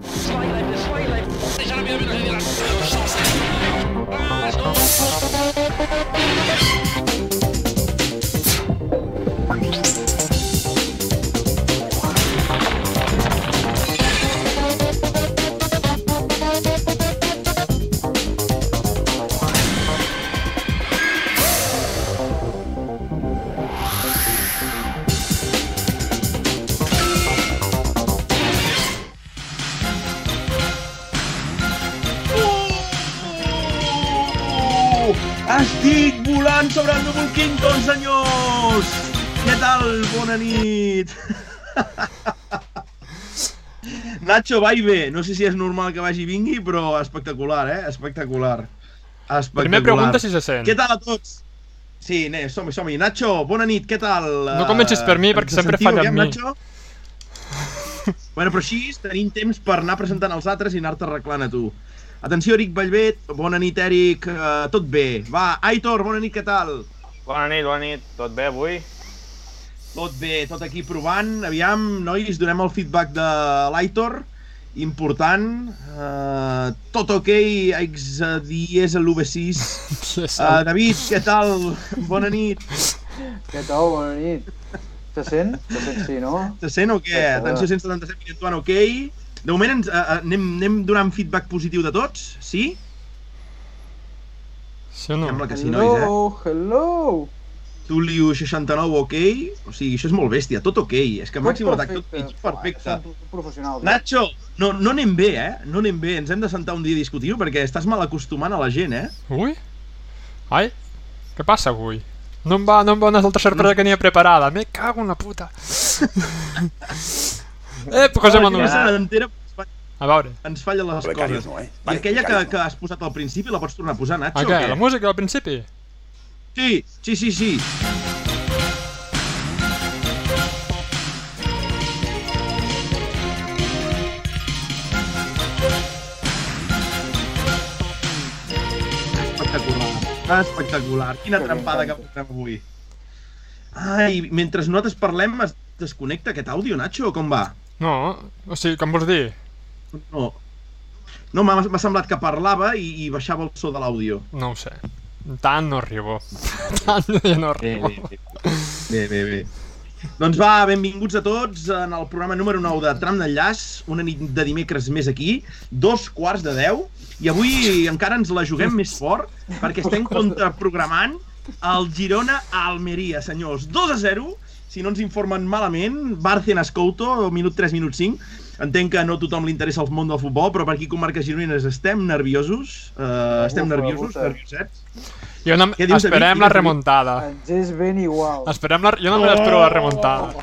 J'ai jamais vu de chance. Tal? Bona nit! Nacho va i ve. No sé si és normal que vagi i vingui, però espectacular, eh? Espectacular. Espectacular. Primer pregunta si se sent. Què tal a tots? Sí, ne, som-hi, som-hi. Nacho, bona nit, què tal? No comencis per mi, Eh, perquè sempre falla amb mi. Nacho? bueno, però així tenim temps per anar presentant els altres i anar-te arreglant a tu. Atenció, Eric Vallvet. Bona nit, Eric. Uh, tot bé. Va, Aitor, bona nit, què tal? Bona nit, bona nit. Tot bé avui? Tot bé, tot aquí provant. Aviam, nois, donem el feedback de l'Aitor. Important. Uh, tot ok, ex dies a l'UV6. Uh, David, què tal? Bona nit. Què tal? Bona nit. Se sent? Se sent sí, no? Se sent o què? Atenció, 177 minuts, ok. De moment ens, uh, anem, anem donant feedback positiu de tots, sí? Sí o no? Sembla que sí, nois, eh? Hello, hello. Tulio 69, ok. O sigui, això és molt bèstia, tot ok. És que màxim atac, tot pitch, perfecte. Som professionals. Nacho, no, no anem bé, eh? No anem bé. Ens hem de sentar un dia a discutir perquè estàs mal acostumant a la gent, eh? Ui? Ai, què passa avui? No em va, no em va una altra sorpresa que n'hi ha preparada. Me cago en la puta. eh, en una... una. entera A veure. ens fallen les coses. no, eh? I aquella que, no. que has posat al principi la pots tornar a posar, Nacho, A o què? què? La música al principi? Sí, sí, sí, sí. Espectacular, espectacular. Quina Que trampada que portem avui. Ai, mentre nosaltres parlem es desconnecta aquest àudio, Nacho, o com va? No, o sigui, com vols dir? No. No, m'ha m'ha semblat que parlava i, i baixava el so de l'àudio. No ho sé. Tant no arribo. Tant ja no arribo. Bé, bé, bé. Doncs va, benvinguts a tots en el programa número 9 de Tram d'Enllaç, una nit de dimecres més aquí, dos quarts de 10, i avui encara ens la juguem més fort, perquè estem contraprogramant el Girona a Almeria, senyors. 2 a 0, si no ens informen malament, Bárcenas Couto, minut 3, minut 5. Entenc que no a tothom li interessa el món del futbol, però per aquí comarques gironines estem nerviosos, uh, estem nerviosos, nerviosets. Jo no, Què dius, David? esperem Digues, la David. remuntada. Ens és ben igual. Esperem la... Jo només espero la remuntada.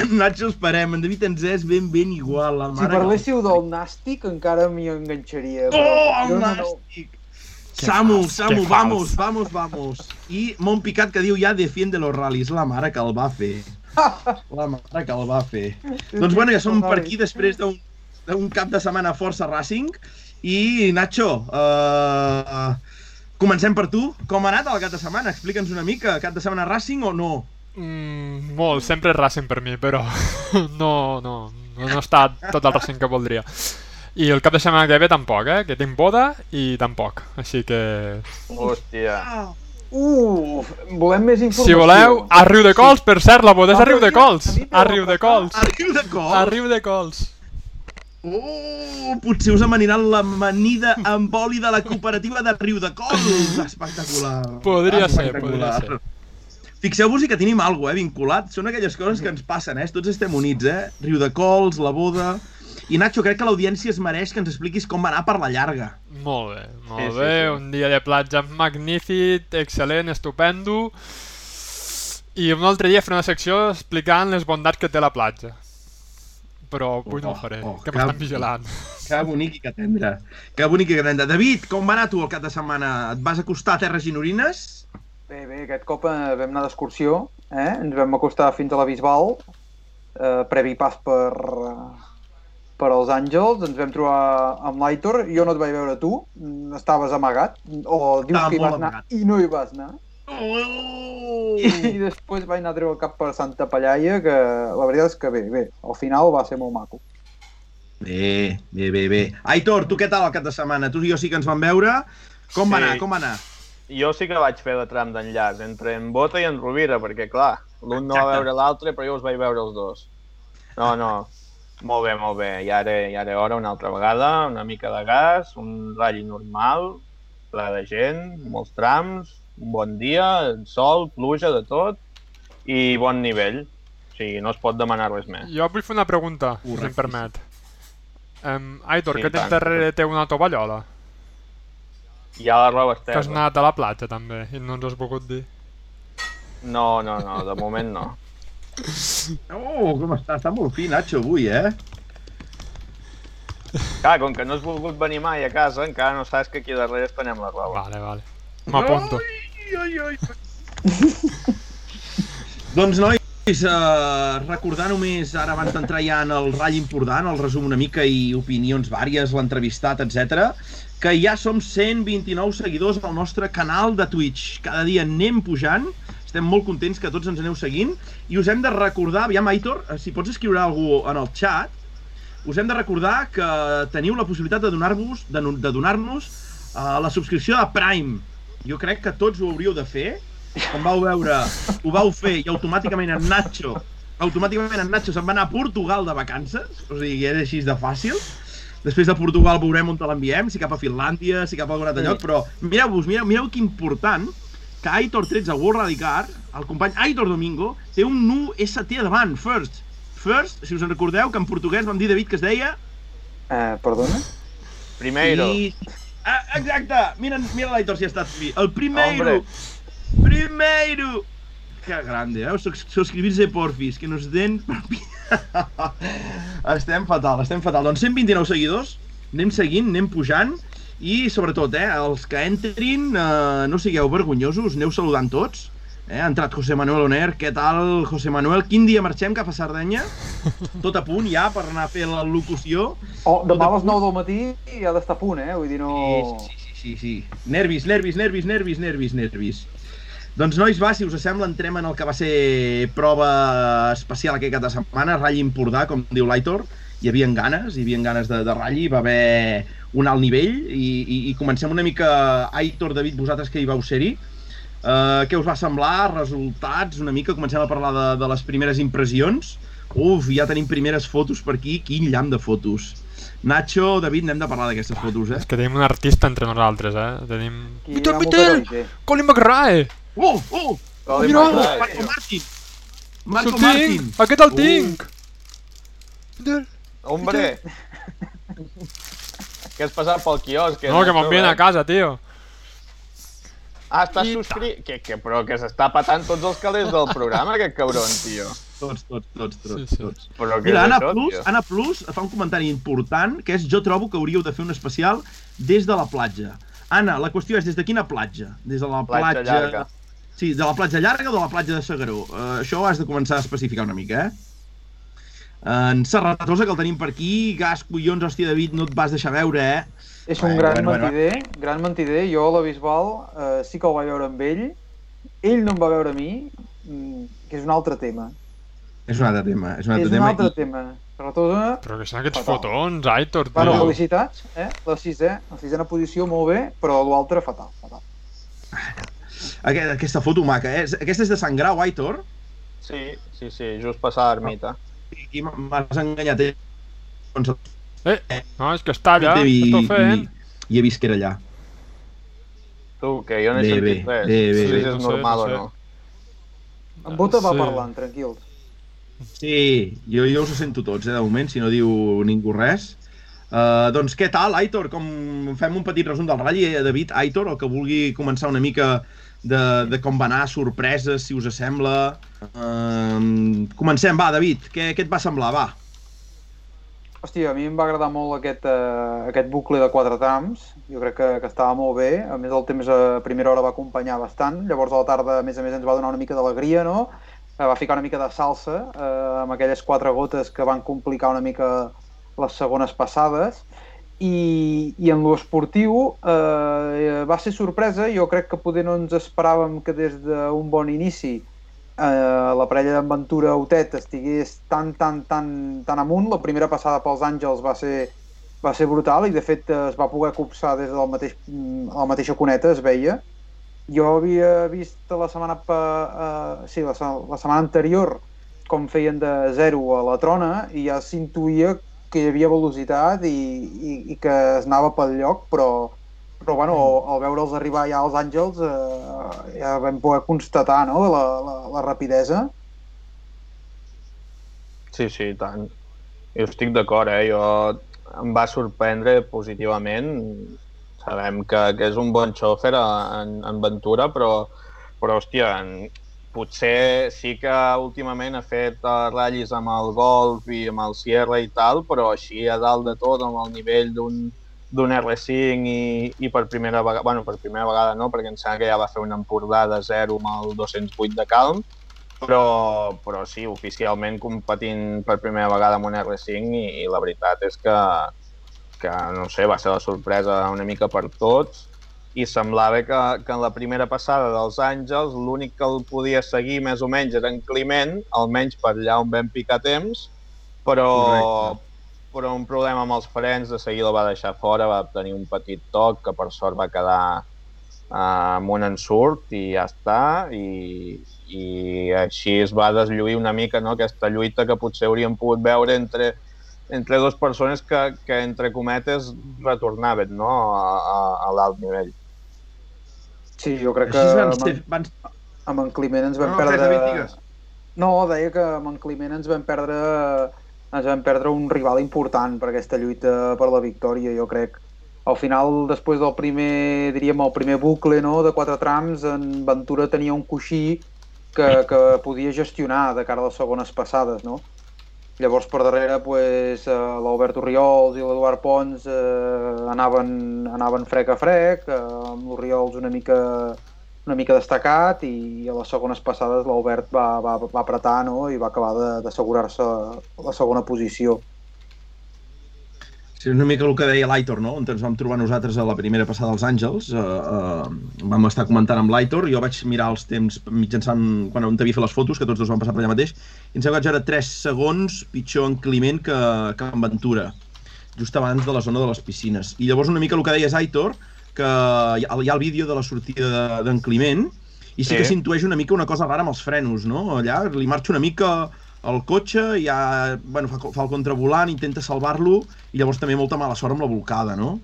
En Nacho esperem, en David ens és ben, ben igual. La Si mare que- parléssiu del nàstic encara m'hi enganxaria. Oh, el jo no- nàstic! Samu, fals, Samu, que vamos, fals. vamos, vamos. I Mont Picat que diu ja defiende los rallies, la mare que el va fer. La mare que el va fer. Doncs bueno, ja som per aquí després d'un d'un cap de setmana força Racing. I Nacho, uh, comencem per tu. Com ha anat el cap de setmana? Explica'ns una mica. Cap de setmana Racing o no? Mm, molt, sempre és Racing per mi, però no, no, no, no està tot el Racing que voldria. I el cap de setmana que ve tampoc, eh? Que tinc boda i tampoc. Així que... Hòstia. Uf, volem més informació. Si voleu, a Riu de Cols, per cert, la boda és a Riu de Cols. A Riu de Cols. Arriu de cop. A Riu de Cols. Oh, potser us amaniran l'amanida amb oli de la cooperativa de Riu de Cols. Espectacular. Podria ser, Espectacular. podria ser. Fixeu-vos que tenim alguna eh, vinculat. Són aquelles coses que ens passen, eh? Tots estem units, eh? Riu de Cols, la boda... I Nacho, crec que l'audiència es mereix que ens expliquis com va anar per la llarga. Molt bé, molt Sí, sí, bé. sí. Un dia de platja magnífic, excel·lent, estupendo. I un altre dia fer una secció explicant les bondats que té la platja. Però avui no ho Oh, faré, oh, que m'estan vigilant. Que bonic i que tendre. Que bonic i que tendre. David, com va anar tu el cap de setmana? Et vas acostar a Terres Ginorines? Bé, bé, aquest cop eh, vam anar d'excursió, eh? ens vam acostar fins a la Bisbal, eh, previ pas per, eh, per als Àngels, ens vam trobar amb l'Aitor, jo no et vaig veure tu, mm, estaves amagat, o dius Estava que hi vas anar amagat. i no hi vas anar. Oh! I després vaig anar a treure el cap per Santa Pallaia, que la veritat és que bé, bé, al final va ser molt maco. Bé, bé, bé, bé. Aitor, tu què tal el cap de setmana? Tu i jo sí que ens vam veure. Com va Sí. anar? Com va anar? Jo sí que vaig fer de tram d'enllaç entre en Bota i en Rovira, perquè, clar, l'un no va veure l'altre, però jo els vaig veure els dos. No, no, molt bé, molt bé. I ara, i ara hora una altra vegada, una mica de gas, un ratll normal, ple de gent, molts trams, un bon dia, sol, pluja, de tot, i bon nivell. O sigui, no es pot demanar res més. Jo vull fer una pregunta, si em permet. Um, Aitor, Sí, que tens tant. darrere teu una tovallola? Ja la roba Que has estesa. anat a la platja, també, i no ens has volgut dir. No, no, no, de moment no. Oh, com està? Està molt fi, Nacho, avui, eh? Clar, com que no has volgut venir mai a casa, encara no saps que aquí darrere estenem la roba. Vale, vale. M'apunto. Ai, ai, ai. doncs, nois, uh, recordar només, ara abans d'entrar ja en el ratll important, el resum una mica i opinions vàries, l'entrevistat, etc, que ja som 129 seguidors al nostre canal de Twitch. Cada dia anem pujant, estem molt contents que tots ens aneu seguint, i us hem de recordar, aviam, Aitor, eh, si pots escriure alguna en el chat, us hem de recordar que teniu la possibilitat de donar-vos de, de donar-nos uh, la subscripció de Prime. Jo crec que tots ho hauríeu de fer. Com vau veure, ho vau fer i automàticament en Nacho automàticament en Nacho se'n va anar a Portugal de vacances, o sigui, era així de fàcil. Després de Portugal veurem on te l'enviem, si cap a Finlàndia, si cap a algun altre Sí. lloc, però mireu-vos, mireu, mireu que important que Aitor 13 World Radicar, el company Aitor Domingo, té un nu ST davant, first. First, si us en recordeu, que en portuguès vam dir David que es deia... Eh, perdona? Primeiro. I... Ah, exacte! Mira, mira l'Aitor si ha estat fi. El primeiro! Hombre. Primeiro! Que grande, eh? Suscribirse porfis, que nos den... estem fatal, estem fatal. Doncs 129 seguidors, anem seguint, anem pujant, i sobretot, eh, els que entrin, eh, no sigueu vergonyosos, aneu saludant tots. Eh, ha entrat José Manuel Oner, què tal, José Manuel? Quin dia marxem cap a Sardenya? Tot a punt ja per anar a fer la locució. Oh, demà a les 9 del matí ja ha d'estar a punt, eh? Vull dir, no... Sí, sí, sí, sí. Nervis, nervis, nervis, nervis, nervis, nervis. Doncs nois, va, si us sembla, entrem en el que va ser prova especial aquest cap de setmana, ratll Empordà, com diu l'Aitor. Hi havia ganes, hi havia ganes de, de ratll, hi va haver un alt nivell i, i, i comencem una mica, Aitor, David, vosaltres que hi vau ser-hi. Uh, què us va semblar? Resultats? Una mica, comencem a parlar de, de les primeres impressions. Uf, ja tenim primeres fotos per aquí, quin llamp de fotos. Nacho, David, n'hem de parlar d'aquestes fotos, eh? És que tenim un artista entre nosaltres, eh? Tenim... Peter Peter! Colin McRae! Oh, oh! Colin Mira! McRae, Marco. Martin! Marco Martin! Aquest el Uh. tinc! Peter! Hombre! Què has passat pel quiosc? No, que m'envien a eh? casa, tio. Ah, estàs I subscrit? Que, que, però que s'està patant tots els calés del programa, aquest cabron, tio. Tots, tots, tots, tots, Sí, sí. tots. Però Mira, Anna això, Plus, tio? Anna Plus fa un comentari important, que és jo trobo que hauríeu de fer un especial des de la platja. Anna, la qüestió és des de quina platja? Des de la Platja platja... llarga. Sí, de la platja llarga o de la platja de Segaró? Uh, això ho has de començar a especificar una mica, eh? En Serratosa, que el tenim per aquí, gas, collons, hòstia, David, no et vas deixar veure, eh? És un Bueno, gran bueno, bueno. mentider, gran mentider. Jo a la Bisbal eh, sí que el vaig veure amb ell. Ell no em va veure a mi, mm, que és un altre tema. És un altre tema, és un altre és un tema. altre i- tema. Serratosa, Però que són aquests Fatal. fotons, Aitor, tio. bueno, felicitats, eh? La sisè, la sisena posició molt bé, però l'altre fatal, fatal. Aquest, aquesta foto maca, eh? Aquesta és de Sant Grau, Aitor? Sí, sí, sí, just passar l'ermita. Aquí m'has enganyat, eh? Doncs Eh, no, és que està allà, i, esteu fent? i, i he vist que era allà. Tu, que jo no he Bé, sentit bé, res. bé, bé, sé bé. si és No sé, normal no o sé. no. En Bota va Sí. parlant, tranquils. Sí, jo, jo us ho sento tots, eh, de moment, si no diu ningú res. Uh, doncs què tal, Aitor? Com fem un petit resum del ratll, eh, David, Aitor, o que vulgui començar una mica de, de com va anar, sorpreses, si us sembla. Uh, comencem, va, David, què, què et va semblar, va? Hòstia, a mi em va agradar molt aquest, uh, aquest bucle de quatre trams. Jo crec que, que estava molt bé. A més, el temps a primera hora va acompanyar bastant. Llavors, a la tarda, a més a més, ens va donar una mica d'alegria, no? Eh, va ficar una mica de salsa eh, amb aquelles quatre gotes que van complicar una mica les segones passades. I, i en lo esportiu eh, va ser sorpresa. Jo crec que poder no ens esperàvem que des d'un bon inici eh, la parella d'Aventura Otet estigués tan, tan, tan, tan amunt. La primera passada pels Àngels va ser, va ser brutal i de fet es va poder copsar des del mateix, mm, a la mateixa cuneta, es veia. Jo havia vist la setmana, eh, sí, la, la setmana anterior com feien de 0 a la trona i ja s'intuïa que hi havia velocitat i, i, i que es anava pel lloc, però, però bueno, al veure'ls arribar ja als Àngels eh, ja vam poder constatar no? la, la, la rapidesa. Sí, sí, tant. Jo estic d'acord, eh? Jo em va sorprendre positivament. Sabem que, que és un bon xòfer en, en Ventura, però, però hòstia, en, potser sí que últimament ha fet uh, ratllis amb el Golf i amb el Sierra i tal, però així a dalt de tot, amb el nivell d'un d'un R5 i, i per primera vegada, bueno, per primera vegada no, perquè em sembla que ja va fer una Empordà de 0 amb el 208 de calm, però, però sí, oficialment competint per primera vegada amb un R5 i, i la veritat és que, que, no sé, va ser la sorpresa una mica per tots i semblava que, que en la primera passada dels Àngels l'únic que el podia seguir més o menys era en Climent, almenys per allà on vam picar temps, però, Correcte. però un problema amb els frens de seguida el va deixar fora, va tenir un petit toc que per sort va quedar uh, amb un ensurt i ja està i, i així es va deslluir una mica no? aquesta lluita que potser hauríem pogut veure entre, entre dues persones que, que entre cometes retornaven no? a, a, a l'alt nivell. Sí, jo crec que van amb, ser... Van... amb en Climent ens vam no, perdre... David. No, deia que amb en Climent ens vam perdre ens vam perdre un rival important per aquesta lluita per la victòria, jo crec. Al final, després del primer, diríem, el primer bucle no, de quatre trams, en Ventura tenia un coixí que, que podia gestionar de cara a les segones passades, no? Llavors, per darrere, pues, eh, l'Albert Oriols i l'Eduard Pons eh, anaven, anaven frec a frec, eh, amb l'Oriols una mica, una mica destacat i a les segones passades l'Albert va, va, va apretar no? i va acabar d'assegurar-se la segona posició. Sí, una mica el que deia l'Aitor, no? On ens vam trobar nosaltres a la primera passada als Àngels. Eh, eh, vam estar comentant amb l'Aitor, jo vaig mirar els temps mitjançant quan on t'havia fet les fotos, que tots dos vam passar per allà mateix, i em sembla que ja era 3 segons pitjor en Climent que, que en Ventura, just abans de la zona de les piscines. I llavors una mica el que deies, Aitor, que hi ha, hi ha el vídeo de la sortida de- d'en Climent, i sí, Sí. que s'intueix una mica una cosa rara amb els frenos, no? Allà li marxa una mica el cotxe, ja bueno, fa, fa el contravolant, intenta salvar-lo, i llavors també molta mala sort amb la volcada, no?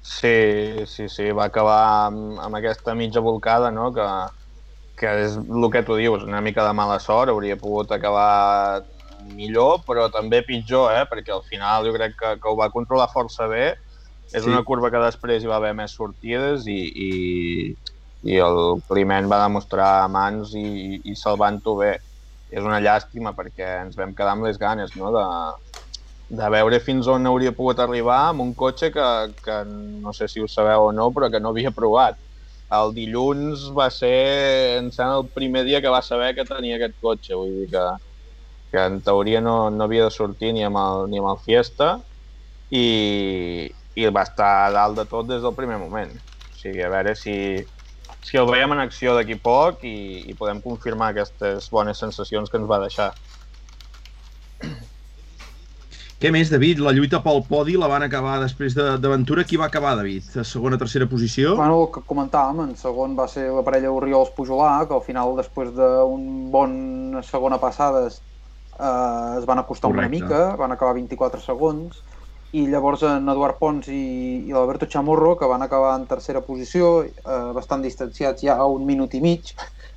Sí, sí, sí, va acabar amb, amb aquesta mitja volcada, no?, que, que és el que tu dius, una mica de mala sort, hauria pogut acabar millor, però també pitjor, eh?, perquè al final jo crec que, que ho va controlar força bé, és Sí. una curva que després hi va haver més sortides i, i, i el Climent va demostrar mans i, i salvant-ho bé. És una llàstima perquè ens vam quedar amb les ganes no? de, de veure fins on hauria pogut arribar amb un cotxe que, que no sé si ho sabeu o no, però que no havia provat. El dilluns va ser, em sembla, el primer dia que va saber que tenia aquest cotxe, vull dir que, que en teoria no, no havia de sortir ni amb el, ni amb el Fiesta i, i va estar a dalt de tot des del primer moment. O sigui, a veure si, si el veiem en acció d'aquí poc i, i podem confirmar aquestes bones sensacions que ens va deixar. Què més, David? La lluita pel podi la van acabar després de- d'aventura. Qui va acabar, David? A segona, tercera posició? Bueno, el que comentàvem, en segon va ser la parella Oriols-Pujolà, que al final, després d'un bon segona passades, eh, es van acostar una Correcte. mica, van acabar 24 segons, i llavors en Eduard Pons i, i l'Alberto Chamorro, que van acabar en tercera posició, eh, bastant distanciats ja a un minut i mig.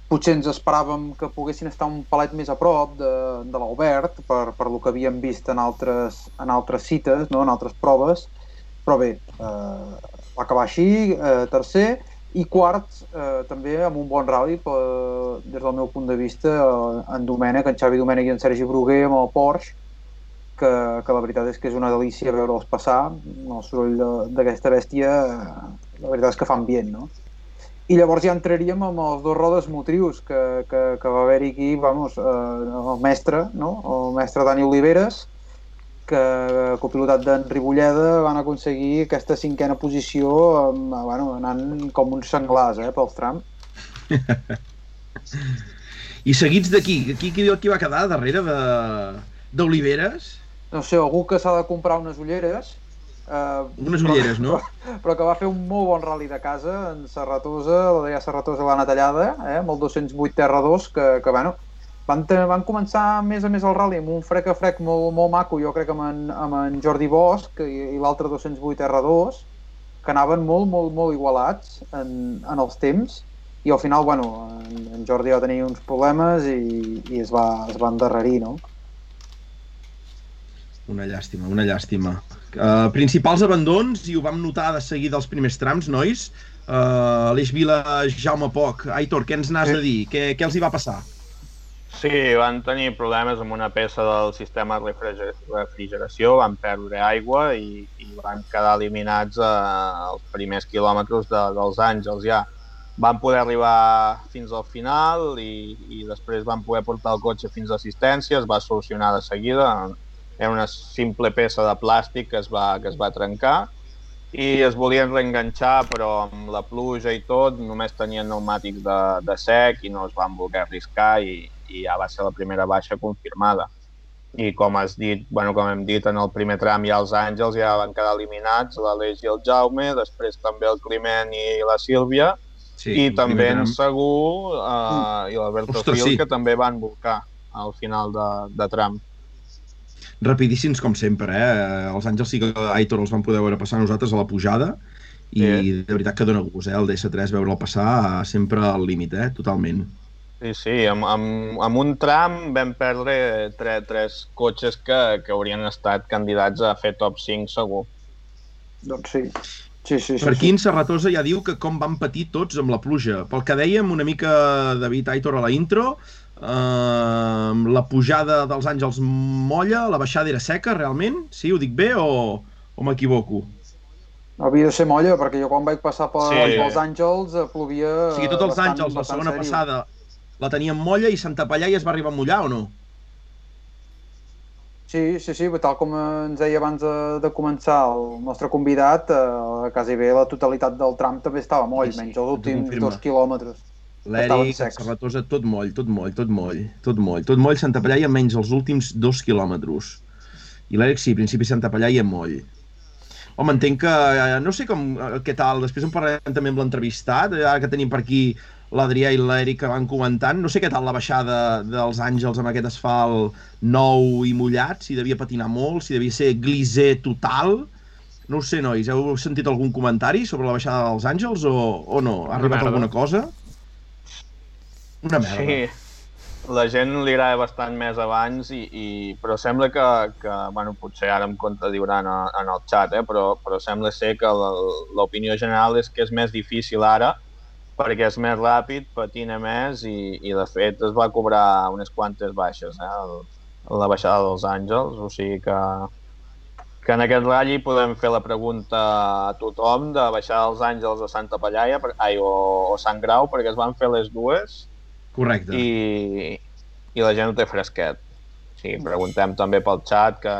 Potser ens esperàvem que poguessin estar un palet més a prop de, de l'Albert, per, per lo que havíem vist en altres, en altres cites, no? en altres proves, però bé, eh, va acabar així, eh, tercer, i quart, eh, també amb un bon rally, per, des del meu punt de vista, eh, en Domènec, en Xavi Domènec i en Sergi Bruguer amb el Porsche, que, que la veritat és que és una delícia veure'ls passar, el soroll d'aquesta bèstia, eh, la veritat és que fa ambient, no? I llavors ja entraríem amb els dos rodes motrius que, que, que va haver-hi aquí, vamos, eh, el mestre, no? el mestre Dani Oliveres, que copilotat d'en Ribolleda van aconseguir aquesta cinquena posició amb, bueno, anant com uns senglars eh, pels trams. I seguits d'aquí, aquí qui, qui va quedar darrere de d'Oliveres? No sé, algú que s'ha de comprar unes ulleres. Eh, Unes ulleres, no? Però, però que va fer un molt bon rally de casa en Serratosa, l'Adrià Serratosa l'Anna Tallada, eh, amb el 208 TR2, que, que bueno, van, van començar més a més el rally amb un frec a frec molt, molt maco, jo crec amb en, amb en Jordi Bosch i, i l'altre 208 R2, que anaven molt, molt, molt igualats en, en els temps, i al final, bueno, en, en Jordi va tenir uns problemes i, i es, va, es va endarrerir, no? Una llàstima, una llàstima. Uh, principals abandons, i ho vam notar de seguida dels primers trams, nois. Uh, Aleix Vila, Jaume Poc. Aitor, què ens n'has de dir? Què, què els hi va passar? Sí, van tenir problemes amb una peça del sistema de refriger- refrigeració, van perdre aigua i, i van quedar eliminats eh, als primers quilòmetres de, dels Àngels ja. Van poder arribar fins al final i, i després van poder portar el cotxe fins a assistència, es va solucionar de seguida, era una simple peça de plàstic que es va, que es va trencar i es volien reenganxar però amb la pluja i tot només tenien pneumàtics de, de sec i no es van voler arriscar i, i ja va ser la primera baixa confirmada. I com has dit, bueno, com hem dit en el primer tram ja els Àngels ja van quedar eliminats, l'Aleix i el Jaume, després també el Climent i la Sílvia, Sí, i també en. Segur uh, i l'Alberto Fil, sí. que també van volcar al final de, de tram. Rapidíssims com sempre, eh? Els Àngels sí que Aitor els van poder veure passar nosaltres a la pujada i Sí. de veritat que dona gust, eh? El DS3 veure'l passar eh, sempre al límit, eh? Totalment. Sí, sí, amb, amb, amb un tram vam perdre tre, tres cotxes que, que haurien estat candidats a fer top 5 segur. Doncs sí. Sí, sí, sí. Per aquí sí. en Serratosa ja diu que com van patir tots amb la pluja. Pel que dèiem una mica David Aitor a la intro, eh, la pujada dels Àngels molla, la baixada era seca realment? Sí, ho dic bé o, o m'equivoco? Havia de ser molla, perquè jo quan vaig passar per, Sí. pels Àngels eh, plovia... O sigui, tots els bastant- Àngels, la segona sèrio. passada, la teníem molla i Santa Pallà i es va arribar a mullar o no? Sí, sí, sí, tal com ens deia abans de, de començar el nostre convidat, eh, quasi bé la totalitat del tram també estava moll, Sí, sí, menys els últims dos quilòmetres. L'Eric, el. Serratosa, tot moll, tot moll, tot moll, tot moll, tot moll, Santa Pallà i menys els últims dos quilòmetres. I l'Eric sí, principi Santa Pallà i moll. Home, entenc que, eh, no sé com, eh, què tal, després en parlarem també amb l'entrevistat, ara que tenim per aquí l'Adrià i l'Eric que van comentant, no sé què tal la baixada dels Àngels amb aquest asfalt nou i mullat, si devia patinar molt, si devia ser glisé total, no ho sé, nois, heu sentit algun comentari sobre la baixada dels Àngels o, o no? Ha arribat merda. alguna cosa? Una merda. Sí, la gent li agrada bastant més abans, i, i, però sembla que, que bueno, potser ara em contradiuran a- en el xat, eh, però, però sembla ser que l'opinió general és que és més difícil ara perquè és més ràpid, patina més i, i de fet es va cobrar unes quantes baixes, eh, el, la baixada dels Àngels, o sigui que, que en aquest ratll podem fer la pregunta a tothom de baixar els Àngels a Santa Pallaia ai, o, o Sant Grau, perquè es van fer les dues Correcte. i, i la gent ho té fresquet. Sí, preguntem també pel xat que,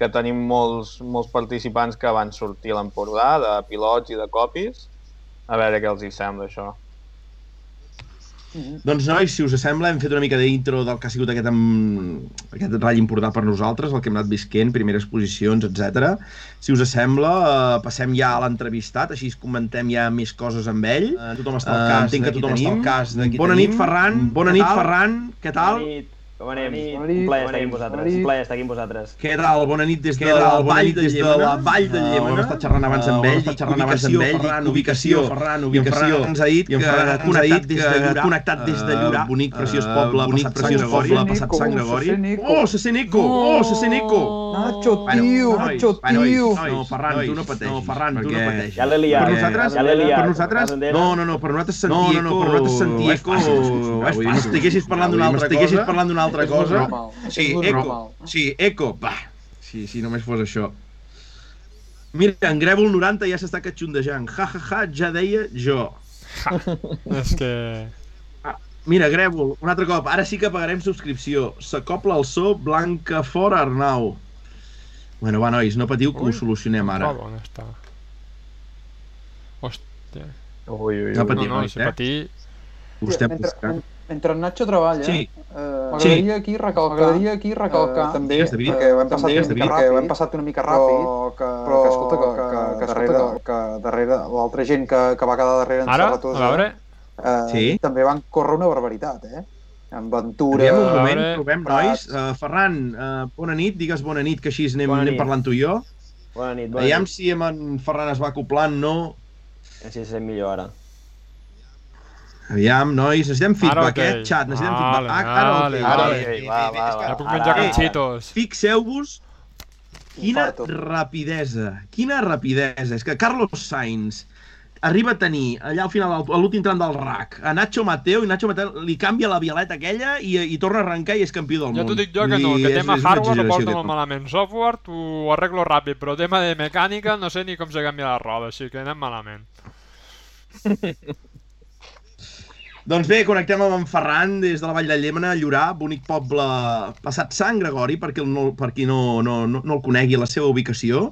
que tenim molts, molts participants que van sortir a l'Empordà, de pilots i de copis, a veure què els hi sembla això. Mhm. Doncs nois, si us sembla, hem fet una mica d'intro del que ha sigut aquest, amb... aquest ratll important per nosaltres, el que hem anat visquent, primeres posicions, etc. Si us sembla, eh, passem ja a l'entrevistat, així comentem ja més coses amb ell. Eh, tothom està al Eh, cas, entenc de que tothom està al tenim. cas de qui Bona tenim. nit, Ferran. Bona Què nit, tal? Ferran. Què tal? Bona nit. Com anem? Bona Un nit. plaer Bona estar aquí amb vosaltres. Un plaer estar aquí amb vosaltres. Què tal? Bona nit des de la vall de des de la vall de Llémena. Ho hem estat xerrant abans amb ell. xerrant abans Ubicació, amb ell. Ferran, Ubicació, ubicació. Ferran, I en ubicació. Ferran ens ha dit que ha connectat des de que Llurà. connectat des de Llurà. Eh, Bonic, preciós Eh, poble, bonic, passat Sant preciós Gregori. poble, passat passat Sant Gregori. Oh, se sent eco! Oh, se sent eco! Nacho, tio, Nacho, tio. No, Ferran, tu no pateixis. No, Ferran, tu no pateixis. Ja l'he liat. Per nosaltres, per nosaltres, no, no, no, per nosaltres sentir No, no, eco, no, per nosaltres sentir eco, és fàcil. M'estiguessis parlant d'una altra m'estiguessis cosa. parlant d'una altra És cosa. normal. Sí, És eco, normal. sí, eco, va. Sí, sí, només fos això. Mira, en Grèvol 90 ja s'està catxondejant. Ja, ja, ja, ja deia jo. És que... Mira, Grèvol, un altre cop. Ara sí que pagarem subscripció. S'acopla el so Blanca fora Arnau. Bueno, va, nois, no patiu que Ui. ho solucionem ara. Oh, on està? Hòstia. Ui, ui, No ui. patiu, No, no, nois, si eh? patir... Ho estem mentre, buscant. Mentre en Nacho treballa, Sí. eh, m'agradaria aquí recalcar, m'agradaria aquí recalcar Eh, també, digues, David. perquè ho hem passat, una mica David. ràpid, ho hem passat una mica ràpid, però que, però, que escolta, que, que, que, darrere, que darrere l'altra gent que, que va quedar darrere en Ara, a Serratosa, veure... eh, Sí. també van córrer una barbaritat, eh? Amb Ventura... Aviam un A moment, veure, provem, Prats. nois. Uh, Ferran, uh, bona nit, digues bona nit, que així anem, Bona anem nit. parlant tu i jo. Bona nit, bona Aviam nit. si amb en Ferran es va acoplant, no. Així se sent millor ara. Aviam, nois, necessitem feedback, ok. eh? Xat, necessitem Vale, feedback. Ah, Ara, vale, ok. Ara, vale. ok, va, va, va. Ja puc Ara, menjar ara. canxitos. Fixeu-vos quina rapidesa, quina rapidesa. És que Carlos Sainz arriba a tenir allà al final, a l'últim tram del RAC, a Nacho Mateo, i Nacho Mateo li canvia la violeta aquella i, i torna a arrencar i és campió del Ja món. t'ho dic jo que no, que és- tema és hardware ho porto molt malament. Software t'ho arreglo ràpid, però tema de mecànica no sé ni com se canvia la roda, així que anem malament. Doncs bé, connectem amb en Ferran des de la Vall de Llémena, Llorà, bonic poble passat Sant Gregori, perquè no, per qui no, no, no, no el conegui, la seva ubicació.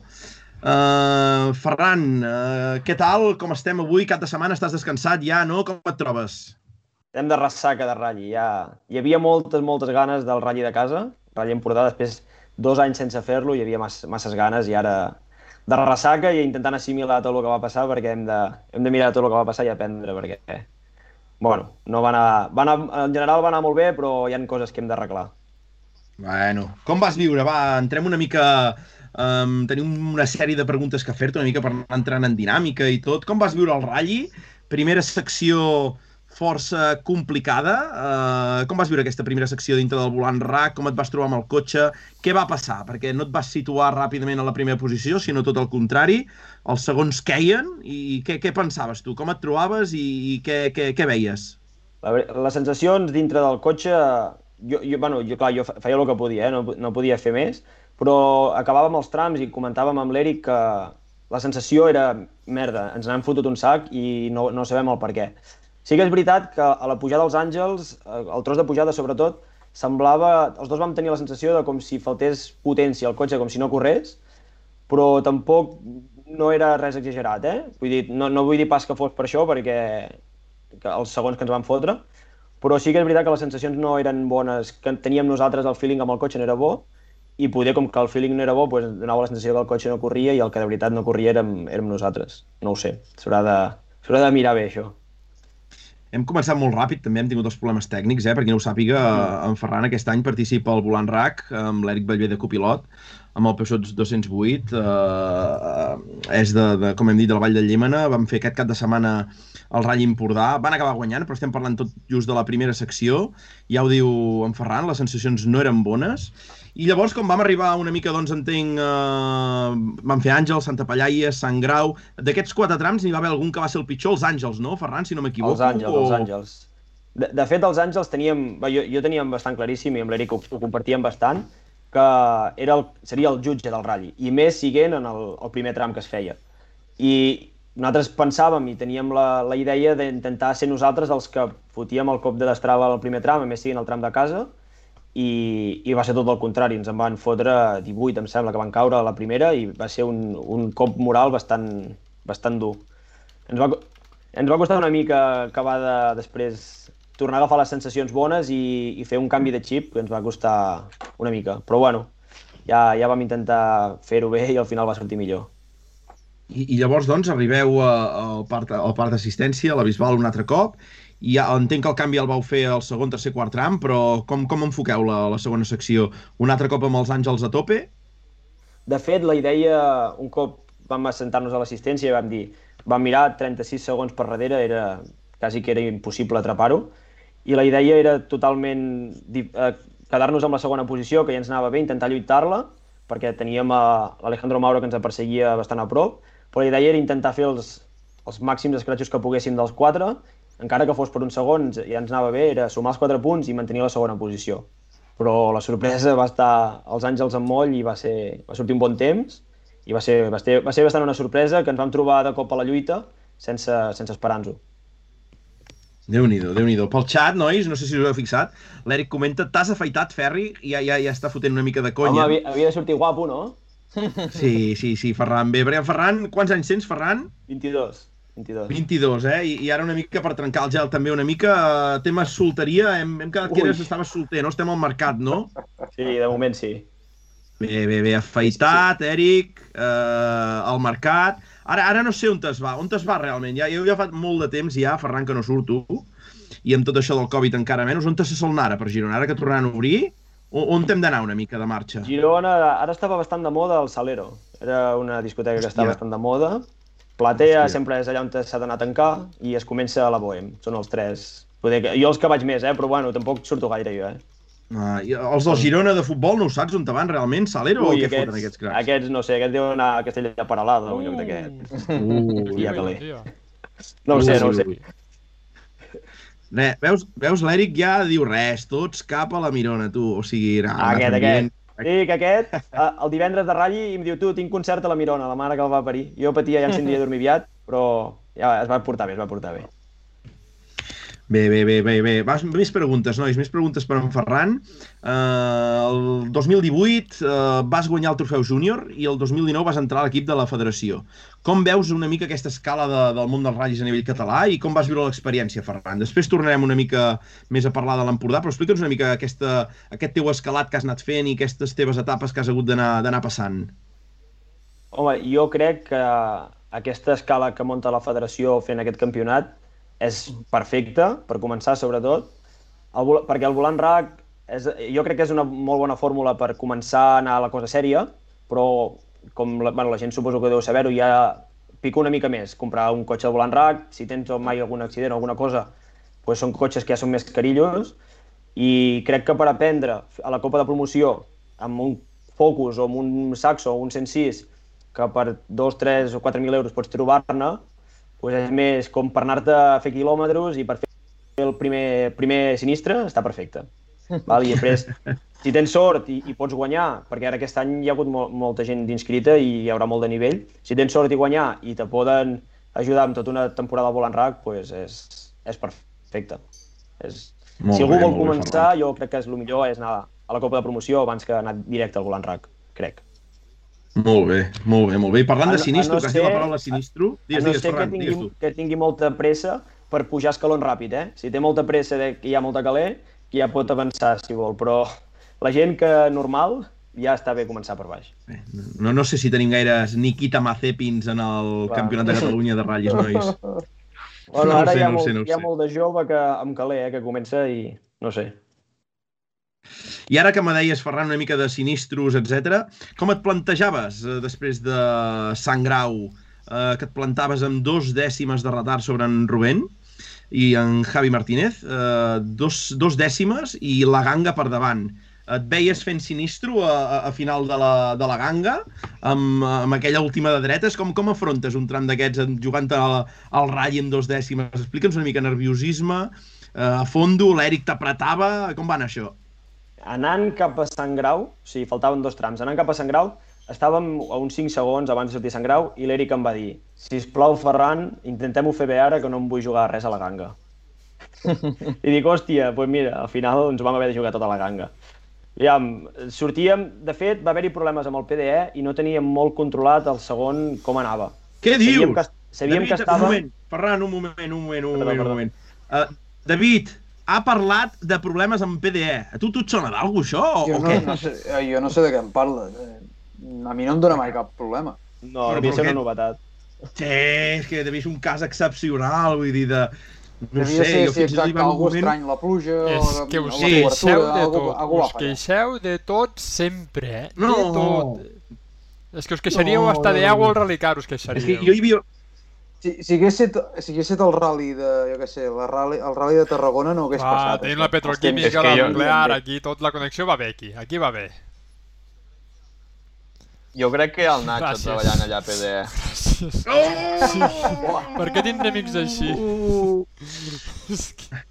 Uh, Ferran, uh, què tal? Com estem avui? Cap de setmana estàs descansat ja, no? Com et trobes? Estem de ressaca de ratlli, ja. Hi havia moltes, moltes ganes del ratlli de casa, ratlli Empordà, després dos anys sense fer-lo, hi havia masses, masses ganes i ara de ressaca i intentant assimilar tot el que va passar perquè hem de, hem de mirar tot el que va passar i aprendre perquè, bueno, no va anar, va anar, en general va anar molt bé, però hi han coses que hem d'arreglar. Bueno, com vas viure? Va, entrem una mica... Um, tenim una sèrie de preguntes que fer-te, una mica per anar entrant en dinàmica i tot. Com vas viure el ratll? Primera secció força complicada. Uh, com vas viure aquesta primera secció dintre del volant RAC? Com et vas trobar amb el cotxe? Què va passar? Perquè no et vas situar ràpidament a la primera posició, sinó tot el contrari. Els segons queien i què, què pensaves tu? Com et trobaves i, i què, què, què veies? Les sensacions dintre del cotxe, jo, jo, bueno, jo, clar, jo fe- feia el que podia, eh? no, no podia fer més, però acabàvem els trams i comentàvem amb l'Eric que la sensació era merda, ens n'hem fotut un sac i no, no sabem el per què. Sí que és veritat que a la pujada dels Àngels, eh, el tros de pujada sobretot, semblava, els dos vam tenir la sensació de com si faltés potència al cotxe, com si no corrés, però tampoc no era res exagerat, eh? Vull dir, no, no vull dir pas que fos per això, perquè que els segons que ens van fotre, però sí que és veritat que les sensacions no eren bones, que teníem nosaltres el feeling amb el cotxe no era bo, i poder com que el feeling no era bo, doncs donava la sensació que el cotxe no corria i el que de veritat no corria érem, érem nosaltres. No ho sé, s'haurà de, de mirar bé això. Hem començat molt ràpid, també hem tingut els problemes tècnics, eh? per qui no ho sàpiga, en Ferran aquest any participa al Volant RAC amb l'Eric Bellver de copilot, amb el Peugeot 208, eh, és de, de, com hem dit, de la Vall de Llémena, vam fer aquest cap de setmana el Rall Empordà, van acabar guanyant, però estem parlant tot just de la primera secció, ja ho diu en Ferran, les sensacions no eren bones, i llavors, com vam arribar una mica, doncs, entenc, eh, vam fer Àngels, Santa Pallaia, Sant Grau... D'aquests quatre trams n'hi va haver algun que va ser el pitjor, els Àngels, no, Ferran, si no m'equivoco? Els àngels, els àngels. De, de fet, els àngels teníem, jo, jo teníem bastant claríssim, i amb l'Eric ho, ho compartíem bastant, que era el, seria el jutge del ratll, i més siguent en el, el primer tram que es feia. I nosaltres pensàvem i teníem la, la idea d'intentar ser nosaltres els que fotíem el cop de destrava al primer tram, a més siguin el tram de casa, i, i va ser tot el contrari, ens en van fotre 18, em sembla, que van caure a la primera i va ser un, un cop moral bastant, bastant dur. Ens va, ens va costar una mica acabar de, després tornar a agafar les sensacions bones i, i fer un canvi de xip que ens va costar una mica. Però bueno, ja, ja vam intentar fer-ho bé i al final va sortir millor. I, I llavors, doncs, arribeu al parc, al parc d'assistència, a la Bisbal, un altre cop, i ja entenc que el canvi el vau fer al segon, tercer, quart tram, però com, com enfoqueu la, la segona secció? Un altre cop amb els àngels a tope? De fet, la idea, un cop vam assentar-nos a l'assistència, vam dir, vam mirar 36 segons per darrere, era quasi que era impossible atrapar-ho, i la idea era totalment eh, quedar-nos amb la segona posició, que ja ens anava bé, intentar lluitar-la, perquè teníem a l'Alejandro Mauro que ens perseguia bastant a prop, però la idea era intentar fer els, els màxims escratxos que poguéssim dels quatre, encara que fos per un segon, ens- ja ens anava bé, era sumar els quatre punts i mantenir la segona posició. Però la sorpresa va estar als Àngels amb moll i va, ser, va sortir un bon temps i va ser, va, ser, va ser bastant una sorpresa que ens vam trobar de cop a la lluita sense, sense esperar-nos-ho. Déu-n'hi-do, déu nhi déu Pel xat, nois, no sé si us heu fixat, l'Eric comenta, t'has afaitat, Ferri? Ja, ja, ja està fotent una mica de Home, conya. havia, havia de sortir guapo, no? Sí, sí, sí, Ferran. Bé, Ferran, quants anys tens, Ferran? 22. 22. 22, eh? I, I ara una mica per trencar el gel també una mica, eh, tema solteria, hem, hem quedat que Ui. eres, estaves solter, no? Estem al mercat, no? Sí, de moment sí. Bé, bé, bé, afaitat, Eric, eh, al mercat. Ara ara no sé on es va, on es va realment. Ja, jo ja fa molt de temps ja, Ferran, que no surto, i amb tot això del Covid encara menys, on se sol anar ara per Girona? Ara que tornaran a obrir, on, on hem d'anar una mica de marxa? Girona, ara estava bastant de moda el Salero. Era una discoteca que estava Hòstia. bastant de moda. Platea Hòstia. sempre és allà on s'ha d'anar a tancar i es comença a la Bohem. Són els tres. Poder que... Jo els que vaig més, eh? però bueno, tampoc surto gaire jo. Eh? Ah, i els del Girona de futbol no ho saps on te van realment, Salero, o què foten aquests cracs? aquests, no sé, aquests deuen anar a Castella de Paralada, un lloc d'aquest. Uh, Ja Ui, calé. No ho sé, no ho sé. Ui. Re, veus, veus l'Eric ja diu res, tots cap a la Mirona, tu. O sigui, Ah, aquest, aquest. Sí, que aquest, el divendres de ratlli, em diu, tu, tinc concert a la Mirona, la mare que el va parir. Jo patia, ja em sentia dormir aviat, però ja es va portar bé, es va portar bé. Bé, bé, bé, bé, bé. Vas, més preguntes, nois, més preguntes per en Ferran. Uh, el 2018 uh, vas guanyar el trofeu júnior i el 2019 vas entrar a l'equip de la federació. Com veus una mica aquesta escala de, del món dels ratllis a nivell català i com vas viure l'experiència, Ferran? Després tornarem una mica més a parlar de l'Empordà, però explica'ns una mica aquesta, aquest teu escalat que has anat fent i aquestes teves etapes que has hagut d'anar passant. Home, jo crec que aquesta escala que munta la federació fent aquest campionat és perfecta, per començar, sobretot, el, perquè el volant RAC és, jo crec que és una molt bona fórmula per començar a anar a la cosa sèria, però com la, bueno, la gent suposo que deu saber-ho, ja pica una mica més. Comprar un cotxe de volant RAC, si tens mai algun accident o alguna cosa, doncs són cotxes que ja són més carillos, i crec que per aprendre a la Copa de Promoció amb un Focus o amb un Saxo o un 106 que per 2, 3 o 4.000 euros pots trobar-ne, doncs és més com per anar-te a fer quilòmetres i per fer el primer, primer sinistre està perfecte. Val? I després, si tens sort i, i pots guanyar, perquè ara aquest any hi ha hagut mol, molta gent inscrita i hi haurà molt de nivell, si tens sort i guanyar i te poden ajudar amb tota una temporada volant RAC, doncs és, és perfecte. És... Molt si algú bé, vol molt bé, començar, jo crec que és el millor és anar a la Copa de Promoció abans que anar directe al volant RAC, crec. Molt bé, molt bé, molt bé. I parlant A de sinistro, no que has dit la ser- paraula sinistro, A digues, no digues, ser que Ferran, digues tingui, tu. que tingui molta pressa per pujar escalons ràpid, eh? Si té molta pressa de que hi ha molta caler, que ja pot avançar, si vol, però la gent que normal ja està bé començar per baix. Bé, No, no sé si tenim gaires Nikita Mazepins en el Clar. Campionat de Catalunya de ratllis, nois. Bueno, No ara sé, hi ha, no molt, sé, no hi ha sé. molt de jove que, amb caler, eh, que comença i no sé. I ara que me deies, Ferran, una mica de sinistros, etc, com et plantejaves eh, després de Sant Grau, eh, que et plantaves amb dos dècimes de retard sobre en Rubén i en Javi Martínez, eh, dos, dos dècimes i la ganga per davant. Et veies fent sinistro a, a, a final de la, de la ganga, amb, amb aquella última de dretes? Com, com afrontes un tram d'aquests jugant al, al ratll en dos dècimes? Explica'ns una mica nerviosisme, eh, a fondo, l'Eric t'apretava, com va anar això? Anant cap a Sant Grau, o sigui, faltaven dos trams, anant cap a Sant Grau, estàvem a uns 5 segons abans de sortir a Sant Grau i l'Eric em va dir si plau Ferran, intentem-ho fer bé ara que no em vull jugar res a la ganga. I dic, hòstia, doncs mira, al final ens vam haver de jugar tota la ganga. Aviam, sortíem, de fet, va haver-hi problemes amb el PDE i no teníem molt controlat el segon com anava. Què dius? Sabíem que, sabíem David, que estava... un moment, Ferran, un moment, un moment, un Perdó, moment, un moment. Uh, David, ha parlat de problemes amb PDE. A tu, tu et sona d'algú, això, o, Jo o no, què? no sé, eh, jo no sé de què em parles. eh. A mi no em dóna mai cap problema. No, Però devia ser una novetat. Sí, és que devia ser un cas excepcional, vull dir, de... No Devia sé, ser, jo si fins exacte, algú moment... estrany, la pluja, És o que us la queixeu de algú, tot, algú us queixeu de tot sempre, eh? No. De tot. És que us queixaríeu No, hasta de no, agua no. al rally car, us És que queixaríeu. jo hi havia... Si, si, hagués set, si hagués set el rally de, jo què sé, la rally, el rally de Tarragona no hagués Va, passat. tenim això. la petroquímica, la jo- nuclear, aquí tot, la connexió va bé aquí, aquí va bé. Jo crec que el Nacho Gràcies. treballant allà a PDE. Gràcies. Oh! Per què tindré amics així? Uh! És que-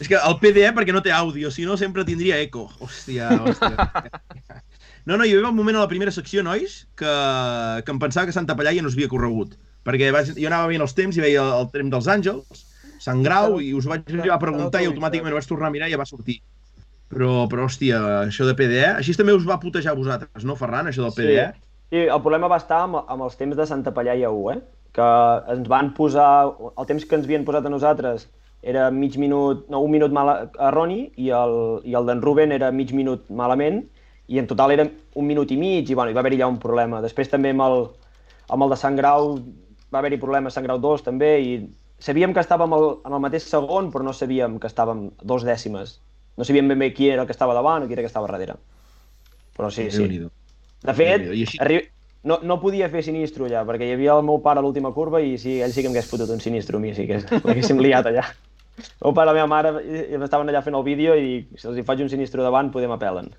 És que el PDE perquè no té àudio, si no sempre tindria eco. Hòstia, hòstia. No, no, hi havia un moment a la primera secció, nois, que, que em pensava que Santa Pallà ja no s'havia corregut. Perquè vaig, jo anava veient els temps i veia el, el tren dels Àngels, Sant Grau, i us vaig arribar a preguntar i automàticament ho vaig tornar a mirar i ja va sortir. Però, però hòstia, això de PDE, així també us va putejar a vosaltres, no, Ferran, això del PDE? Sí. sí, el problema va estar amb, amb els temps de Santa Pallà i A1, eh? que ens van posar, el temps que ens havien posat a nosaltres era mig minut, no, un minut mal erroni i el, i el d'en Ruben era mig minut malament i en total era un minut i mig i, bueno, hi va haver-hi ja un problema. Després també amb el, amb el de Sant Grau va haver-hi problemes Sant Grau 2 també i sabíem que estàvem el, en el mateix segon però no sabíem que estàvem dos dècimes. No sabíem ben bé qui era el que estava davant o qui era el que estava darrere. Però sí, sí. De fet, així- arri... no, no podia fer sinistro ja, perquè hi havia el meu pare a l'última curva i sí, ell sí que em hagués fotut un sinistro a mi, sí que l'haguéssim liat allà. El meu pare i la meva mare estaven allà fent el vídeo i si els hi faig un sinistro davant, podem apel·len.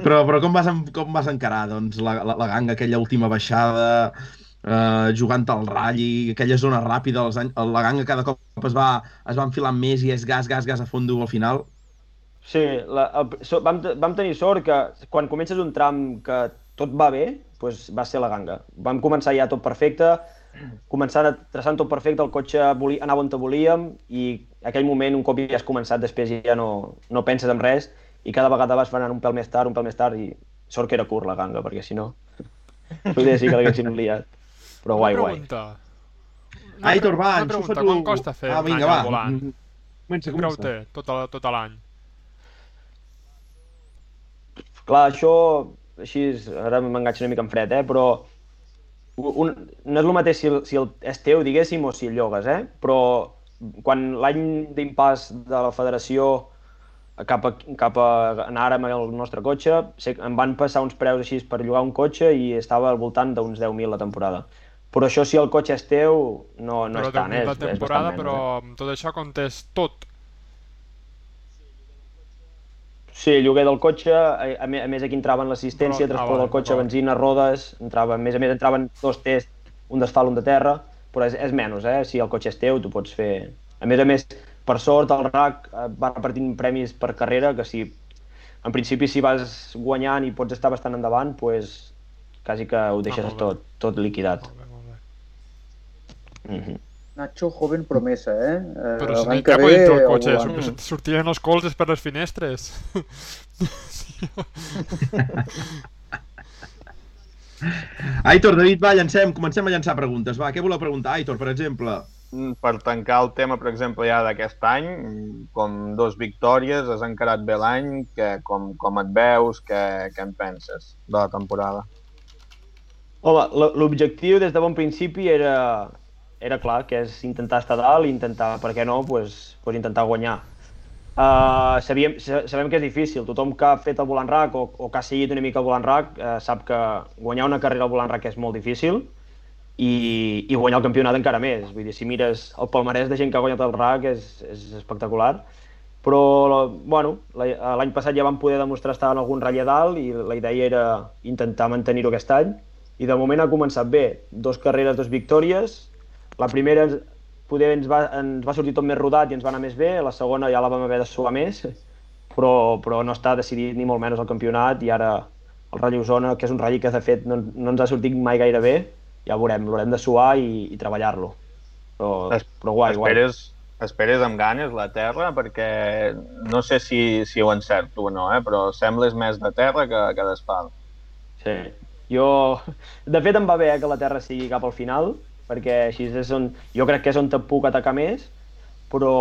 Però, però com, vas, en- com vas encarar doncs, la, la, la ganga, aquella última baixada, eh, jugant al ratll, aquella zona ràpida, els la ganga cada cop es va, es va enfilant més i és gas, gas, gas a fondo al final? Sí, la, el, so, vam, vam tenir sort que quan comences un tram que tot va bé, doncs va ser la ganga. Vam començar ja tot perfecte, començant a traçant tot perfecte, el cotxe volia, anava on te volíem i aquell moment, un cop ja has començat, després ja no, no penses en res i cada vegada vas anant un pèl més tard, un pèl més tard i sort que era curt la ganga, perquè si no, potser sí que l'haguéssim liat. Però guai, una guai. pregunta. Aitor, va, una enxufa pregunta. tu. Quant costa fer ah, un vinga, any va. al volant? Comença, Quin preu comença. té tot, el- tot l'any? Clar, això, així, és- ara m'enganxo una mica en fred, eh? però un, no és el mateix si, el, si el, és teu, diguéssim, o si el llogues, eh? però quan l'any d'impàs de la federació cap a, cap a anar amb el nostre cotxe, em van passar uns preus així per llogar un cotxe i estava al voltant d'uns 10.000 la temporada. Però això si el cotxe és teu, no, no però és tant, eh? la És, és bastant temporada, menys, però eh? amb tot això comptes tot. Sí, lloguer del cotxe, a, a me- a més aquí entraven l'assistència, ah, transport del cotxe, benzina, rodes, entrava, a més a més entraven dos tests, un d'asfalt, un de terra, però és, és menys, eh? Si el cotxe és teu, tu pots fer... A més a més, per sort, el RAC eh, va repartint premis per carrera, que si, en principi, si vas guanyant i pots estar bastant endavant, pues, quasi que ho deixes molt bé. tot, tot liquidat. Bé. Mm -hmm. Nacho, joven promesa, eh? eh Però si no l'any hi cap dintre el cotxe, surt- sortien els colzes per les finestres. Aitor, David, va, llancem, comencem a llançar preguntes. Va, què voleu preguntar, Aitor, per exemple? Mm, Per tancar el tema, per exemple, ja d'aquest any, mm, com dos victòries, has encarat bé l'any, que, com, com et veus, què, què en penses de la temporada? Home, l'objectiu des de bon principi era, era clar, que és intentar estar dalt i intentar, per què no, pues, pues intentar guanyar. Uh, sabíem, sa- sabem que és difícil, tothom que ha fet el volant rack o, o que ha seguit una mica el volant rack uh, sap que guanyar una carrera al volant rack és molt difícil i, i guanyar el campionat encara més. Vull dir, si mires el palmarès de gent que ha guanyat el rack és, és espectacular. Però, bueno, la- l'any passat ja vam poder demostrar estar en algun ratll a dalt i la idea era intentar mantenir-ho aquest any i de moment ha començat bé. Dos carreres, dos victòries. La primera ens- poder ens va, ens va sortir tot més rodat i ens va anar més bé, la segona ja la vam haver de suar més, però, però no està decidit ni molt menys el campionat i ara el Ratll Osona, que és un ratll que de fet no, no ens ha sortit mai gaire bé, ja veurem, l'haurem de suar i, i treballar-lo. Però, Es- però guai, guai. esperes, esperes amb ganes la terra, perquè no sé si, si ho encerto o no, eh? però sembles més de terra que, que d'asfalt. Sí. Jo, de fet, em va bé eh, que la Terra sigui cap al final, perquè així és on, jo crec que és on te puc atacar més, però,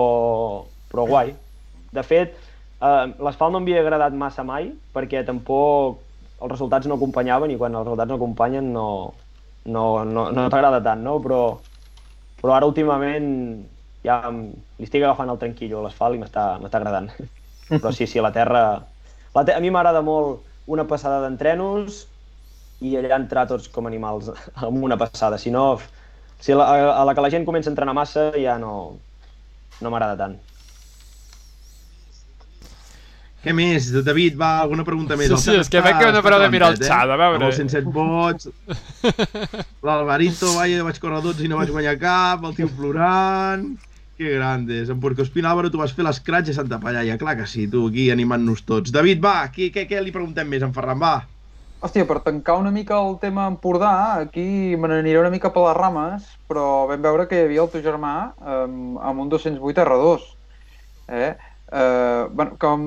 però guai. De fet, eh, l'asfalt no em havia agradat massa mai, perquè tampoc els resultats no acompanyaven i quan els resultats no acompanyen no, no, no, no t'agrada tant, no? Però, però ara últimament ja em- li estic agafant el tranquillo a l'asfalt i m'està agradant. Però sí, sí, la terra... La te... A mi m'agrada molt una passada d'entrenos i allà entrar tots com animals amb una passada. Si no, si la, a la que la gent comença a entrenar massa ja no, no m'agrada tant. Què més? David, va, alguna pregunta més? Sí, sí, és que veig que no pareu de mirar el calentet, xat, a veure. Amb els 107 vots. L'Alvarito, vaja, vaig córrer 12 i no vaig guanyar cap, el tio plorant... Que grandes. En Porcospín Álvaro, tu vas fer l'escratx a Santa Pallaia. Clar que sí, tu aquí animant-nos tots. David, va, què, què, què li preguntem més, en Ferran, va? Hòstia, per tancar una mica el tema Empordà, aquí me n'aniré una mica per les rames, però vam veure que hi havia el teu germà amb, amb un 208 R2. Eh? Uh, bueno, com,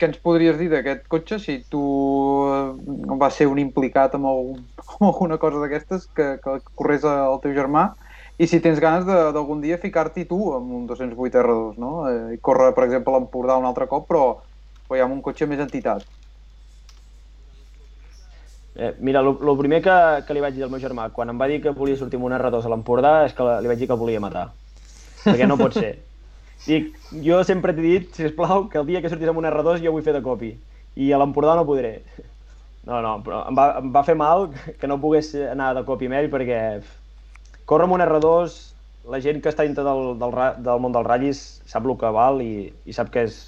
què ens podries dir d'aquest cotxe si tu uh, vas ser un implicat amb, algun, amb alguna cosa d'aquestes que, que corres al teu germà i si tens ganes d'algun dia ficar-t'hi tu amb un 208 R2, no? Eh, I córrer, per exemple, a l'Empordà un altre cop, però, però ja amb un cotxe més entitat. Eh, mira, el primer que, que li vaig dir al meu germà, quan em va dir que volia sortir amb un R2 a l'Empordà, és que li vaig dir que el volia matar. Perquè no pot ser. Dic, jo sempre t'he dit, si plau, que el dia que sortis amb un R2 jo vull fer de copi. I a l'Empordà no podré. No, no, però em va, em va fer mal que no pogués anar de copi amb ell perquè córrer amb un R2, la gent que està dintre del, del, del món dels ratllis sap el que val i, i sap que és,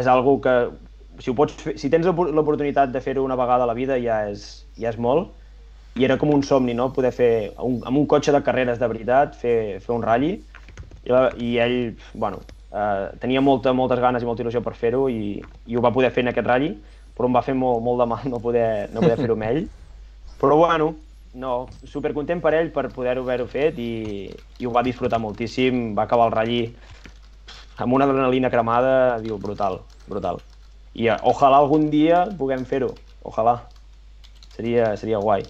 és algo que si, ho pots fer, si tens l'opor- l'oportunitat de fer-ho una vegada a la vida ja és, ja és molt i era com un somni, no? Poder fer un, amb un cotxe de carreres de veritat, fer, fer un ratlli i, la, i ell, bueno, eh, tenia molta, moltes ganes i molta il·lusió per fer-ho i, i ho va poder fer en aquest ratlli però em va fer molt, molt de mal no poder, no poder fer-ho amb ell però bueno, no, supercontent per ell per poder-ho haver-ho fet i, i ho va disfrutar moltíssim, va acabar el ratlli amb una adrenalina cremada, diu, brutal, brutal. I eh, ojalà algun dia puguem fer-ho, ojalà. Seria, seria guai.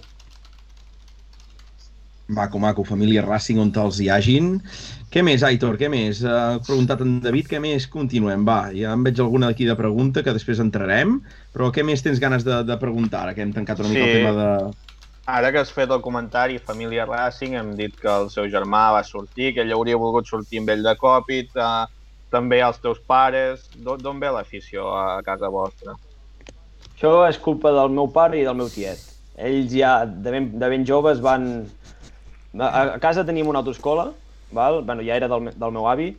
Maco, maco, família Racing on te'ls hi hagin. Què més, Aitor, què més? Ha preguntat en David, què més? Continuem, va. Ja em veig alguna d'aquí de pregunta que després entrarem, però què més tens ganes de, de preguntar, ara que hem tancat una mica Sí. el tema de... Ara que has fet el comentari Família Racing, hem dit que el seu germà va sortir, que ell hauria volgut sortir amb ell de còpit, eh, també els teus pares. D'on ve l'afició a casa vostra? Això és culpa del meu pare i del meu tiet. Ells ja, de ben, de ben joves, van... A, a casa teníem una autoescola, val? Bueno, ja era del, del meu avi,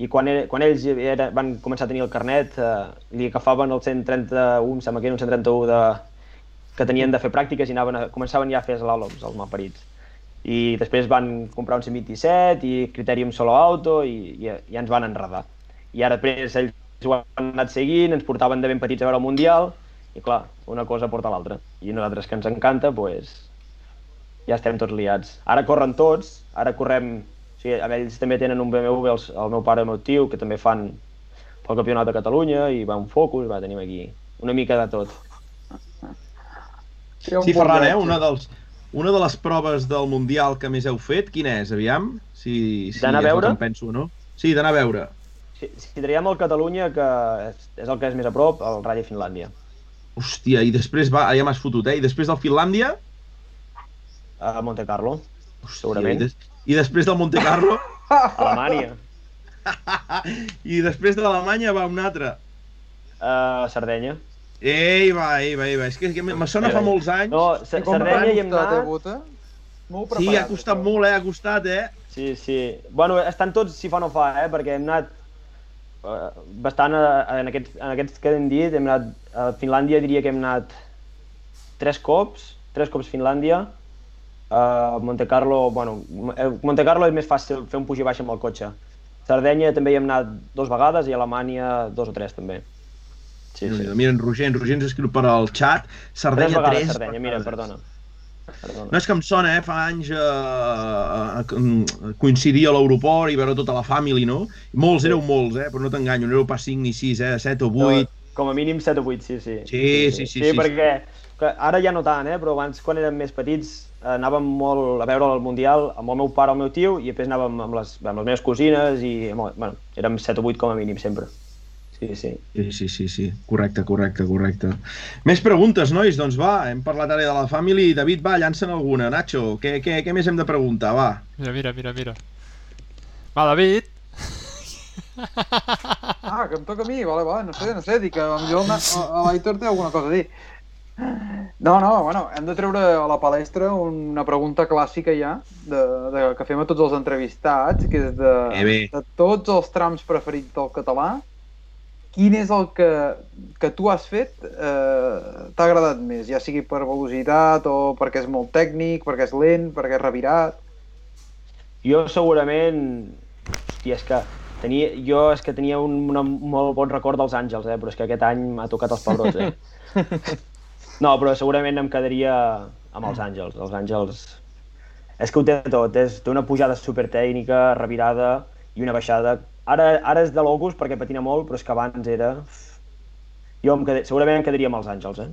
i quan, era, quan ells era, van començar a tenir el carnet, eh, li agafaven el 131, em sembla que era un 131 de, que tenien de fer pràctiques i anaven a, començaven ja a fer slaloms, els malparits. I després van comprar un 127 i Criterium Solo Auto i, i, i ens van enredar. I ara després ells ho han anat seguint, ens portaven de ben petits a veure el Mundial i clar, una cosa porta l'altra. I nosaltres que ens encanta, doncs, ja estem tots liats. Ara corren tots, ara correm... O sigui, ells també tenen un BMW, el, el meu pare i el meu tio, que també fan pel Campionat de Catalunya i va un Focus, va, tenim aquí una mica de tot. Sí, Ferran, eh? Una, dels, una de les proves del Mundial que més heu fet, quina és, aviam? Si, si D'anar a veure? em penso no. Sí, d'anar a veure. Si, si traiem el Catalunya, que és, és el que és més a prop, el Rally Finlàndia. Hòstia, i després va, ja m'has fotut, eh? I després del Finlàndia? A Monte Carlo, Hòstia, Segurament. I, des, I després del Monte Carlo? Alemanya, I després de l'Alemanya va un altre. a Sardenya. Ei, va, ei, va, ei, va. És que, que me sona fa molts anys. No, Sardenya hi hem anat... Molt sí, preparat, ha costat això. molt, eh? Ha costat, eh? Sí, sí. Bueno, estan tots si fa no fa, eh? Perquè hem anat bastant a, en, aquests, en aquests que hem dit, hem anat a Finlàndia diria que hem anat tres cops, tres cops Finlàndia, a Monte Carlo, bueno, eh, Monte Carlo és més fàcil fer un puig i baix amb el cotxe. Sardenya també hi hem anat dues vegades i Alemanya dos o tres també. Sí, sí. Mira, en Roger, en Roger ens escriu per al xat. Tres Sardenya, vegades tres Sardenya, mira, perdona. Perdona. No és que em sona, eh? Fa anys eh, eh, eh, coincidir a l'aeroport i veure tota la família, no? Molts, Sí. éreu molts, eh? Però no t'enganyo, no éreu pas 5 ni 6, eh? 7 o 8. No, com a mínim 7 o 8, sí, sí. Sí, sí, sí, Sí, sí, perquè que ara ja no tant, eh? però abans quan érem més petits anàvem molt a veure el Mundial amb el meu pare, el meu tio, i després anàvem amb les, amb les meves cosines i, bueno, érem 7 o 8 com a mínim sempre. Sí, sí. Sí, sí, sí, sí. Correcte, correcte, correcte. Més preguntes, nois? Doncs va, hem parlat ara de la família. David, va, llança'n alguna. Nacho, què, què, què més hem de preguntar? Va. Mira, mira, mira, mira. Va, David. Ah, que em toca a mi, vale, vale, no sé, no sé, dic que potser l'Aitor té alguna cosa a dir. No, no, bueno, hem de treure a la palestra una pregunta clàssica ja, de, de, que fem a tots els entrevistats, que és de, Eh, de tots els trams preferits del català, quin és el que, que tu has fet eh, t'ha agradat més, ja sigui per velocitat o perquè és molt tècnic, perquè és lent, perquè és revirat... Jo segurament... Hòstia, és que tenia, jo és que tenia un, una, molt bon record dels Àngels, eh? però és que aquest any m'ha tocat els pebrots, eh? No, però segurament em quedaria amb els Àngels. Els Àngels... És que ho té tot, és, té una pujada supertècnica, revirada i una baixada Ara, ara és de locus perquè patina molt, però és que abans era... Jo em quedé, segurament em quedaria amb els Àngels, eh?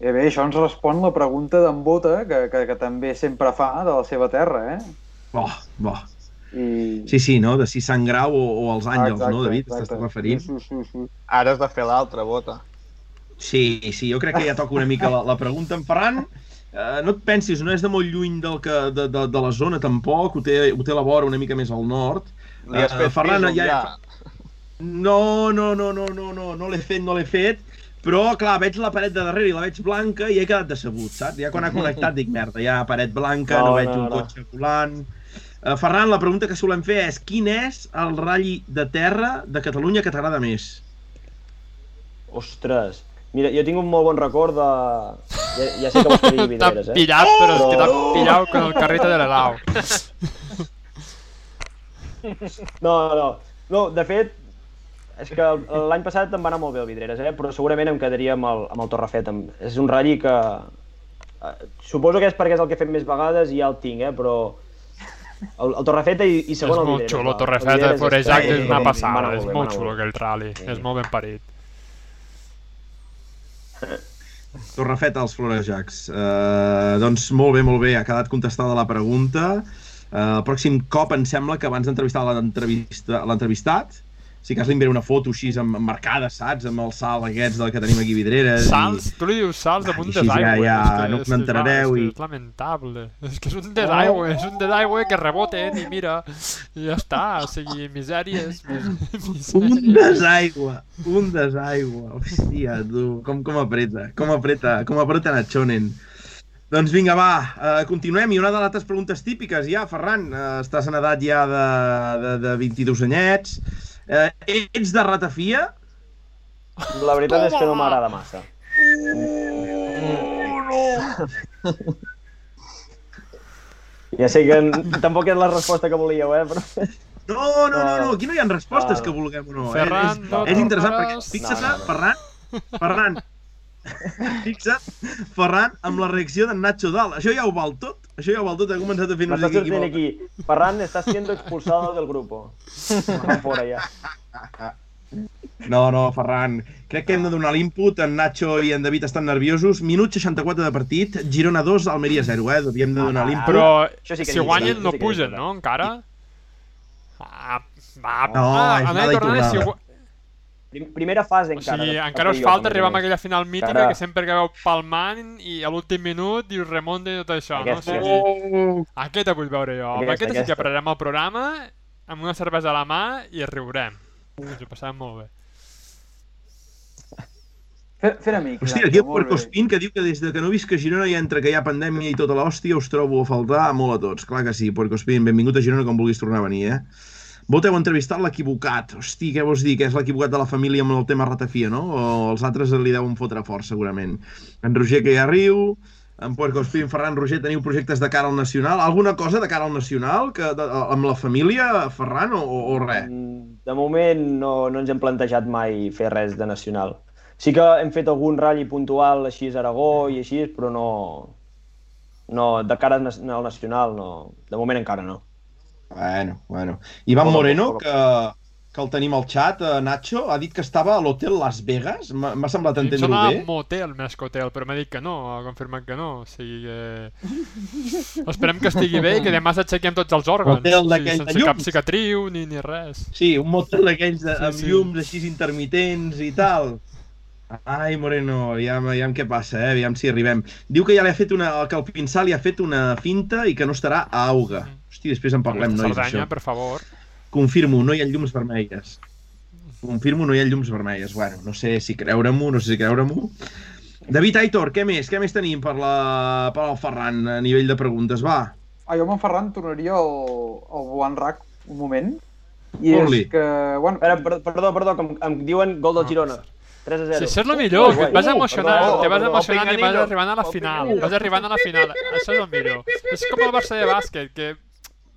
Eh bé, això ens respon la pregunta d'en Bota, que, que, que també sempre fa de la seva terra, eh? Bo, bo. I... Sí, sí, no? De si Sant Grau o, o els Àngels, Exacte, no, David? T'estàs referint? Sí, sí, sí. Ara has de fer l'altra bota. Sí, sí, jo crec que ja toca una mica la, la pregunta. En Ferran, eh, no et pensis, no és de molt lluny del que, de, de, de la zona tampoc, ho té, ho té la vora una mica més al nord. Li has Eh, fet Ferran, ja- ja. No, no, no, no, no, no, no l'he fet, no l'he fet, però clar, veig la paret de darrere i la veig blanca i he quedat decebut, saps? Ja quan ha connectat dic, merda, ja paret blanca, no, No, no veig no, un no. cotxe volant... Uh, Ferran, la pregunta que solem fer és quin és el ratll de terra de Catalunya que t'agrada més? Ostres. Mira, jo tinc un molt bon record de... Ja, ja sé que vols que digui vidreres, eh? pillat, però és que t'ha Oh! pillat con el carrito de l'helau. No, no. No, de fet, és que el- l'any passat em va anar molt bé el Vidreres, eh? però segurament em quedaria amb el, amb el Torrefet. És un ratll que... eh, Suposo que és perquè és el que he fet més vegades i ja el tinc, eh? però el, el Torrefeta i, i És segon el molt Vidreres. xulo, el- el Torrefeta, Vidreres Forejac és- és una passada, és molt xulo aquell rally, Sí. és molt ben parit. Torrefet als Florejacs. Uh, doncs molt bé, molt bé, ha quedat contestada la pregunta. Uh, el pròxim cop em sembla que abans d'entrevistar l'entrevista- l'entrevistat, si cas li enviaré una foto així amb, amb marcada, saps? Amb el salt aquests del que tenim aquí a Vidreres. Salts? Tu li dius salts damunt i així ja- desaigüe. ja no és us clar, i- És, lamentable. És que és un desaigüe, és un desaigüe que reboten i mira, i ja està, o sigui, misèries, mis- Un misèries. desaigua, un desaigua. Hòstia, tu, com, com apreta, com apreta, com apreta Nachonen. Doncs vinga, va, uh, continuem. I una de les altres preguntes típiques ja, Ferran, uh, estàs en edat ja de, de, de 22 anyets. Uh, ets de ratafia? La veritat és que no m'agrada massa. Ja sé que tampoc és la resposta que volíeu, eh? Però... No, no, no, no, aquí no hi ha respostes No. que vulguem o no. eh? Ferran, és, no és interessant perquè, fixa't, No, no, no. Ferran, Ferran, fixa't, Ferran, amb la reacció d'en Nacho Dal. Això ja ho val tot. Això ja ho val tot. Ha començat a fer no sé M'estàs què sortint aquí. Ferran, estás siendo expulsado del grupo. Va fora ja. No, no, Ferran. Crec que hem de donar l'input. En Nacho i en David estan nerviosos. Minut 64 de partit. Girona 2, Almeria 0, eh? Havíem de donar Ah, l'input. Però Això sí si guanyen no pugen, no, encara? Ah, va, No, ah, és anada anada i i tornada, si Primera fase O encara. sigui, de- encara us falta arribar a aquella final mítica Encara- que sempre acabeu palmant i a l'últim minut i us remunta i tot això, Aquesta, no? O sigui, aquesta vull veure jo. Amb Aquesta, aquesta, sí que aquesta. pararem el programa amb una cervesa a la mà i riurem. Ens ho passarem molt bé. Fer, fer amics. Hòstia, aquí el molt bé. Puercospin que diu que des de que no visc a Girona i entre que hi ha pandèmia i tota l'hòstia us trobo a faltar molt a tots. Clar que sí, Puercospin, benvingut a Girona com vulguis tornar a venir, eh? Vos heu entrevistat l'equivocat. Hosti, què vols dir? Que és l'equivocat de la família amb el tema ratafia, no? O els altres li deuen fotre fort, segurament. En Roger, que ja riu, en Puercospin, Ferran, Roger, teniu projectes de cara al Nacional? Alguna cosa de cara al Nacional que, de, amb la família, Ferran, o, o res? Mm, De moment no, no ens hem plantejat mai fer res de nacional. Sí que hem fet algun ratll puntual així a Aragó i així, però no... No, de cara al nacional, no. De moment encara no. Bueno, bueno. Ivan Moreno, que, que el tenim al xat, eh, Nacho, ha dit que estava a l'hotel Las Vegas. M'ha semblat A mi em entendre-ho sona bé. motel més que hotel, però m'ha dit que no, ha confirmat que no. O sigui que... Esperem que estigui bé i que demà s'aixequem tots els òrgans. Hotel o sigui, d'aquell de sense cap llums. cicatriu ni, ni res. Sí, un motel d'aquells de, Sí, amb sí. llums així intermitents i tal. Ai, Moreno, aviam, aviam què passa, eh? aviam si arribem. Diu que ja li ha fet una, que el Pinsà li ha fet una finta i que no estarà a Auga. Hosti, després en parlem, nois, Cerdanya, d'això. per favor. Confirmo, no hi ha llums vermelles. Confirmo, no hi ha llums vermelles. Bueno, no sé si creure-m'ho, no sé si creure-m'ho. David Aitor, què més? Què més tenim per, la, per al Ferran a nivell de preguntes? Va, Ah, jo amb en Ferran tornaria al, al Boan Rac un moment. I Fot-li. és que, bueno, Espera, per- perdó, perdó, que em, em diuen gol del Girona. 3 a 0. Si això és el millor, que et vas Uh, emocionant, perdó, te vas perdó, emocionant i vas arribant a la final, vas arribant a la final, això és el millor. És com el Barça de bàsquet, que...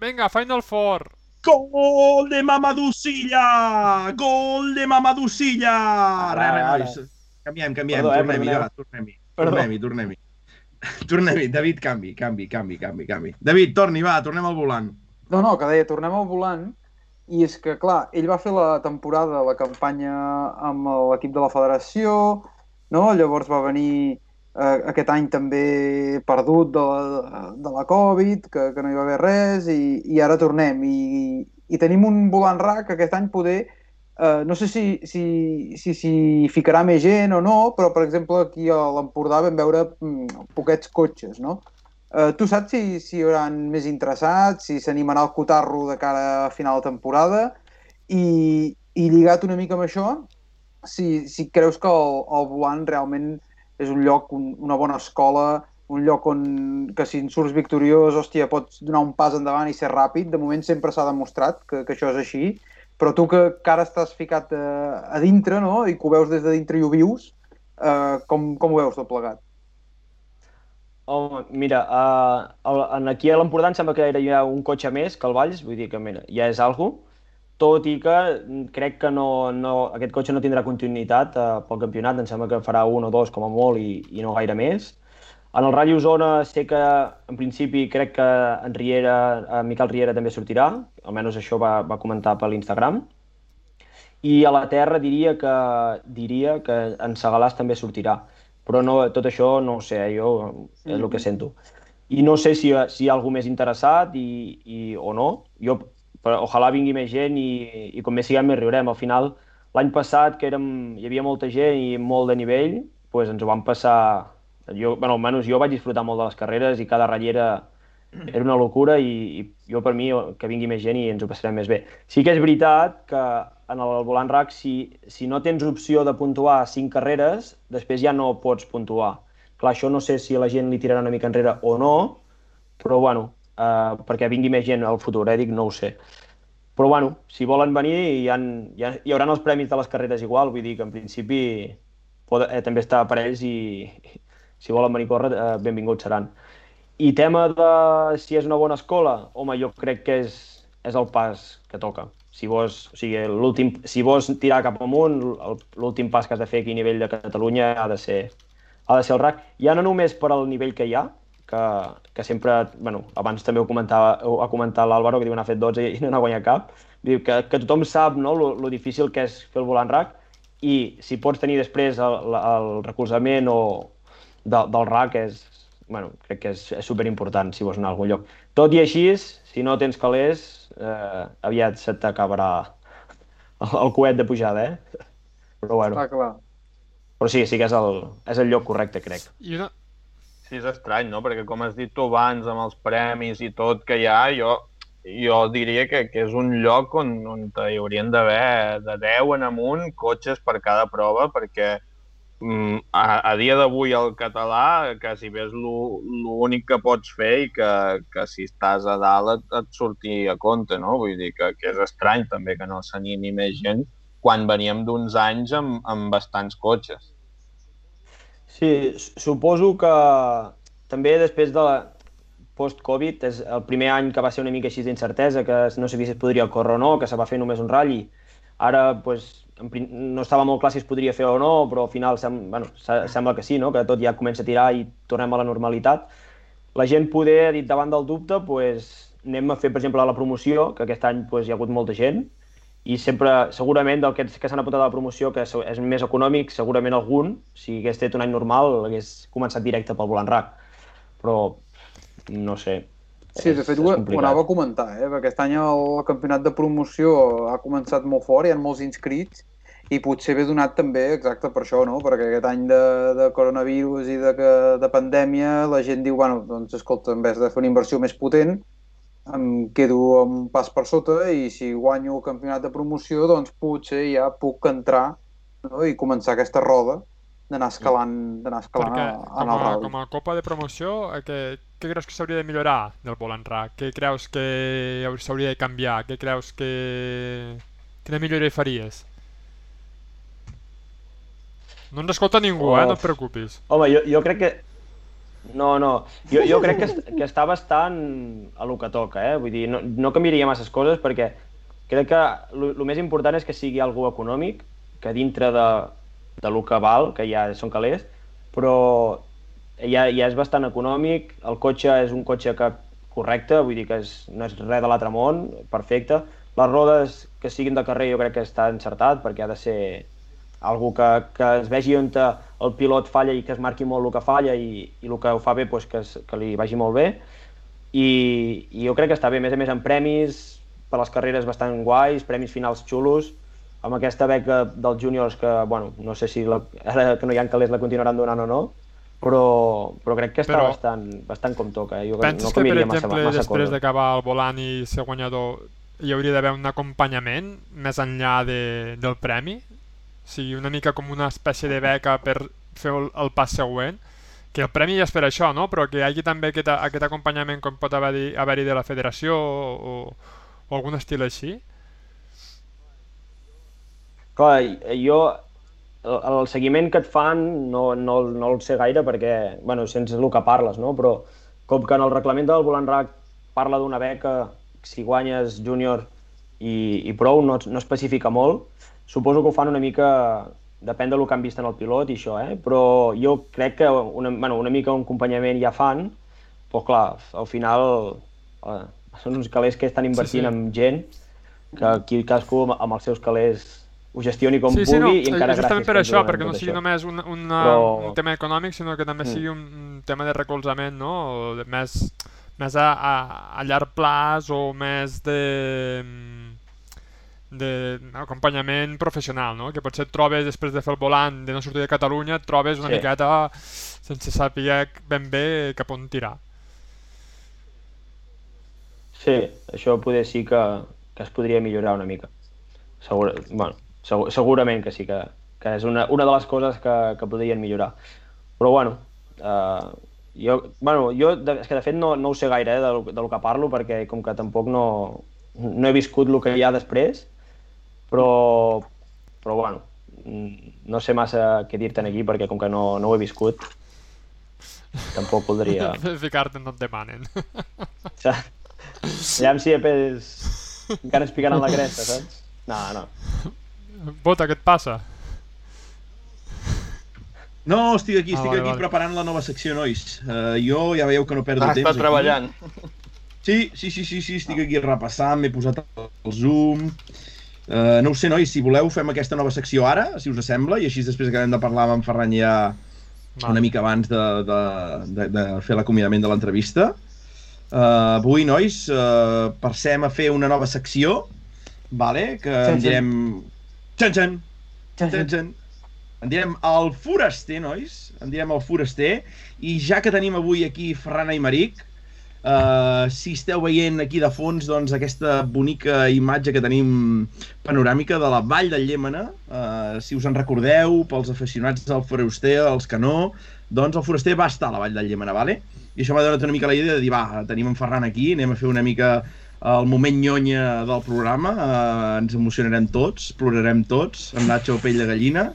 Vinga, Final Four! Gol de Mamadou Silla! Gol de Mamadou Silla! Ara, ara. nois. Canviem, canviem, Perdó, eh, tornem-hi, tornem-hi. Tornem-hi, tornem-hi. Tornem-hi, David, canvi, canvi, canvi, canvi, canvi. David, torni, va, tornem al volant. No, no, que deia, tornem al volant, i és que, clar, ell va fer la temporada, la campanya amb l'equip de la federació, no? llavors va venir eh, aquest any també perdut de la, de la Covid, que, que no hi va haver res, i, i ara tornem. I, I tenim un volant RAC que aquest any poder, eh, no sé si, si, si, si ficarà més gent o no, però, per exemple, aquí a l'Empordà vam veure mm, poquets cotxes, no? Eh, tu saps si, si hi haurà més interessats, si s'animarà el cotarro de cara a final de temporada i, i lligat una mica amb això, si, si creus que el, el volant realment és un lloc, un, una bona escola, un lloc on que si en surts victoriós, hòstia, pots donar un pas endavant i ser ràpid. De moment sempre s'ha demostrat que, que això és així, però tu que, que ara estàs ficat a, a dintre, no?, i que ho veus des de dintre i ho vius, eh, com, com ho veus tot plegat? Home, mira, uh, en aquí a l'Empordà em sembla que hi ha un cotxe més que el Valls, vull dir que mira, ja és algo, tot i que crec que no, no, aquest cotxe no tindrà continuïtat uh, pel campionat, em sembla que farà un o dos com a molt i, i no gaire més. En el Rally Osona sé que en principi crec que en Riera, en Miquel Riera també sortirà, almenys això va, va comentar per l'Instagram. I a la Terra diria que, diria que en Segalàs també sortirà però no, tot això no ho sé, eh, jo és el que mm. sento. I no sé si, si hi ha algú més interessat i, i, o no. Jo, però, ojalà vingui més gent i, i com més siguem més riurem. Al final, l'any passat, que érem, hi havia molta gent i molt de nivell, pues ens ho vam passar... Jo, bueno, almenys jo vaig disfrutar molt de les carreres i cada ratllera era una locura i, i jo per mi que vingui més gent i ens ho passarem més bé. Sí que és veritat que en el volant rack, si, si no tens opció de puntuar 5 carreres, després ja no pots puntuar. Clar, això no sé si la gent li tirarà una mica enrere o no, però bueno, eh, perquè vingui més gent al futur, eh, dic, no ho sé. Però bueno, si volen venir hi, ha, hi, ha, hi haurà els premis de les carreres igual, vull dir que en principi pot, eh, també està per ells i, si volen venir a córrer, eh, benvinguts seran. I tema de si és una bona escola, home, jo crec que és, és el pas que toca si vols, o sigui, si vols tirar cap amunt, l'últim pas que has de fer aquí a nivell de Catalunya ha de ser, ha de ser el RAC. Ja no només per al nivell que hi ha, que, que sempre, bueno, abans també ho comentava, ho ha comentat l'Àlvaro, que diu n'ha fet 12 i no n'ha guanyat cap, diu que, que tothom sap no, lo, lo difícil que és fer el volant RAC i si pots tenir després el, el recolzament o de, del RAC és, bueno, crec que és, és superimportant si vols anar a algun lloc. Tot i així, si no tens calés, eh, aviat se t'acabarà el, el coet de pujada, eh? Però bueno. Ah, clar. Però sí, sí que és el, és el lloc correcte, crec. I una... Sí, és estrany, no? Perquè com has dit tu abans, amb els premis i tot que hi ha, jo, jo diria que, que és un lloc on, on hi haurien d'haver de 10 en amunt cotxes per cada prova, perquè Mm, a, a dia d'avui el català quasi bé és l'únic que pots fer i que, que si estàs a dalt et, et surti a compte, no? Vull dir que, que és estrany també que no s'animi més gent quan veníem d'uns anys amb, amb bastants cotxes. Sí, suposo que també després de la post-Covid és el primer any que va ser una mica així d'incertesa, que no sabia si es podria córrer o no, que se va fer només un ratll. Ara, pues, no estava molt clar si es podria fer o no, però al final sem bueno, sembla que sí, no? que tot ja comença a tirar i tornem a la normalitat. La gent poder, dit davant del dubte, pues, anem a fer, per exemple, la promoció, que aquest any pues, hi ha hagut molta gent, i sempre, segurament, del que, que s'han apuntat a la promoció, que és més econòmic, segurament algun, si hagués estat un any normal, hagués començat directe pel volant RAC. Però, no sé, Sí, de fet ho, ho anava a comentar, eh? perquè aquest any el campionat de promoció ha començat molt fort, hi ha molts inscrits i potser ve donat també exacte per això, no? perquè aquest any de, de coronavirus i de, de pandèmia la gent diu, bueno, doncs escolta, en vez de fer una inversió més potent, em quedo un pas per sota i si guanyo el campionat de promoció, doncs potser ja puc entrar no? i començar aquesta roda d'anar escalant, d'anar escalant Perquè, en el rally. Com a copa de promoció, eh, què, què creus que s'hauria de millorar del volant RAC? Què creus que s'hauria de canviar? Què creus que... Quina millora hi faries? No ens escolta ningú, oh. eh? No et preocupis. Home, jo, jo crec que... No, no. Jo, jo crec que, que està bastant a lo que toca, eh? Vull dir, no, no canviaria masses coses perquè crec que el més important és que sigui algú econòmic, que dintre de, de lo que val, que ja són calés, però ja, ja és bastant econòmic, el cotxe és un cotxe que correcte, vull dir que és, no és res de l'altre món, perfecte. Les rodes que siguin de carrer jo crec que està encertat perquè ha de ser algú que, que es vegi on el pilot falla i que es marqui molt el que falla i, i el que ho fa bé doncs que, es, que li vagi molt bé i, i jo crec que està bé, a més a més amb premis per les carreres bastant guais, premis finals xulos amb aquesta beca dels júniors que, bueno, no sé si la, ara que no hi ha calés la continuaran donant o no, però, però crec que està però, bastant, bastant com toca. Eh? Jo penses no que, per exemple, massa, massa després d'acabar el volant i ser guanyador, hi hauria d'haver un acompanyament més enllà de, del premi? O sigui, una mica com una espècie de beca per fer el, el pas següent? Que el premi ja és per això, no? Però que hi hagi també aquest, aquest acompanyament com pot haver-hi haver de la federació o, o algun estil així? Clar, jo el, el seguiment que et fan no, no, no el sé gaire perquè, bueno, sense el que parles, no? Però com que en el reglament del Volant RAC parla d'una beca si guanyes júnior i, i prou, no, no especifica molt, suposo que ho fan una mica depèn del que han vist en el pilot i això, eh? però jo crec que una, bueno, una mica un acompanyament ja fan, però clar, al final eh, són uns calés que estan invertint sí, sí. en gent que aquí cadascú amb els seus calés ho gestioni com sí, sí, no, pugui i encara justament per això, perquè no sigui això. només un, una, Però... un tema econòmic, sinó que també mm. sigui un, un tema de recolzament, no? O de més, més a, a, a llarg plaç o més de d'acompanyament professional, no? que potser et trobes després de fer el volant de no sortir de Catalunya, et trobes una sí. miqueta sense saber ben bé cap on tirar. Sí, això poder sí que, que es podria millorar una mica. Segur, bueno, segur, segurament que sí, que, que és una, una de les coses que, que podrien millorar. Però bueno, eh, jo, bueno, jo de, és que de fet no, no ho sé gaire eh, del, del que parlo perquè com que tampoc no, no he viscut el que hi ha després, però, però bueno, no sé massa què dir-te'n aquí perquè com que no, no ho he viscut, tampoc voldria... Ficar-te on et demanen. Ja si Epes encara es picaran la cresta, saps? No, no. Bota, què et passa? No, estic aquí, estic ah, vale, aquí vale. preparant la nova secció, nois. Uh, jo ja veieu que no perdo ah, temps. Està treballant. Sí, sí, sí, sí, sí, estic aquí repassant, m'he posat el Zoom... Uh, no ho sé, nois, si voleu fem aquesta nova secció ara, si us sembla, i així després acabem de parlar amb en Ferran ja una mica abans de, de, de, de fer l'acomiadament de l'entrevista. Uh, avui, nois, uh, passem a fer una nova secció vale? que en direm... Txan, txan. Txan, txan. En direm el foraster, nois. En direm el foraster. I ja que tenim avui aquí Ferran Aymeric, uh, si esteu veient aquí de fons doncs, aquesta bonica imatge que tenim panoràmica de la Vall del Llémena, uh, si us en recordeu, pels aficionats del foraster, els que no, doncs el foraster va estar a la Vall del Llémena, vale? I això m'ha donat una mica la idea de dir, va, tenim en Ferran aquí, anem a fer una mica el moment nyonya del programa, eh, ens emocionarem tots, plorarem tots, amb Nacho pell de gallina,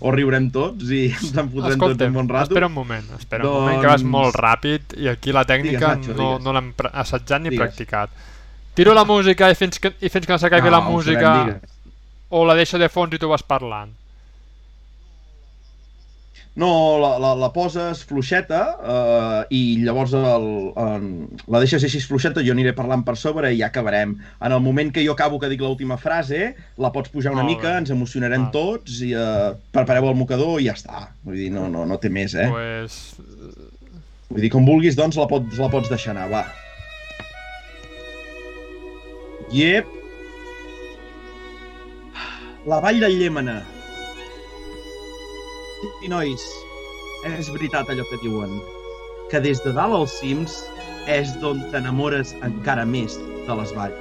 o riurem tots i ens en fotrem Escolta, tots un bon rato. espera un moment, espera doncs... un moment que vas doncs- molt ràpid i aquí la tècnica digues, Nacho, no, no l'hem assajat ni digues. practicat. Tiro la música i fins que, i fins que no s'acabi no, la música o la deixo de fons i tu vas parlant. No, la, la, la poses fluixeta eh, i llavors el, el, la deixes així fluixeta, jo aniré parlant per sobre i ja acabarem. En el moment que jo acabo que dic l'última frase, la pots pujar una Molt mica, bé. ens emocionarem ah. tots i eh, prepareu el mocador i ja està. Vull dir, no, no, no té més, eh? Pues... Vull dir, com vulguis, doncs la pots, la pots deixar anar, va. Yep. La vall del Llémena i nois, és veritat allò que diuen, que des de dalt als cims és d'on t'enamores encara més de les valls.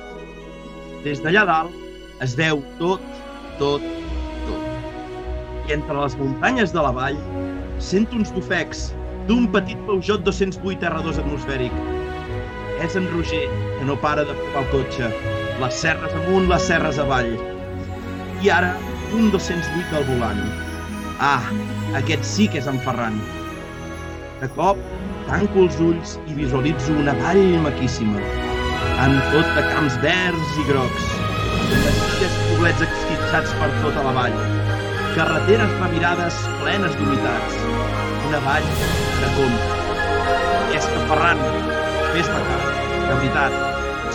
Des d'allà dalt es veu tot, tot, tot. I entre les muntanyes de la vall sento uns bufecs d'un petit Peugeot 208 R2 atmosfèric. És en Roger, que no para de provar el cotxe. Les serres amunt, les serres avall. I ara, un 208 del volant Ah, aquest sí que és en Ferran. De cop, tanco els ulls i visualitzo una vall maquíssima, amb tot de camps verds i grocs, masies poblets esquitxats per tota la vall, carreteres revirades plenes d'humitats, una vall de compte. És que Ferran, fes-me cas, de veritat,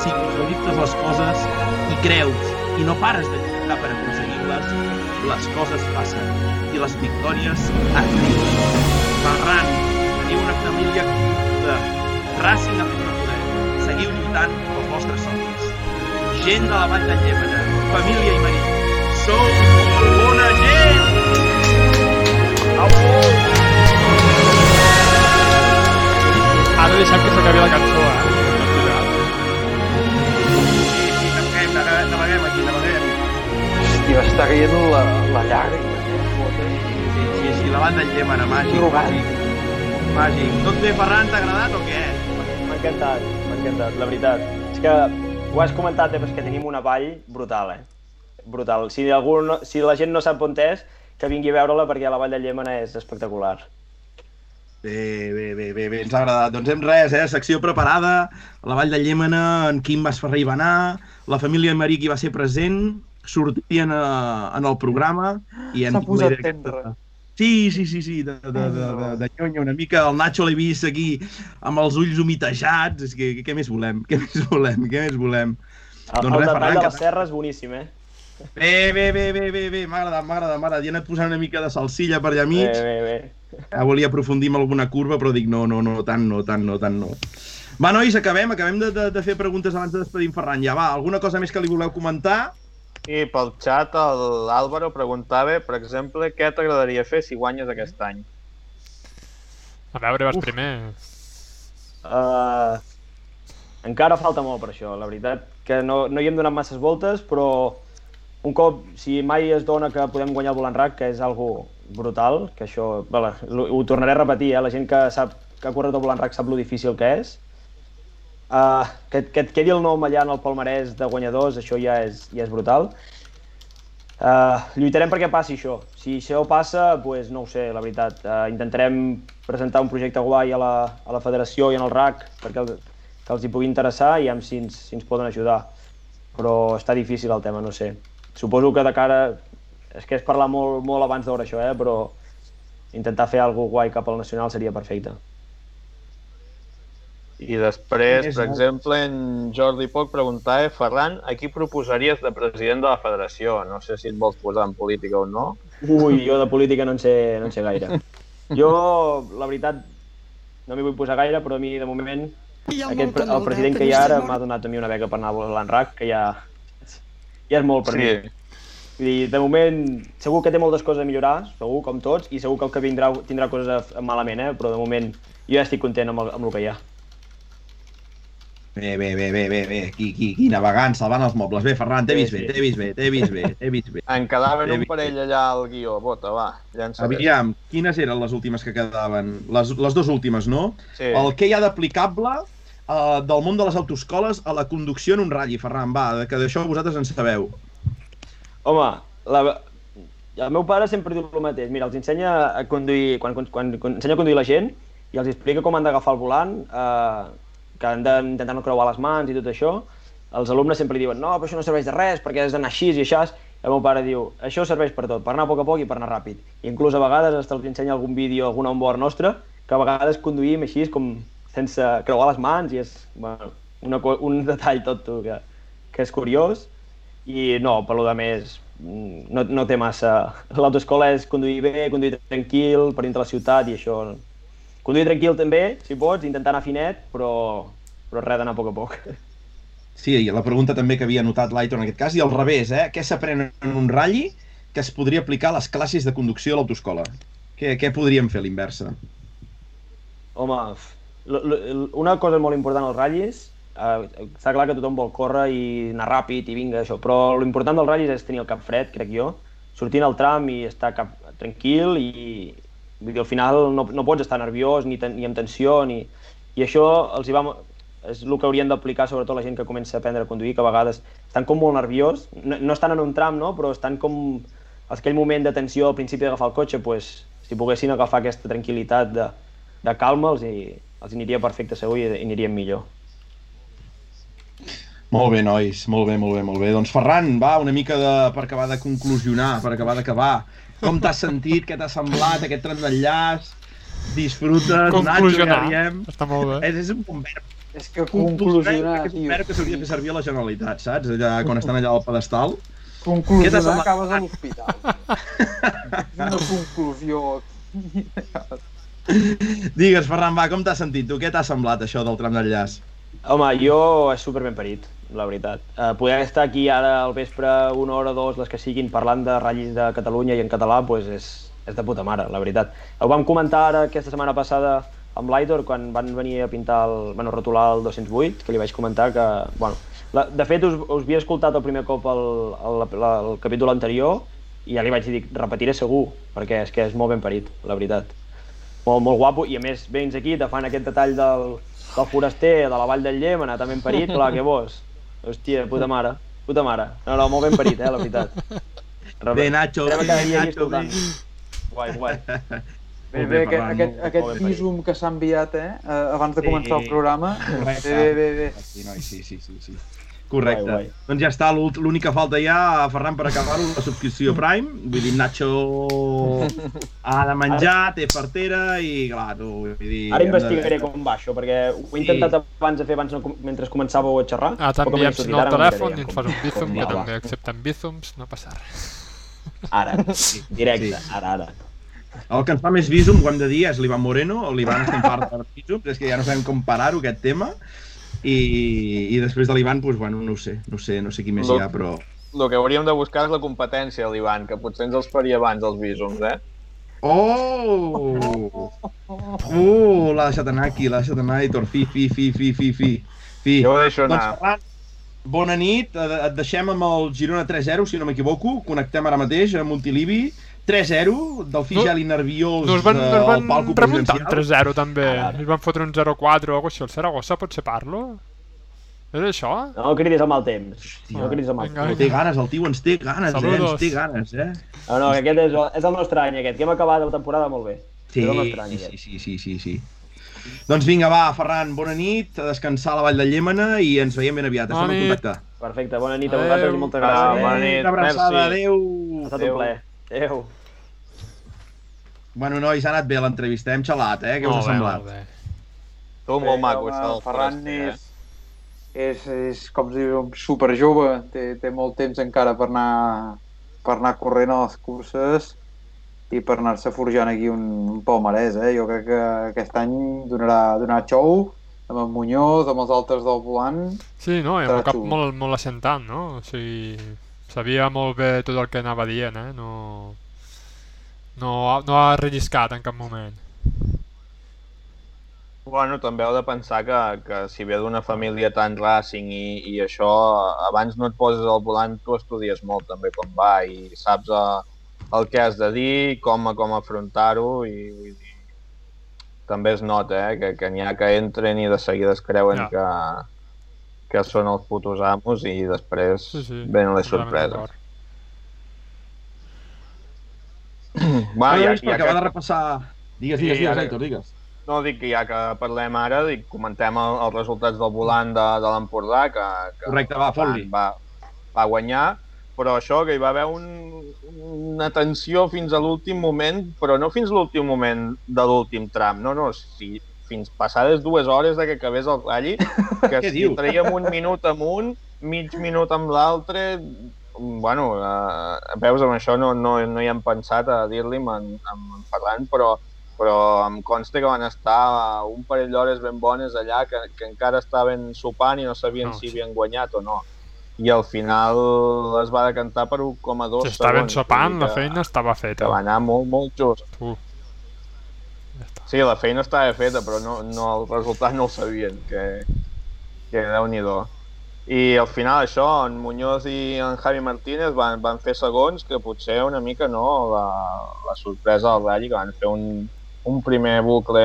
si visualitzes les coses i creus i no pares de lluitar per aconseguir-les, les coses passen i les victòries arriben. Ferran, teniu una família de Racing una poder. Seguiu lluitant pels vostres somnis. Gent de la Vall de Llémena, família i marit, sou molt bona gent! Ara deixem que s'acabi la cançó, eh? Sí, sí, naveguem, naveguem, naveguem aquí, naveguem. Hòstia, està caient la, la llàgrima. Sí, sí, sí, la banda en Llémena, màgic, màgic. Màgic. Tot bé, Ferran, t'ha agradat o què? M'ha encantat, m'ha encantat, la veritat. És que ho has comentat, eh, però és que tenim una vall brutal, eh? Brutal. Si, algú no, si la gent no sap on és, que vingui a veure-la perquè la vall de Llémena és espectacular. Bé, bé, bé, bé, bé, ens ha agradat. Doncs hem res, eh? Secció preparada, la Vall de Llémena, en Quim Masferrer hi va anar, la família Maric hi va ser present, sortien a, en el programa i en S'ha posat tendre. Sí, sí, sí, sí, de, de, de, de, de nyonya una mica. El Nacho l'he vist aquí amb els ulls humitejats. És que, què més volem? Què més volem? Què més volem? El, Doncs el res, detall Ferran, de que- la serra és boníssim, eh? Bé, bé, bé, bé, bé, bé, m'ha agradat, m'ha agradat, m'ha agradat. Ja he anat posant una mica de salsilla per allà Bé, mig. bé, bé. Ja volia aprofundir en alguna curva, però dic no, no, no, tant no, tant no, tant no. Va, nois, acabem, acabem de, de, de fer preguntes abans de despedir en Ferran. Ja, va, alguna cosa més que li voleu comentar? I pel xat el Álvaro preguntava, per exemple, què t'agradaria fer si guanyes aquest any? A veure, vas primer. Uh, encara falta molt per això, la veritat que no, no hi hem donat masses voltes, però un cop, si mai es dona que podem guanyar el Volant RAC, que és algo brutal, que això, vale, ho ho tornaré a repetir, eh? la gent que sap que ha corregut el Volant RAC sap lo difícil que és. Uh, que, que et quedi el nom allà en el palmarès de guanyadors, això ja és, ja és brutal. Uh, lluitarem perquè passi això. Si això passa, pues, no ho sé, la veritat. Uh, intentarem presentar un projecte guai a la, a la federació i en el RAC perquè el, que els hi pugui interessar i veure si si ens poden ajudar. Però està difícil el tema, no sé. Suposo que de cara... És que és parlar molt, molt abans d'hora això, eh? però intentar fer alguna guai cap al nacional seria perfecte. I després, És per exemple, en Jordi Poc preguntava, Ferran, a qui proposaries de president de la federació? No sé si et vols posar en política o no. Ui, jo de política no en sé, no en sé gaire. Jo, la veritat, no m'hi vull posar gaire, però a mi, de moment, aquest, el president que hi ha ara m'ha donat a mi una beca per anar a l'Enrac, que ja, ja és molt per mi. Sí, Vull dir, de moment, segur que té moltes coses a millorar, segur, com tots, i segur que el que vindrà tindrà coses malament, eh? però de moment jo ja estic content amb el, amb el que hi ha. Bé, bé, bé, bé, bé, bé. Qui, qui, qui navegant, salvant els mobles. Bé, Ferran, t'he vist bé, t'he vist bé, t'he vist bé, t'he vist bé. en quedaven un parell allà al guió. Bota, va, llança Aviam, quines eren les últimes que quedaven? Les, les dues últimes, no? Sí. El que hi ha d'aplicable uh, del món de les autoscoles a la conducció en un ratll, Ferran, va, que d'això vosaltres en sabeu. Home, la... el meu pare sempre diu el mateix. Mira, els ensenya a conduir, quan, quan, quan, quan ensenya a conduir la gent i els explica com han d'agafar el volant, eh, que han d'intentar no creuar les mans i tot això, els alumnes sempre li diuen no, però això no serveix de res, perquè has d'anar així i així. I el meu pare diu, això serveix per tot, per anar a poc a poc i per anar ràpid. I inclús a vegades hasta els ensenya algun vídeo, algun onboard nostre, que a vegades conduïm així com sense creuar les mans i és bueno, una, un detall tot tu, que, que és curiós. I no, per lo de més, mm, no, no té massa... L'autoescola és conduir bé, conduir tranquil, per dintre la ciutat i això... Conduir tranquil també, si pots, intentar anar finet, però, però res d'anar a poc a poc. Sí, i la pregunta també que havia notat l'Aitor en aquest cas, i al revés, eh? Què s'aprèn en un ratll que es podria aplicar a les classes de conducció a l'autoescola? Què, què podríem fer a l'inversa? Home, una cosa molt important als ratllis, eh, està clar que tothom vol córrer i anar ràpid i vinga, això, però l'important dels ratllis és tenir el cap fred, crec jo, sortint al tram i estar cap tranquil i vull dir, al final no, no pots estar nerviós ni, ten, ni amb tensió ni... i això els hi va, és el que haurien d'aplicar sobretot la gent que comença a aprendre a conduir, que a vegades estan com molt nerviós, no, no estan en un tram, no? però estan com aquell moment de tensió al principi d'agafar el cotxe, pues, si poguessin agafar aquesta tranquil·litat de, de calma els, hi, els hi aniria perfecte segur i, i anirien millor. Molt bé, nois, molt bé, molt bé, molt bé. Doncs Ferran, va, una mica de, per acabar de conclusionar, per acabar d'acabar. Com t'has sentit, què t'ha semblat, aquest tram d'enllaç? disfrutes, Nacho, ja riem. Està molt bé. És, és un bon verb. És que Conclusionar, és un verb que s'hauria de fer servir a la Generalitat, saps? Allà, quan estan allà al pedestal. Conclusionar, semblat? acabes a l'hospital. és una conclusió. Digues, Ferran, va, com t'has sentit tu? Què t'ha semblat això del tram d'enllaç? Home, jo és super ben parit, la veritat. Uh, poder estar aquí ara al vespre una hora o dos, les que siguin, parlant de ratllis de Catalunya i en català, pues és, és de puta mare, la veritat. Ho vam comentar ara aquesta setmana passada amb l'Aitor, quan van venir a pintar el, bueno, rotular el 208, que li vaig comentar que, bueno, la, de fet us, us havia escoltat el primer cop el, el, el, el capítol anterior i ja li vaig dir, repetiré segur, perquè és que és molt ben parit, la veritat. Molt, molt guapo, i a més vens aquí, te fan aquest detall del, del foraster de la Vall del Llémena, també ben parit, clar, que vos. Hòstia, puta mare, puta mare. No, no, molt ben parit, eh, la veritat. Bé, Nacho, bé, Nacho, bé. Guai, guai. Bé, bé, aquest, aquest, aquest visum que s'ha enviat, eh, eh, abans de Sí. començar el programa. Bé, bé, bé, bé. Sí, noi, sí, sí, sí, sí. Correcte. Guai, guai. Doncs ja està, l'últ- l'única falta ja, Ferran, per acabar-ho, la subscripció Prime. Vull dir, Nacho ha de menjar, té partera i, clar, tu, vull dir... Ara investigaré de... com va això, perquè ho he intentat abans de fer abans no, mentre començàveu a xerrar. Ah, t'enviem el telèfon i ens fas un bizum, com que també acceptem bizums, no passa res. Ara, directe, Sí. ara, ara. El que ens fa més visum, ho hem de dir, és l'Ivan Moreno, o l'Ivan estem fart per visums, és que ja no sabem com parar-ho, aquest tema. I, i després de l'Ivan, doncs, bueno, no ho sé, no ho sé, no sé qui més hi ha, però... El que hauríem de buscar és la competència, l'Ivan, que potser ens els faria abans els visums, eh? Oh! Uh, l'ha deixat anar aquí, l'ha deixat anar, Aitor, fi, fi, fi, fi, fi, fi. fi. Jo ho deixo Doncs, anar. Ferran, bona nit, et et deixem amb el Girona 3-0, si no m'equivoco, connectem ara mateix a Montilivi, 3-0, del No- Figeli nerviós No es van, eh, no es al van palco remuntar un presidencial. 3-0 també. Ara, ara. Es van fotre un 0-4 o alguna cosa així. El Saragossa potser parlo? És això? No cridis al mal temps. No cridis al mal temps. Té ganes, el tio ens té ganes, eh? Saludos. Ens té ganes, eh? No, no, que aquest és, és el nostre any, aquest, que hem acabat la temporada molt bé. Sí, és el nostre any, sí, sí, sí, sí, sí. Doncs vinga, va, Ferran, bona nit, a descansar a la Vall de Llémena i ens veiem ben aviat. Bona Estem en nit. contacte. Perfecte, bona nit a vosaltres i moltes Ah, gràcies. bona eh? nit. Una abraçada, merci. adeu. Ha estat un plaer. Adéu. Bueno, nois, ha anat bé l'entrevista, hem xalat, eh? Què us ha Molt bé, semblat? molt bé. Molt maco, això del Ferran eh? és, és, és, com es diu, super jove, té, té molt temps encara per anar, per anar corrent a les curses i per anar-se forjant aquí un, un palmarès, eh? Jo crec que aquest any donarà, donarà xou amb en Muñoz, amb els altres del volant. Sí, no, i amb el cap molt, molt assentant, no? O sigui, sabia molt bé tot el que anava dient, eh? No, no, no ha relliscat en cap moment. Bueno, també heu de pensar que, que si ve d'una família tan racing i, i això, abans no et poses al volant, tu estudies molt també com va i saps eh, el que has de dir, com, com afrontar-ho i vull dir, també es nota eh, que, que n'hi ha que entren i de seguida es creuen Ja. que, que són els putos amos i després Sí, sí. venen les sorpreses. d'acord. Va, ja, ja que- de repassar... Digues, digues, digues, Aitor, digues. No, dic que ja que parlem ara, dic, comentem el, els resultats del volant de, de l'Empordà, que, que Correcte, va, fot-li. va, va guanyar, però això, que hi va haver un, una tensió fins a l'últim moment, però no fins a l'últim moment de l'últim tram, no, no, si, fins passades dues hores de que acabés el rally, que si diu? traiem un minut amb un, mig minut amb l'altre, bueno, eh, veus, amb això no, no, no hi hem pensat a dir-li amb, en- amb en Ferran, però però em consta que van estar un parell d'hores ben bones allà, que, que encara estaven sopant i no sabien No, si havien guanyat o no. I al final es va decantar per 1,2 Si estaven sopant, vull la que- feina estava Que feta. va anar molt, molt just. Tu. Ja està. Sí, la feina estava feta, però no, no, el resultat no el sabien, que, que déu-n'hi-do. I al final això, en Muñoz i en Javi Martínez van, van fer segons que potser una mica no, la, la sorpresa del Rally, que van fer un, un primer bucle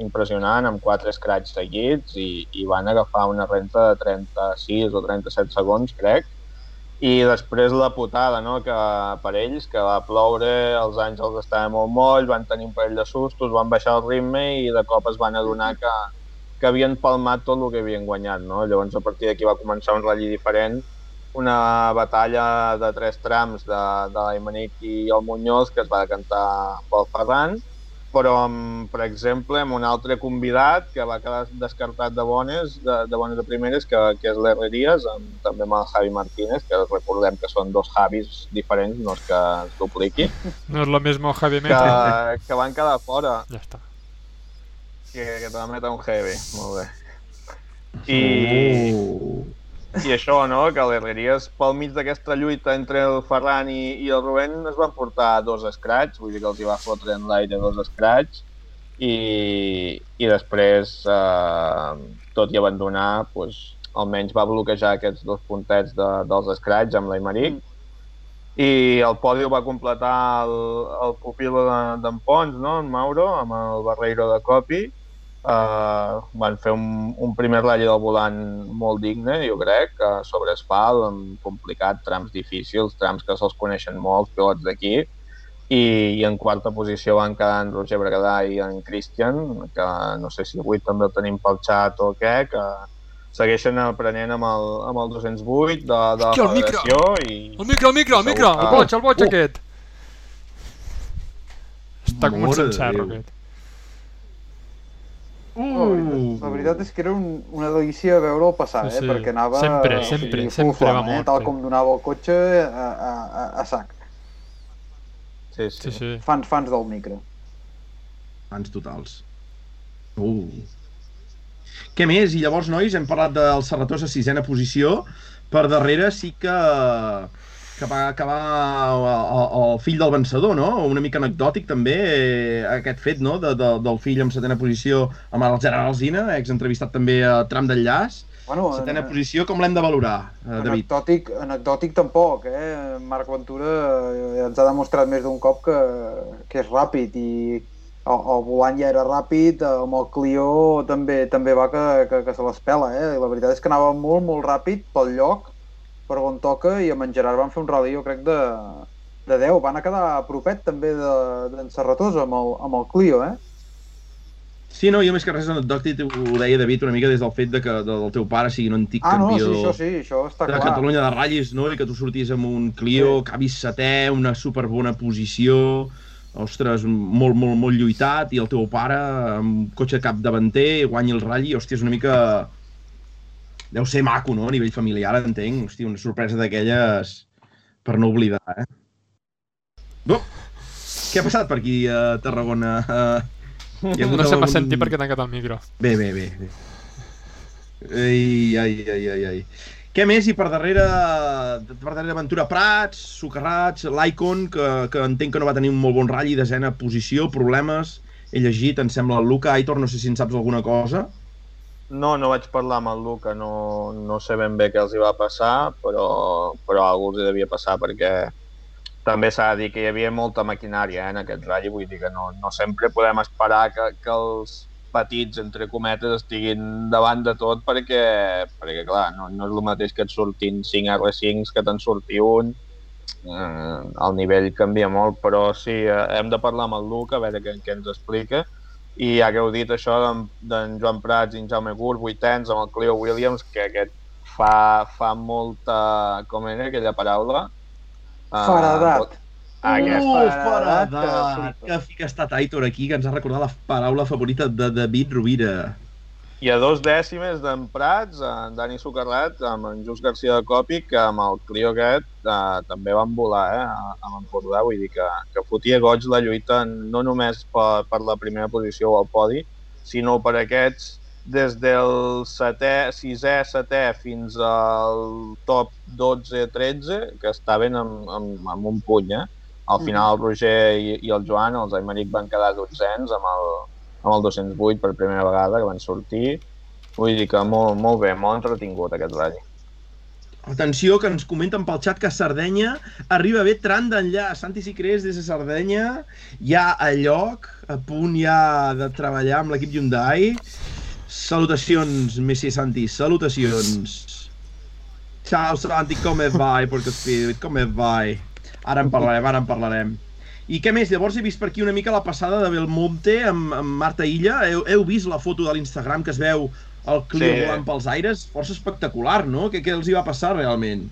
impressionant amb quatre scratch seguits i, i van agafar una renta de 36 o 37 segons, crec. I després la putada, no?, que per ells, que va ploure, els àngels estaven molt molls, van tenir un parell de sustos, van baixar el ritme i de cop es van adonar que, que havien palmat tot el que havien guanyat, no? Llavors, a partir d'aquí va començar un ratll diferent, una batalla de tres trams de, de l'Aimanic i el Muñoz que es va decantar pel Ferran però, amb, per exemple, amb un altre convidat que va quedar descartat de bones, de, de bones de primeres, que, que és l'Herreries, amb, també amb el Javi Martínez, que recordem que són dos Javis diferents, no és que es dupliqui. No és lo mismo Javi que, que van quedar fora. Ja està. Que, que te va metre un heavy, molt bé. I, Oh. i això, no?, que l'Herreries pel mig d'aquesta lluita entre el Ferran i, i el Rubén es van portar dos scratch, vull dir que els hi va fotre en l'aire dos scratch i, i després, eh, tot i abandonar, pues, almenys va bloquejar aquests dos puntets de, dels scratch amb l'Aimeric i el podi ho va completar el, el pupil de- d'en Pons, no?, en Mauro, amb el Barreiro de Copi Uh, van fer un, un primer ratll del volant molt digne, jo crec, uh, sobre asfalt, amb complicat, trams difícils, trams que se'ls coneixen molts pilots d'aquí, i, i en quarta posició van quedar en Roger Bregadà i en Christian, que no sé si avui també el tenim pel xat o què, que segueixen aprenent amb el, amb el 208 de, de la Hòstia, el micro! federació i El micro, el micro, el micro! El boig, el boig Oh. aquest! Està com un cencerro aquest. Uh. La veritat és que era un, una delícia veure'l passar, Sí, eh? sí. perquè anava Sempre, o sempre, full sempre flam, va eh? molt tal bé. com donava el cotxe a, a, a, a sac. sí, sí. Sí, sí. Fans, fans del micro. Fans totals. Uh. Què més? I llavors, nois, hem parlat del Serratós a sisena posició. Per darrere sí que, que va acabar el, el, el fill del vencedor, no? Una mica anecdòtic també eh, aquest fet, no? De, de, del fill en setena posició amb el Gerard Alzina, ex-entrevistat també a Tram d'Enllaç. Bueno, Setena en- posició, com l'hem de valorar, eh, David? Anecdòtic, anecdòtic tampoc, eh? Marc Ventura eh, ens ha demostrat més d'un cop que, que és ràpid i el, el volant ja era ràpid, amb el Clio també també va que, que, que se l'espela, eh? I la veritat és que anava molt, molt ràpid pel lloc, per on toca, i amb en Gerard van fer un rally, jo crec, de, de 10. Van a quedar a propet també d'en de, Serratós amb el, amb el Clio, eh? Sí, no, jo més que res anecdòtic ho deia David una mica des del fet de que del teu pare sigui un antic Ah, no, sí, campió això sí, això està de clar. Catalunya de ratllis, no? I que tu sortis amb un Clio, Sí. que avis setè, una superbona posició, ostres, molt, molt, molt lluitat, i el teu pare amb cotxe cap davanter, guanyi el ratll, hòstia, és una mica... Deu ser maco, no? A nivell familiar, entenc. Hòstia, una sorpresa d'aquelles per no oblidar, eh? Oh! Què ha passat per aquí a Tarragona? Uh, hi ha No m'ha algun- sentit perquè he tancat el micro. Bé, bé, bé. bé. Ai, ai, ai, ai, ai. Què més? I per darrere, per darrere Aventura Prats, Socarrats, l'Icon, que, que entenc que no va tenir un molt bon ratll i desena posició, problemes. He llegit, em sembla, el Luca. Aitor, no sé si en saps alguna cosa. No, no vaig parlar amb el Luca, no, no sé ben bé què els hi va passar, però, però algú els hi devia passar perquè també s'ha de dir que hi havia molta maquinària eh, en aquest ratll, vull dir que no, no sempre podem esperar que, que els petits, entre cometes, estiguin davant de tot perquè, perquè clar, no, no és el mateix que et sortin 5 R5s que te'n surti un, eh, el nivell canvia molt, però sí, eh, hem de parlar amb el Luca, a veure què, què ens explica, i ja que heu dit això d'en Joan Prats i en Jaume Gurt, vuitens, amb el Clio Williams, que aquest fa, fa molta... com era aquella paraula? Ah, Faradat. Ah, aquest. Uh, Faradat, que faradat! Que fi que ha estat Aitor aquí, que ens ha recordat la paraula favorita de David Rovira. I a dos dècimes d'en Prats, en Dani Socarrat, amb en Just García de Copi, que amb el Clio aquest eh, també van volar eh, a- amb Empordà, vull dir que, que fotia goig la lluita no només per, per la primera posició o al podi, sinó per aquests des del setè, sisè, setè fins al top 12-13, que estaven amb, amb, amb un puny, eh? Al final el Roger i, i el Joan, els Aymeric van quedar dotzens amb el, amb el 208 per primera vegada que van sortir. Vull dir que molt, molt bé, molt entretingut aquest ratll. Atenció, que ens comenten pel xat que Sardenya arriba bé tram d'enllà. Santi Sicrés des de Sardenya, ja a lloc, a punt ja de treballar amb l'equip Hyundai. Salutacions, Messi Santi, salutacions. Ciao Santi, come vai, Porco Spirit, come vai? Ara en parlarem, ara en parlarem. I què més? Llavors he vist per aquí una mica la passada de Belmonte amb, amb Marta Illa. Heu, heu vist la foto de l'Instagram que es veu el Clio Sí. volant pels aires? Força espectacular, no? Què, què els hi va passar realment?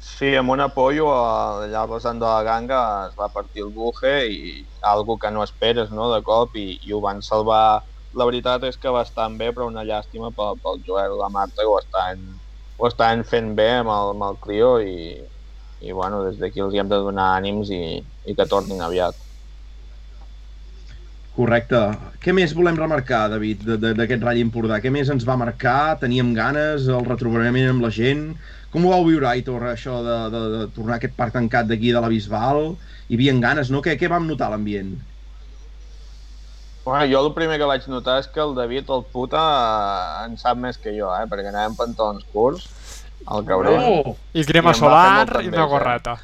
Sí, amb un apoyo allà al vessant de la ganga es va partir el buje i algo que no esperes no, de cop i, i ho van salvar. La veritat és que bastant bé, però una llàstima pel, pel Joel i la Marta que ho estan, ho estan fent bé amb el, amb el Clio i, i bueno, des d'aquí els hi hem de donar ànims i, i que tornin aviat. Correcte. Què més volem remarcar, David, d'aquest Rall Empordà? Què més ens va marcar? Teníem ganes, el retrobament amb la gent? Com ho vau viure, Aitor, això de, de, de tornar a aquest parc tancat d'aquí de la Bisbal? Hi havia ganes, no? Què, què vam notar l'ambient? Bueno, jo el primer que vaig notar és que el David, el puta, en sap més que jo, eh? Perquè anàvem pantalons curts, el cabron. Oh! I crema I solar i una gorreta.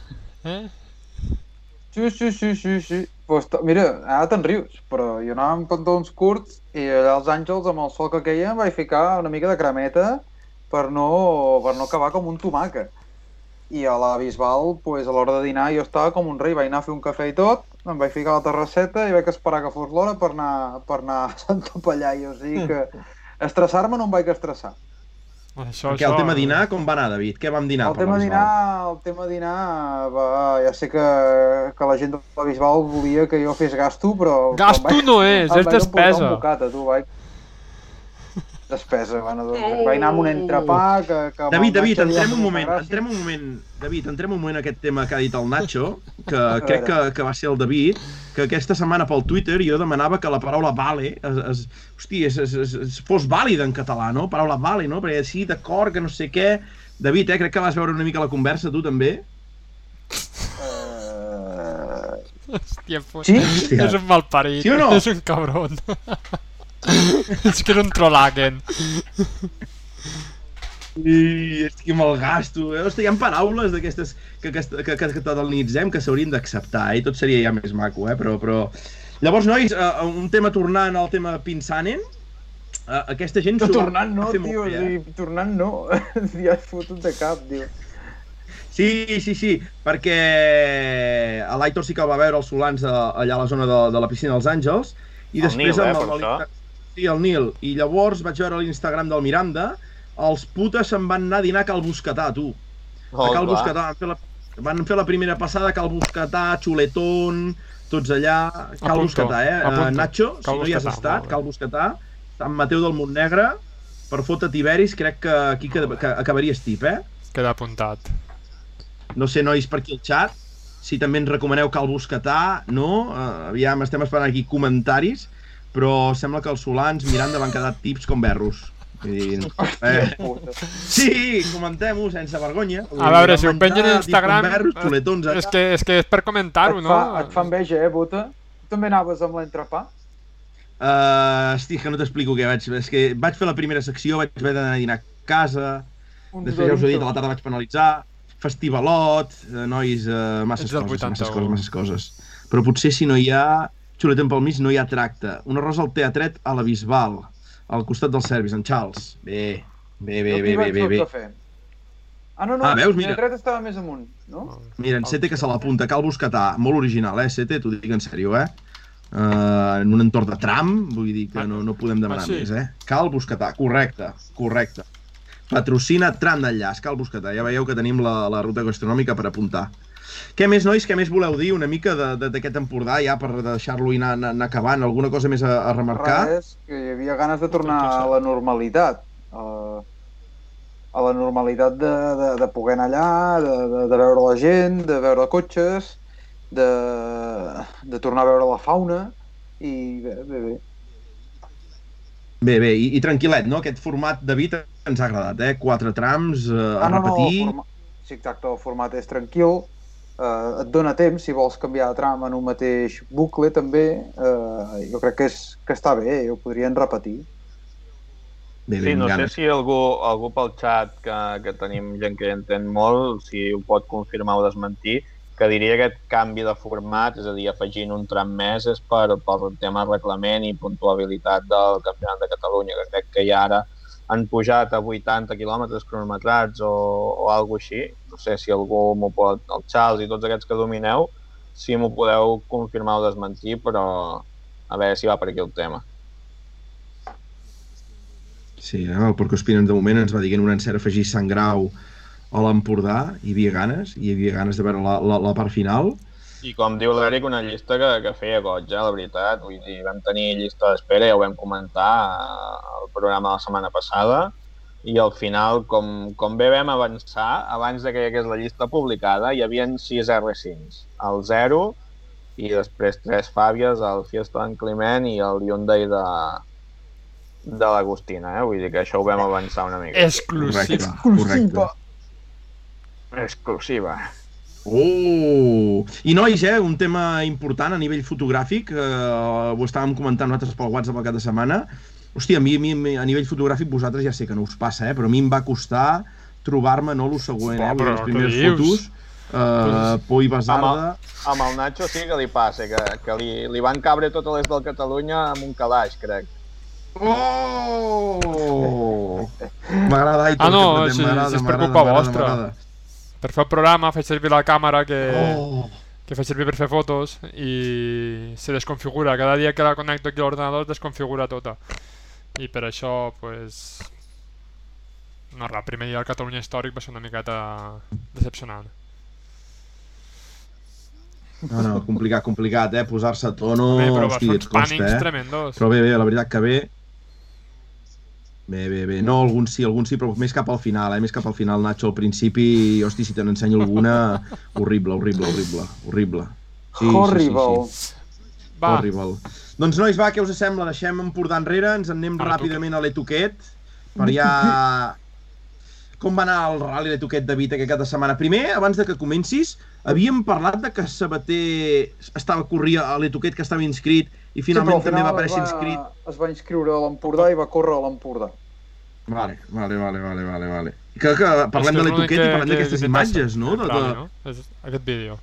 Eh? Sí, sí, sí, sí, sí. Pues, mira, ara te'n rius, però jo anava amb pantalons curts i allà als Àngels, amb el sol que queia, em vaig ficar una mica de cremeta per no, per no acabar com un tomàquet. I a la Bisbal, pues, a l'hora de dinar, jo estava com un rei. Vaig anar a fer un cafè i tot, em vaig ficar a la terrasseta i vaig esperar que fos l'hora per anar, per anar a Santa Pallai. O sigui que estressar-me no em vaig estressar. Això, Perquè això... el tema dinar, com va anar, David? Què vam dinar? El tema dinar, el tema dinar, va, ja sé que, que la gent de la Bisbal volia que jo fes gasto, però... Gasto vaig, no és, és despesa. Un bocat, a tu, vaig, despesa. Bueno, doncs, oh. vaig anar amb un entrepà que... que David, David, entrem un moment, entrem un moment, David, entrem un moment a aquest tema que ha dit el Nacho, que crec que, que va ser el David, que aquesta setmana pel Twitter jo demanava que la paraula vale es, es, hosti, es, es, es, es fos vàlida en català, no? Paraula vale, no? Perquè sí, d'acord, que no sé què... David, eh, crec que vas veure una mica la conversa, tu també? Uh... Hòstia, sí? Hòstia. és un malparit, sí o no? és un cabron. és que és un trollaguen. I estic amb el gasto. Eh? Hosti, hi ha paraules d'aquestes que, que, que, que, que catalanitzem que s'haurien d'acceptar eh? i tot seria ja més maco, eh? però, però... Llavors, nois, uh, un tema tornant al tema Pinsanen, uh, aquesta gent... No, tornant no, tio, bé, eh? tornant no. ja has fotut de cap, tio. Sí, sí, sí, perquè l'Aitor sí que el va veure els Solans allà a la zona de, de la piscina dels Àngels i el després Nil, eh, amb el, Sí, el Nil. I llavors vaig veure l'Instagram del Miranda, els putes se'n van anar a dinar a Cal Buscatà, tu. Oh, a Cal Buscatà. Van fer, la, van fer la primera passada a Cal Buscatà, Xuletón, tots allà. Cal Apunto. Buscatà, eh? Apunto. Nacho, Cal si no hi has estat, Cal Buscatà, Sant Mateu del Montnegre, per fotre Tiberis, crec que aquí que, que acabaries tip, eh? Queda apuntat. No sé, nois, per aquí al xat, si també ens recomaneu Cal Buscatà, no? Uh, aviam, estem esperant aquí comentaris però sembla que els solans Miranda van quedar tips com berros. I, eh, sí, comentem-ho sense vergonya. A veure, si ho pengen a Instagram... Berros, xuletons, és, que, és que és per comentar-ho, no? et fa enveja, eh, Bota? Tu també anaves amb l'entrepà? Uh, estic, que no t'explico què vaig... És que vaig fer la primera secció, vaig haver d'anar a dinar a casa, Un després ja us he dit, a la tarda vaig penalitzar, festivalot, eh, nois, uh, masses coses, masses coses, masses coses. Però potser si no hi ha xuletem pel mig, no hi ha tracte. Un arròs al teatret a la Bisbal, al costat del Servis, en Charles. Bé, bé, bé, bé, bé, bé. bé. Ah, no, no, ah, veus, mira. el teatret estava més amunt, no? Mira, en Sete que se l'apunta, cal buscatà, molt original, eh, Sete, t'ho dic en sèrio, eh? Uh, en un entorn de tram, vull dir que no, no podem demanar ah, sí? més, eh? Cal Buscatà, correcte, correcte. Patrocina tram d'enllaç, Cal Buscatà. Ja veieu que tenim la, la ruta gastronòmica per apuntar. Què més, nois, què més voleu dir una mica d'aquest Empordà, ja per deixar-lo anar, anar, anar acabant? Alguna cosa més a, a remarcar? Res, que hi havia ganes de tornar a la normalitat. A, a la normalitat de, de, de poder anar allà, de, de, de veure la gent, de veure cotxes, de, de tornar a veure la fauna, i bé, bé, bé. Bé, bé, i, i tranquil·let, no? Aquest format, David, ens ha agradat, eh? Quatre trams, eh, a ah, no, repetir... No, forma... Sí, exacte, el format és tranquil, eh, et dona temps, si vols canviar de tram en un mateix bucle també, eh, jo crec que, és, que està bé, ho podrien repetir. Bé, sí, no sé si algú, algú pel xat, que, que tenim gent que entén molt, si ho pot confirmar o desmentir, que diria que aquest canvi de format, és a dir, afegint un tram més, és per, per tema reglament i puntuabilitat del Campionat de Catalunya, que crec que ja ara han pujat a 80 quilòmetres cronometrats o, o alguna així. No sé si algú m'ho pot, el Charles i tots aquests que domineu, si m'ho podeu confirmar o desmentir, però a veure si va per aquí el tema. Sí, eh? el Porco Espines de moment ens va dir que en un encert afegir Sant Grau a l'Empordà, hi havia ganes, hi havia ganes de veure la, la, la part final. I com diu l'Eric, una llista que, que feia goig, eh, la veritat. Vull dir, vam tenir llista d'espera, ja ho vam comentar al programa de la setmana passada, i al final, com, com bé vam avançar, abans de que hi hagués la llista publicada, hi havia 6 R5, el 0 i després tres Fàbies, el Fiesta d'en Climent i el Hyundai de, de l'Agustina, eh? Vull dir que això ho vam avançar una mica. Exclusiva. Correcte. Exclusiva. Oh! I nois, eh, un tema important a nivell fotogràfic, eh, ho estàvem comentant nosaltres pel WhatsApp el cap de setmana. Hòstia, a mi, a mi a nivell fotogràfic vosaltres ja sé que no us passa, eh, però a mi em va costar trobar-me no lo següent, eh, però les què primeres dius? fotos. Uh, Por i Amb Basarda. el, amb el Nacho sí que li passa, que, que li, li van cabre totes les del Catalunya amb un calaix, crec. Oh! M'agrada, Aitor, Ah, no, si és per culpa vostra. Per fer el programa faig servir la càmera que, Oh! que faig servir per fer fotos i se desconfigura. Cada dia que la connecto aquí a l'ordinador es desconfigura tota. I per això, pues... No, res, el primer dia del Catalunya Històric va ser una miqueta decepcionant. No, no, complicat, complicat, eh? Posar-se a tono, Bé, però hosti, són et costa, pànics eh? tremendos. Però bé, bé, la veritat que bé. Bé, bé, bé. No, alguns sí, alguns sí, però més cap al final, eh? Més cap al final, Nacho, al principi, hosti, si te n'ensenyo alguna, horrible, horrible, horrible, horrible. Sí, Horrible. Sí, sí, sí. Va, Horrible. Doncs, nois, va, què us sembla? Deixem Empordà enrere, ens en anem A ràpidament a l'Etoquet, per ja... Com va anar el Rally l'Etoquet, David, aquest cap de setmana? Primer, abans de que comencis, havíem parlat de que Sabater estava corria a l'Etoquet, que estava inscrit, i finalment sí, també va aparèixer es inscrit. Es va inscriure a l'Empordà i va córrer a l'Empordà. Vale, vale, vale, vale, vale, vale. Que, que parlem de l'Etoquet i que- parlem que- d'aquestes imatges, no? De, de... no? Aquest vídeo.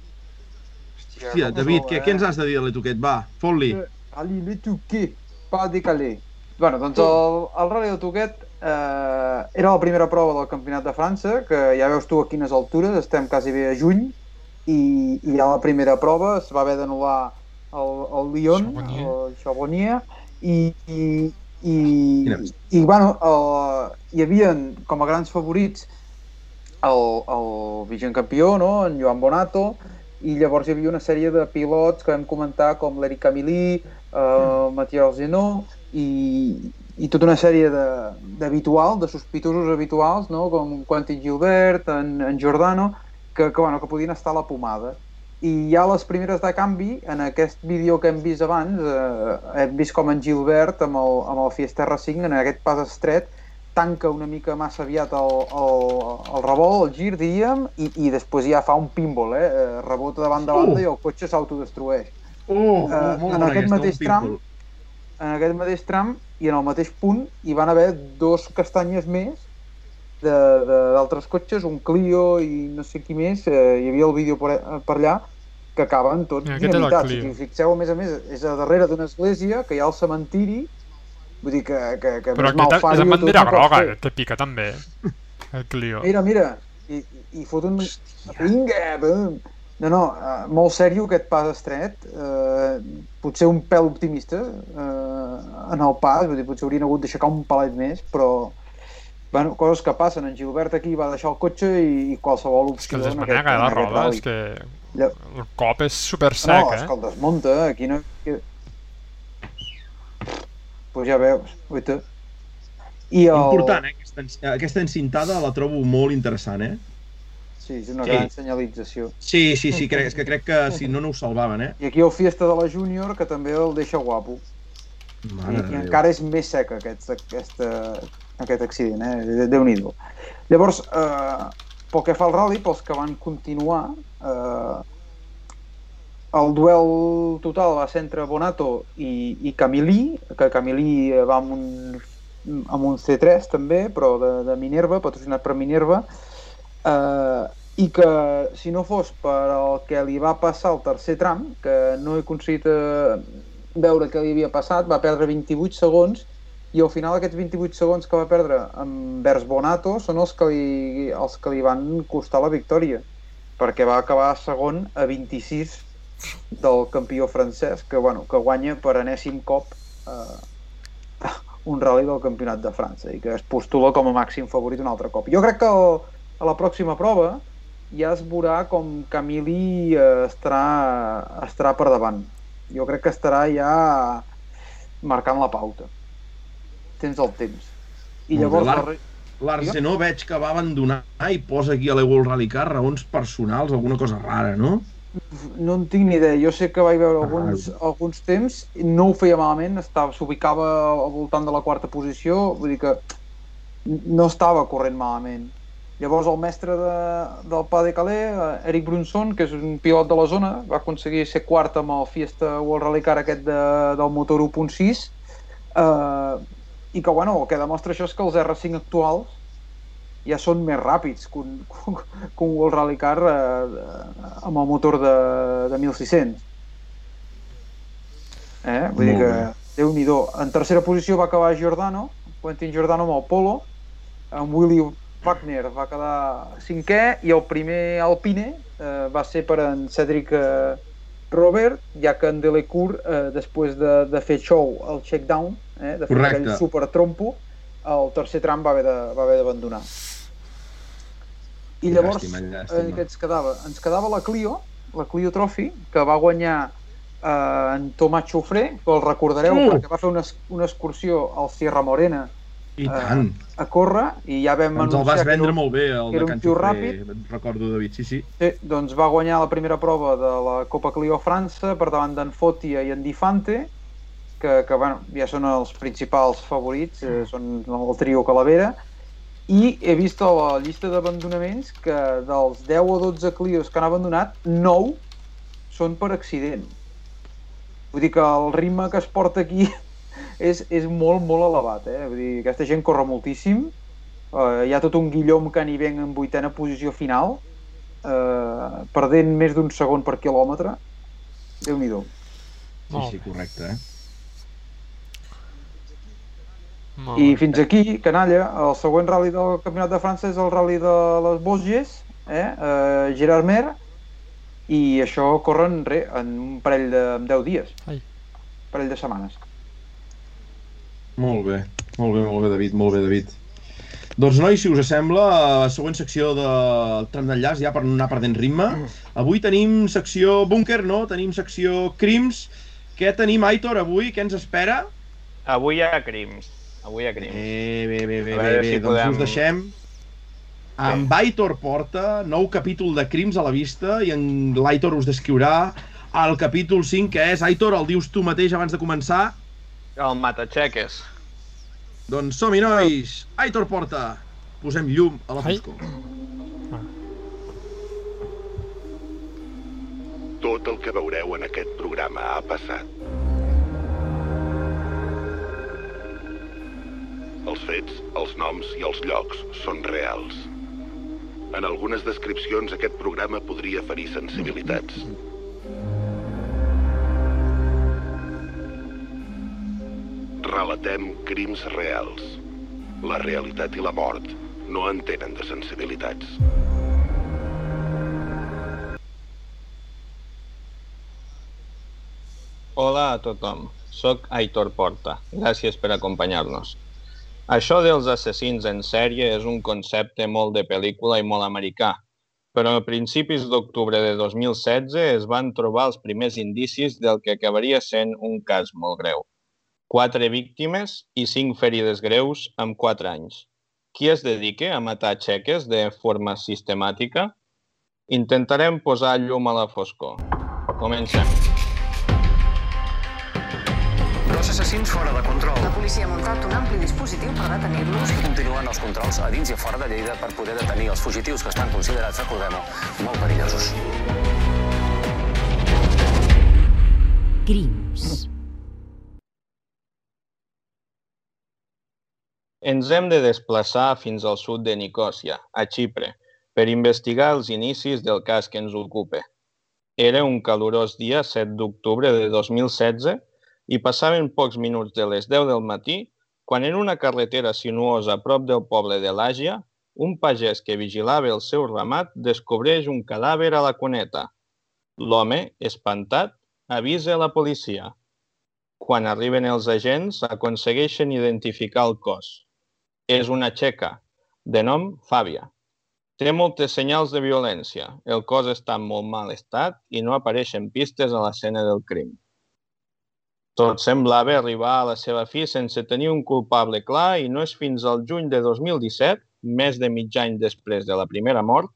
Hòstia, David, què, què ens has de dir de l'Etoquet? Va, fot-li. Ali le Touquet, pas décalé. Bueno, doncs el, el Rally de Touquet eh, era la primera prova del Campionat de França, que ja veus tu a quines altures, estem quasi bé a juny, i, i ja la primera prova es va haver d'anul·lar el, el Lyon, Charbonnier. el Charbonnier, i, i, i, bueno, el, hi havia com a grans favorits el, el vigent campió, no? en Joan Bonato, i llavors hi havia una sèrie de pilots que vam comentar com l'Eric Camilí, eh, Mathieu Zenó i, i tota una sèrie de- d'habituals, de, de sospitosos habituals, no? com Quentin Gilbert, en, en Giordano, que, que, bueno, que podien estar a la pomada. I ja les primeres de canvi, en aquest vídeo que hem vist abans, eh, hem vist com en Gilbert amb el, amb el Fiesta R5, en aquest pas estret, tanca una mica massa aviat el, el, el revolt, el gir, diríem, i, i després ja fa un pinball, eh? eh, rebota de banda a banda Uh! i el cotxe s'autodestrueix. Eh, molt en aquest mateix tram, en aquest mateix tram i en el mateix punt hi van haver dos castanyes més d'altres cotxes, un Clio i no sé qui més, eh, hi havia el vídeo per, per allà, que acaben tots el dinamitats. Si us fixeu, a més a més, és a darrere d'una església, que hi ha el cementiri, vull dir que, que, que Però aquest és tot bandera no groga, fer. que pica també. El Clio. Mira, mira, i, i, fot un... Vinga, bum. No, no, uh, molt sèrio aquest pas estret, uh, potser un pèl optimista uh, en el pas, vull dir, potser haurien hagut d'aixecar un palet més, però bueno, coses que passen. En Gilbert aquí va deixar el cotxe i, i qualsevol És que opció el en desmanega, eh, en la roda, és que Lla- el cop és super no, sec, és eh? que el desmunta, aquí no... Pues ja veus, oita. I el... Important, eh? Aquesta, aquesta encintada la trobo molt interessant, eh? Sí, és una Sí. gran senyalització. Sí, sí, sí, crec, és que crec que si no, no ho salvaven, eh? I aquí el Fiesta de la Júnior, que també el deixa guapo. Mare I, i encara és més sec aquest, aquesta, aquest accident, eh? déu nhi Llavors, eh, pel que fa al rally, pels que van continuar, eh, el duel total va ser entre Bonato i, i Camilí, que Camilí va amb un, amb un C3 també, però de, de Minerva, patrocinat per Minerva, eh, i que si no fos per el que li va passar al tercer tram, que no he aconseguit eh, veure què li havia passat, va perdre 28 segons i al final aquests 28 segons que va perdre envers Bonato són els que li, els que li van costar la victòria perquè va acabar segon a 26 del campió francès que, bueno, que guanya per enèsim cop eh, un rally del campionat de França i que es postula com a màxim favorit un altre cop. Jo crec que el, a la pròxima prova ja es veurà com Camili eh, estarà, estarà per davant. Jo crec que estarà ja marcant la pauta. Tens el temps. I llavors... L'Arsenó veig que va abandonar i posa aquí a l'Eworld Rally Car raons personals, alguna cosa rara, no? No en tinc ni idea. Jo sé que vaig veure alguns, alguns temps, no ho feia malament, s'ubicava al voltant de la quarta posició, vull dir que no estava corrent malament. Llavors el mestre de, del Pas de Calais, eh, Eric Brunson, que és un pilot de la zona, va aconseguir ser quart amb el Fiesta World Rally Car aquest de, del motor 1.6 eh, i que, bueno, el que demostra això és que els R5 actuals ja són més ràpids que un, que un World Rally Car eh, amb el motor de, de 1600. Eh? Vull dir Molt que, bé. déu nhi En tercera posició va acabar Giordano, Quentin Giordano amb el Polo, en Willy Wagner va quedar cinquè i el primer Alpine eh, va ser per en Cedric eh, Robert, ja que en Delecourt, eh, després de, de fer show al checkdown, eh, de fer Correcte. aquell super trompo, el tercer tram va haver de- va haver d'abandonar. I llavors, Llàstima, eh, llàstima. què ens quedava? Ens quedava la Clio, la Clio Trophy, que va guanyar eh, en Tomàs Xofré, que el recordareu Uh! perquè va fer una, una excursió al Sierra Morena I Eh, tant. a córrer i ja vam Ens el vas vendre que, molt bé, el que era de un Can ràpid. Recordo, David, sí, sí. sí, doncs va guanyar la primera prova de la Copa Clio França per davant d'en Fotia i en Difante, que, que bueno, ja són els principals favorits, eh, són el trio Calavera, i he vist a la llista d'abandonaments que dels 10 o 12 Clios que han abandonat, 9 són per accident. Vull dir que el ritme que es porta aquí és, és molt, molt elevat. Eh? Vull dir, aquesta gent corre moltíssim, eh, hi ha tot un Guillaume Caniveng en vuitena posició final, eh, perdent més d'un segon per quilòmetre. déu nhi Sí, sí, correcte, eh? Molt I bé. fins aquí, canalla, el següent rally del Campionat de França és el rally de les Vosges, eh? eh Gerard Mer, i això corren re, en un parell de en 10 dies, Ai. un parell de setmanes. Molt bé, molt bé, molt bé, David, molt bé, David. Doncs, nois, si us sembla, següent secció del tram d'enllaç, ja per no anar perdent ritme. Avui tenim secció búnquer, no? Tenim secció crims. Què tenim, Aitor, avui? Què ens espera? Avui hi ha crims. Avui ha crims. Bé, bé, bé, bé, A bé, veure bé. si doncs podem- us deixem amb Aitor Porta, nou capítol de Crims a la vista, i en l'Aitor us descriurà el capítol 5, que és, Aitor, el dius tu mateix abans de començar? El matacheques. Doncs som-hi, nois! Aitor Porta! Posem llum a la Ai. foscor. Tot el que veureu en aquest programa ha passat. Els fets, els noms i els llocs són reals. En algunes descripcions aquest programa podria ferir sensibilitats. Relatem crims reals. La realitat i la mort no entenen de sensibilitats. Hola a tothom. Soc Aitor Porta. Gràcies per acompanyar-nos. Això dels assassins en sèrie és un concepte molt de pel·lícula i molt americà, però a principis d'octubre de 2016 es van trobar els primers indicis del que acabaria sent un cas molt greu. Quatre víctimes i cinc ferides greus amb quatre anys. Qui es dedica a matar xeques de forma sistemàtica? Intentarem posar llum a la foscor. Comencem. Assassins fora de control. La policia ha muntat un ampli dispositiu per detenir-los. Continuen els controls a dins i a fora de Lleida per poder detenir els fugitius que estan considerats, recordem-ho, molt perillosos. Crims. Ens hem de desplaçar fins al sud de Nicòsia, a Xipre, per investigar els inicis del cas que ens ocupa. Era un calorós dia 7 d'octubre de 2016 i passaven pocs minuts de les 10 del matí quan en una carretera sinuosa a prop del poble de l'Àgia, un pagès que vigilava el seu ramat descobreix un cadàver a la cuneta. L'home, espantat, avisa la policia. Quan arriben els agents, aconsegueixen identificar el cos. És una txeca, de nom Fàbia. Té moltes senyals de violència. El cos està en molt mal estat i no apareixen pistes a l'escena del crim. Tot semblava arribar a la seva fi sense tenir un culpable clar i no és fins al juny de 2017, més de mig any després de la primera mort,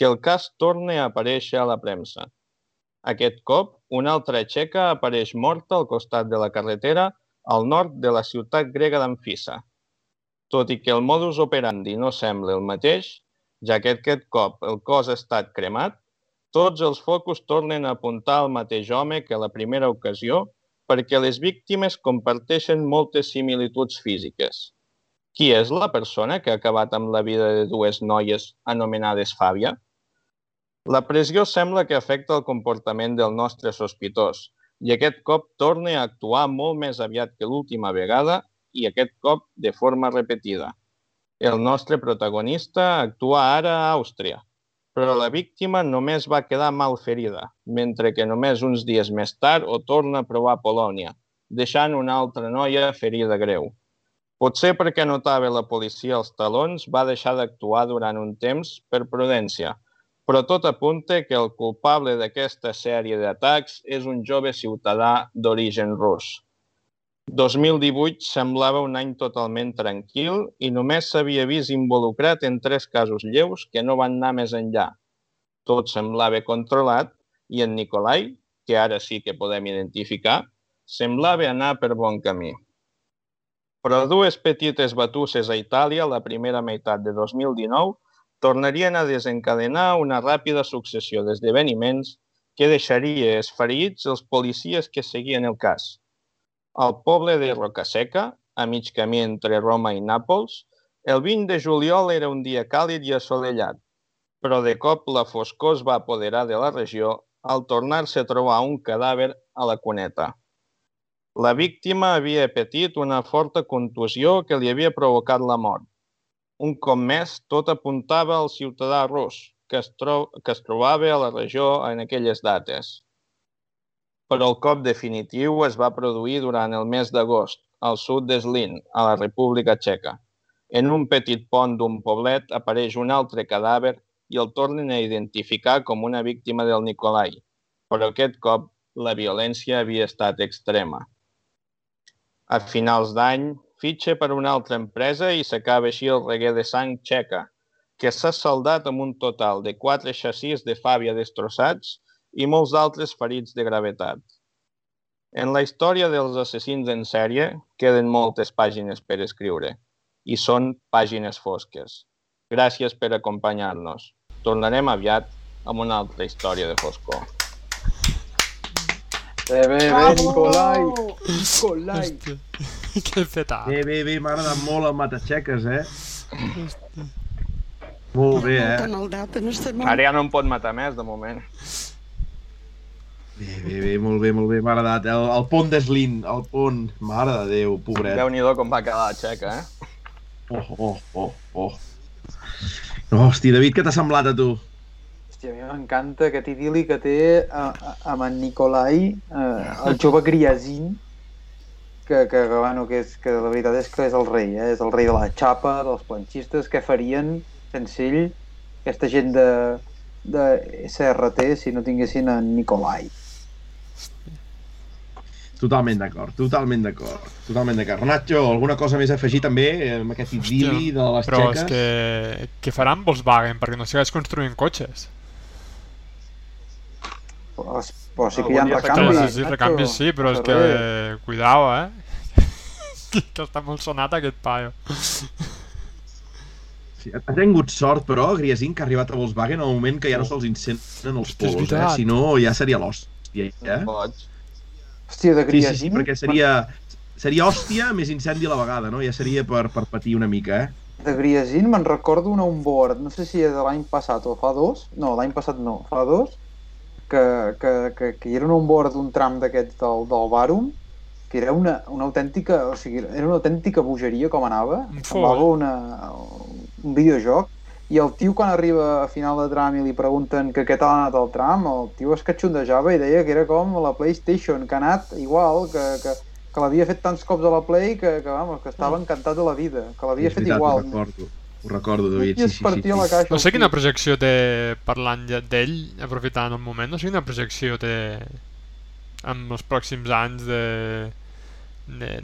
que el cas torna a aparèixer a la premsa. Aquest cop, una altra txeca apareix morta al costat de la carretera al nord de la ciutat grega d'Amfisa. Tot i que el modus operandi no sembla el mateix, ja que aquest cop el cos ha estat cremat, tots els focus tornen a apuntar al mateix home que la primera ocasió perquè les víctimes comparteixen moltes similituds físiques. Qui és la persona que ha acabat amb la vida de dues noies anomenades Fàbia? La pressió sembla que afecta el comportament del nostre sospitós i aquest cop torna a actuar molt més aviat que l'última vegada i aquest cop de forma repetida. El nostre protagonista actua ara a Àustria, però la víctima només va quedar mal ferida, mentre que només uns dies més tard ho torna a provar a Polònia, deixant una altra noia ferida greu. Potser perquè notava la policia els talons, va deixar d'actuar durant un temps per prudència, però tot apunta que el culpable d'aquesta sèrie d'atacs és un jove ciutadà d'origen rus. 2018 semblava un any totalment tranquil i només s'havia vist involucrat en tres casos lleus que no van anar més enllà. Tot semblava controlat i en Nicolai, que ara sí que podem identificar, semblava anar per bon camí. Però dues petites batusses a Itàlia la primera meitat de 2019 tornarien a desencadenar una ràpida successió d'esdeveniments que deixaria esferits els policies que seguien el cas al poble de Rocaseca, a mig camí entre Roma i Nàpols, el 20 de juliol era un dia càlid i assolellat, però de cop la foscor es va apoderar de la regió al tornar-se a trobar un cadàver a la cuneta. La víctima havia patit una forta contusió que li havia provocat la mort. Un cop més, tot apuntava al ciutadà rus, que es, que es trobava a la regió en aquelles dates però el cop definitiu es va produir durant el mes d'agost, al sud de a la República Txeca. En un petit pont d'un poblet apareix un altre cadàver i el tornen a identificar com una víctima del Nicolai, però aquest cop la violència havia estat extrema. A finals d'any, fitxa per una altra empresa i s'acaba així el reguer de sang txeca, que s'ha saldat amb un total de quatre xassís de fàbia destrossats i molts altres ferits de gravetat. En la història dels assassins en sèrie queden moltes pàgines per escriure i són pàgines fosques. Gràcies per acompanyar-nos. Tornarem aviat amb una altra història de foscor. Bé, bé, bé, Nicolai! Nicolai! que feta. Bé, bé, bé, m'ha agradat molt el Matatxeques, eh? Molt bé, eh? Ara ja no em pot matar més, de moment. Bé, bé, bé, molt bé, molt bé, m'ha agradat. El, el pont d'Eslin, el pont, mare de Déu, pobret. Déu-n'hi-do com va quedar la xeca, eh? Oh, oh, oh, oh. No, hosti, David, què t'ha semblat a tu? Hòstia, a mi m'encanta aquest idili que té a, a, amb en Nicolai, eh, el jove Griasin, que, que, que, bueno, que, és, que la veritat és que és el rei, eh? és el rei de la xapa, dels planxistes, què farien sense ell, aquesta gent de, de SRT si no tinguessin en Nicolai. Totalment d'acord, totalment d'acord. Totalment d'acord. Nacho, alguna cosa més a afegir també amb aquest idili de les però xeques? és que... Què faran Volkswagen? Perquè no segueix construint cotxes. Però, però sí que hi ha recanvis. sí, sí, recanvis sí, però és que... Cuidao, eh? que està molt sonat aquest paio. Sí, ha tingut sort, però, Griasin, que ha arribat a Volkswagen en el moment que ja no se'ls incenen els polos, eh? Si no, ja seria l'hòstia, eh? Pots. Hòstia, de Sí, sí, sí, Griasin... perquè seria, seria hòstia més incendi a la vegada, no? Ja seria per, per patir una mica, eh? De Griasin me'n recordo un onboard, no sé si és de l'any passat o fa dos, no, l'any passat no, fa dos, que, que, que, que hi era un onboard d'un tram d'aquests del, del Barum, que era una, una autèntica, o sigui, era una autèntica bogeria com anava, semblava una, un videojoc, i el tio quan arriba a final de tram i li pregunten que què tal ha anat el tram, el tio es catxondejava i deia que era com la PlayStation, que ha anat igual, que, que, que l'havia fet tants cops a la Play que, que, vamos, que estava encantat de la vida, que l'havia fet veritat, ho igual. recordo. Ho recordo, David, sí, sí, sí. partia la sí. caixa. No sé quina projecció té, parlant d'ell, aprofitant el moment, no sé quina projecció té en els pròxims anys de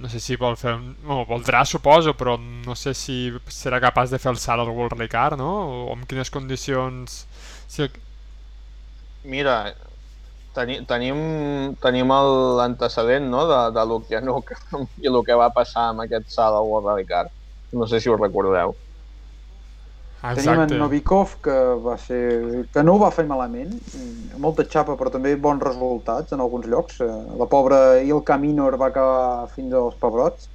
no sé si vol fer no, voldrà suposo, però no sé si serà capaç de fer el salt al World Rally Car, no? O en quines condicions... Si. Mira, teni, tenim, tenim l'antecedent no, de, de Lukianuk i el que va passar amb aquest salt al World Rally Car. No sé si us recordeu. Ah, Tenim exacte. en Novikov, que va ser... que no ho va fer malament, molta xapa, però també bons resultats en alguns llocs. Eh, La pobra Ilka Minor va acabar fins als pebrots.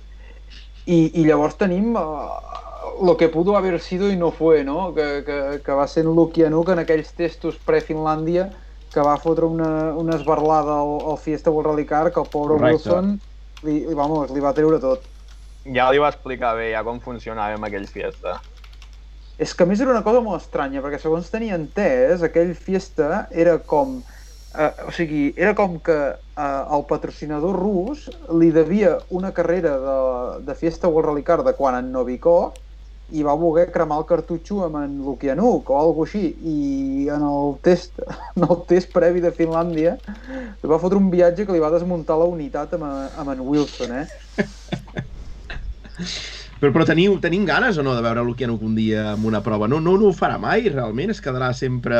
I, i llavors tenim uh, lo que pudo haber sido y no fue, no? Que, que, que va ser en Lukianuk en aquells testos pre-Finlàndia que va fotre una, una esbarlada al, al Fiesta World Rally Car que el pobre Correcte. Wilson li, li, vamos, li va treure tot. Ja li va explicar bé ja com funcionava amb aquell fiesta. És que a més era una cosa molt estranya, perquè segons tenia entès, aquell fiesta era com... Eh, o sigui, era com que eh, el patrocinador rus li devia una carrera de, de Fiesta World Rally Car de quan en Novikov i va voler cremar el cartutxo amb en Lukianuk o alguna així i en el test, en el test previ de Finlàndia li va fotre un viatge que li va desmuntar la unitat amb, amb en Wilson, eh? Però, però teniu, tenim ganes o no de veure Lukianuk un dia amb una prova? No, no, no ho farà mai, realment? Es quedarà sempre...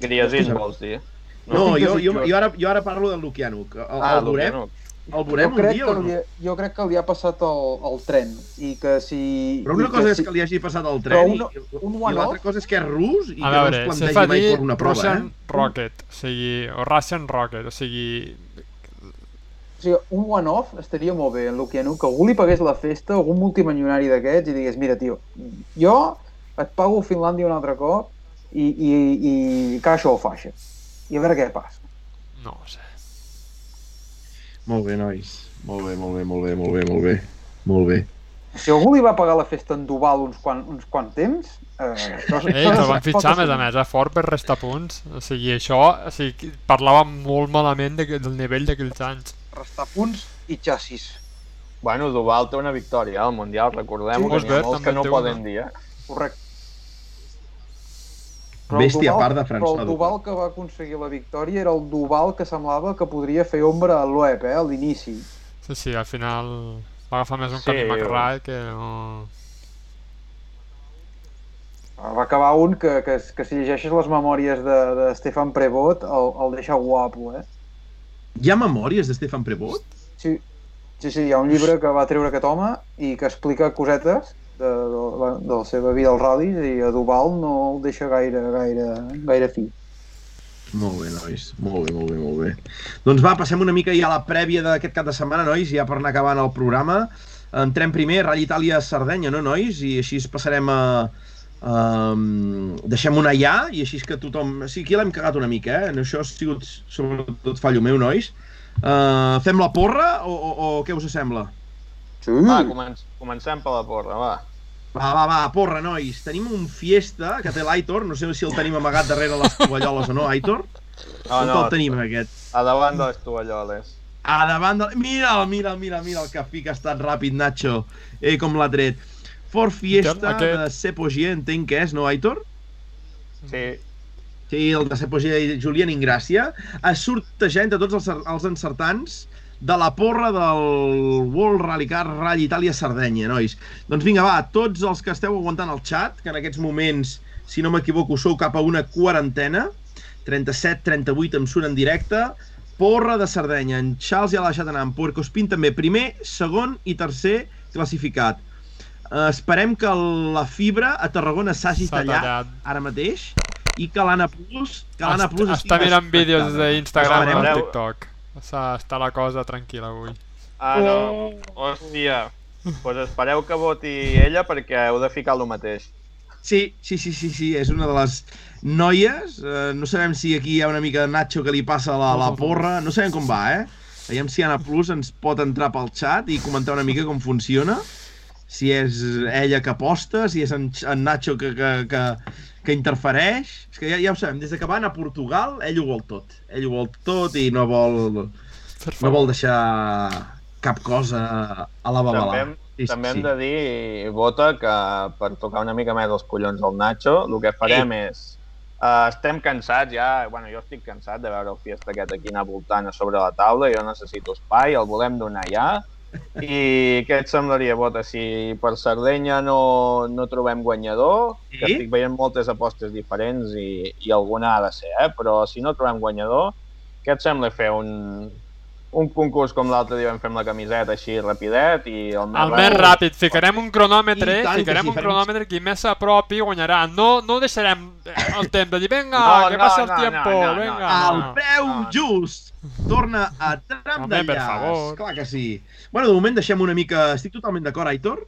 Hòstia. vols dir? No, estic jo, jo, jo, ara, jo ara parlo del Lukianuk. El, Ah, el veurem, el veurem jo, un dia que o no? li, jo crec que li ha passat el, el tren i que si... Però una i cosa és si- que li hagi passat el Però tren un- i, un i one-off- l'altra cosa és que és rus i A que no veure, es se plantegi fa mai per una prova, Russian eh? Rocket, o sigui, o Russian Rocket, o sigui, O sigui, un one-off estaria molt bé en Lukianuk, que algú li pagués la festa, algun multimilionari d'aquests, i digués, mira, tio, jo et pago Finlàndia un altre cop i, i, i caixa o faixa. I a veure què passa. no ho sé. Molt bé, nois. Molt bé, molt bé, molt bé, molt bé, molt bé. Molt bé. Si algú li va pagar la festa en Duval uns quant, uns quant temps... Eh, això, Ei, que el van fitxar, a més a més, a fort per restar punts. O sigui, això, o sigui, parlava molt malament de, del nivell d'aquells anys. Restar punts i xassis. Bueno, Duval té una victòria al Mundial, recordem Sí, que n'hi ha molts que no poden una. dir, eh? Correcte. Bèstia a part de Però François el Duval que va aconseguir la victòria era el Duval que semblava que podria fer ombra a l'Oep, eh, a l'inici. Sí, sí, al final va agafar més un Sí, camí McRae que no... Va acabar un que, que, que si llegeixes les memòries de, de Stefan Prevot el, el deixa guapo, eh? Hi ha memòries de Stefan Prevot? Sí, sí, sí, hi ha un llibre que va treure aquest home i que explica cosetes de, de, la, de la seva vida als ral·lis i a Duval no el deixa gaire, gaire, gaire fi. Molt bé, nois. Molt bé, molt bé, molt bé. Doncs va, passem una mica ja a la prèvia d'aquest cap de setmana, nois, ja per anar acabant el programa. Entrem primer, Rally Itàlia-Sardenya, no, nois? I així passarem a... Um, deixem una ja i així és que tothom... Sí, aquí l'hem cagat una mica, eh? En això ha sigut sobretot fallo meu, nois. Uh, fem la porra o, o, o què us sembla? Sí, Va, començ, comencem per la porra, va. Va, va, va, porra, nois. Tenim un fiesta que té l'Aitor. No sé si el tenim amagat darrere les tovalloles o no, Aitor. No, no, el tenim, aquest? a davant de les tovalloles. A davant del... Mira'l, mira'l, mira'l, mira el que fica, ha estat ràpid, Nacho. Eh, com l'ha tret. Ford Fiesta Aquest- de Sepogier, entenc que és, no, Aitor? Sí, Sí, el de Sepogier i Julián Ingràcia. Es sortejar entre tots els, els encertants de la porra del World Rally Car Rally Itàlia-Sardenya, nois. Doncs vinga, va, tots els que esteu aguantant el chat, que en aquests moments, si no m'equivoco, sou cap a una quarantena, 37, 38 em surt en directe, porra de Sardenya, en Charles ja l'ha deixat anar, en Puerco Espín també, primer, segon i tercer classificat. Uh, esperem que la fibra a Tarragona s'hagi S'ha tallat, tallat. ara mateix i que l'Anna Plus, que l'Anna Est- Plus està mirant vídeos d'Instagram o. TikTok. Està la cosa tranquil·la avui. Ah, no. Hòstia. Doncs pues espereu que voti ella perquè heu de ficar el mateix. Sí, sí, sí, sí, sí, és una de les noies. Eh, no sabem si aquí hi ha una mica de Nacho que li passa la, la porra. No sabem com va, eh? Veiem si Anna Plus ens pot entrar pel xat i comentar una mica com funciona. Si és ella que aposta, si és en, en Nacho que, que, que, que interfereix. És que ja, ja ho sabem, des de que van a Portugal, ell ho vol tot. Ell ho vol tot i no vol, no vol deixar cap cosa a la babalà. També, Sí, sí, també hem sí. de dir, Bota, que per tocar una mica més els collons al Nacho, el que farem és... Uh, estem cansats ja, bueno, jo estic cansat de veure el fiesta aquest aquí anar voltant a sobre la taula, jo necessito espai, el volem donar ja, i què et semblaria, Bota, si per Sardenya no, no trobem guanyador, Sí? que estic veient moltes apostes diferents i, i alguna ha de ser, eh? però si no trobem guanyador, què et sembla fer un, un concurs com l'altre dia vam fer amb la camiseta així rapidet i el més, El més ràpid, ficarem un cronòmetre, ficarem sí, un cronòmetre, qui més s'apropi guanyarà. No, no deixarem el temps de dir, vinga, No, que no, passa el no, tiempo, no, no, vinga. no. El preu no. just torna a tram Home, per d'enllaç. favor. Clar que sí. Bueno, de moment deixem una mica... Estic totalment d'acord, Aitor.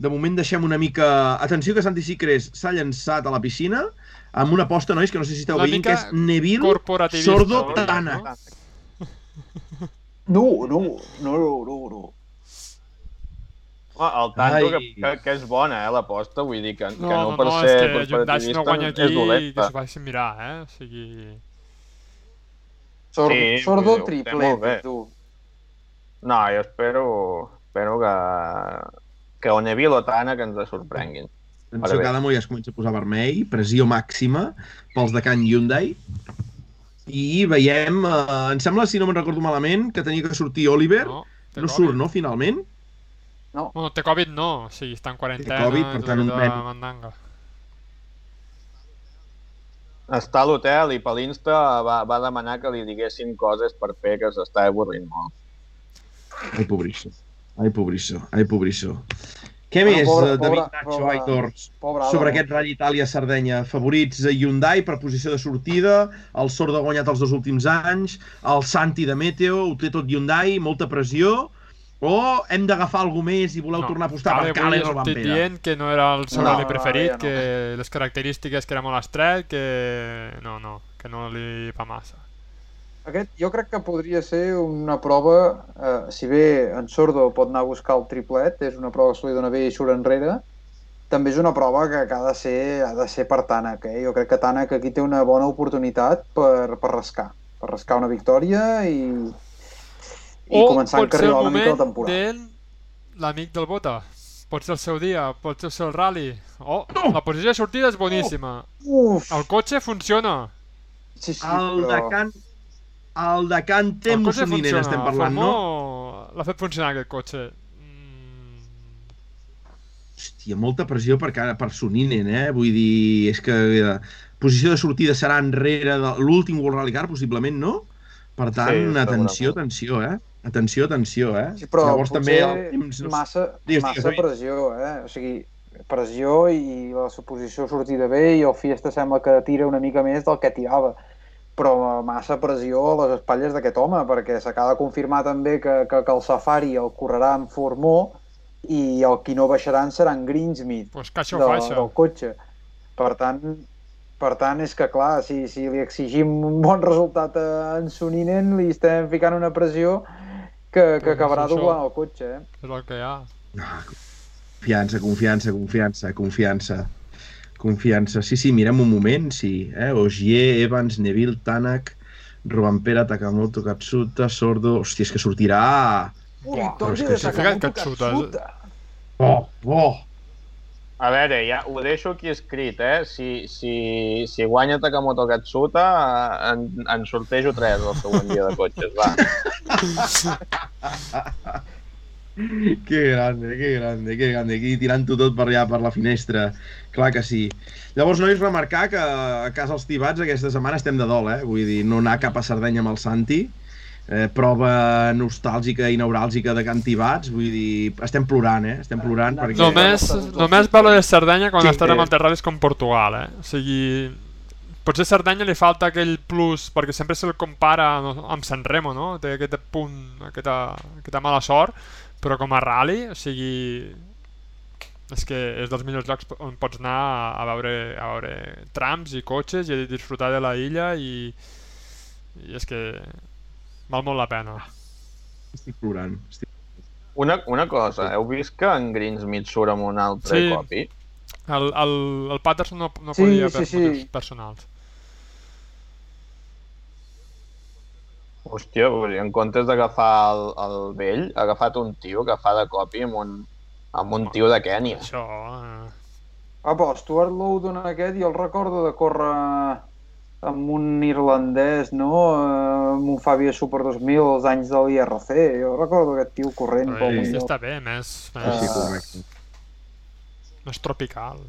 De moment deixem una mica... Atenció que Santi Sicres s'ha llançat a la piscina amb una aposta, nois, que no sé si esteu veient, que és Neville Sordo no? Tana. No, no, no, no, no, no. El tanto que, Ai. que, que és bona, eh, l'aposta, vull dir que, No, que no, no, per no, ser és que Hyundai no guanya aquí és i que dolenta. s'ho facin mirar, eh? O sigui... Sordo, Sí, sordo bé. tu. No, jo espero, espero que, que o Neville o Tana que ens sorprenguin. Atenció, bé. que Adamo ja es comença a posar vermell, pressió màxima pels de Can Hyundai. I veiem, eh, em sembla, si no me'n recordo malament, que tenia que sortir Oliver. No, No, té Covid. surt, no, finalment? No, Bueno, té Covid no, o sigui, està en quarantena, Covid, per tant, un nen. la mandanga. Està a l'hotel i per l'Insta va, va demanar que li diguessin coses per fer que s'està avorrint molt. Ai, pobrisso. Ai, pobrisso. Ai, pobrisso. Què Bueno, més, pobre- eh, David pobre- Nacho, pobre- Aitor, pobre sobre aquest Rally Itàlia-Sardenya? Favorits a Hyundai per posició de sortida, el Sordo ha guanyat els dos últims anys, el Santi de Meteo, ho té tot Hyundai, molta pressió, o hem d'agafar alguna més i voleu tornar a apostar per ha o Vampera? dient que no era el seu No, rally no, preferit, ja no. que les característiques que era molt estret, que no, no, que no li va massa. Aquest jo crec que podria ser una prova, eh, si bé en Sordo pot anar a buscar el triplet, és una prova que se li dona bé i surt enrere, també és una prova que, que ha, de ser, ha de ser per Tànec. Eh? Jo crec que Tànec aquí té una bona oportunitat per, per rascar, per rascar una victòria i, i o començar a encarrilar una mica la temporada. de l'amic del Bota. Pot ser el seu dia, pot ser el seu rally. Oh, la posició de sortida és boníssima. Uf! El cotxe funciona. Sí, sí, El de Can... El de Can té el Mussolinen estem parlant, no? L'ha fet funcionar aquest cotxe. Mm, Hòstia, molta pressió per, cara- per Soninen, eh? Vull dir, és que eh, posició de sortida serà enrere de l'últim World Rally Car, possiblement, no? Per tant, Sí, atenció, atenció, eh? Atenció, atenció, eh? Sí, però Llavors també el temps... No... massa, Digues, massa digues, pressió, eh? O sigui, pressió i la suposició sortida bé i el Fiesta sembla que tira una mica més del que tirava però massa pressió a les espatlles d'aquest home perquè s'acaba de confirmar també que, que, que el Safari el correrà en Formó i el qui no baixaran serà en Greensmith pues que això de, fa, això. del cotxe per tant, per tant és que clar, si, si li exigim un bon resultat a en Soninen li estem ficant una pressió que, que Pues acabarà això. doblant el cotxe eh? És el que hi ha. Ah, confiança, confiança, confiança, confiança. Confiança. Sí, sí, mirem un moment, sí. Eh? Ogier, Evans, Neville, Tanak, Robampera, Takamoto, Katsuta, Sordo... Hòstia, és que sortirà... Ui, és que de sí. Sakamoto Katsuta. Katsuta. Oh, oh! A veure, ja ho deixo aquí escrit, eh? Si, si, si guanya Takamoto Katsuta, en, en sortejo 3 el següent dia de cotxes, va. Que grande, que grande, que grande. Aquí tirant-ho tot per allà, per la finestra. Clar que sí. Llavors, nois, remarcar que a casa els tibats aquesta setmana estem de dol, eh? Vull dir, no anar cap a Sardenya amb el Santi. Eh, prova nostàlgica i neuràlgica de Can Tibats, vull dir, estem plorant, eh? Estem plorant perquè... Només, només parlo de Sardenya quan Sí, sí. en terraris com Portugal, eh? O sigui, potser a Sardenya li falta aquell plus, perquè sempre se'l compara no, amb Sanremo, no? Té aquest punt, aquesta, aquesta mala sort, però com a rally, o sigui, és que és dels millors llocs on pots anar a, a, veure, a veure trams i cotxes i a disfrutar de la illa i, i és que val molt la pena. Estic plorant. Estic... Una, una cosa, heu vist que en Greensmith surt amb un altre Sí. copi? El, el, el Patterson no, no Sí, podia sí, per sí. motius personals. Hòstia, en comptes d'agafar el, el vell, ha agafat un tio que fa de copi amb un, amb un tio de Kènia. Això... Eh... Ah, però Stuart Loudon aquest, jo el recordo de córrer amb un irlandès, no? Eh, Amb un Fabia Super 2000 als anys de l'IRC. Jo recordo aquest tio corrent Però sí, està bé, més, més, sí, correcte. més tropical.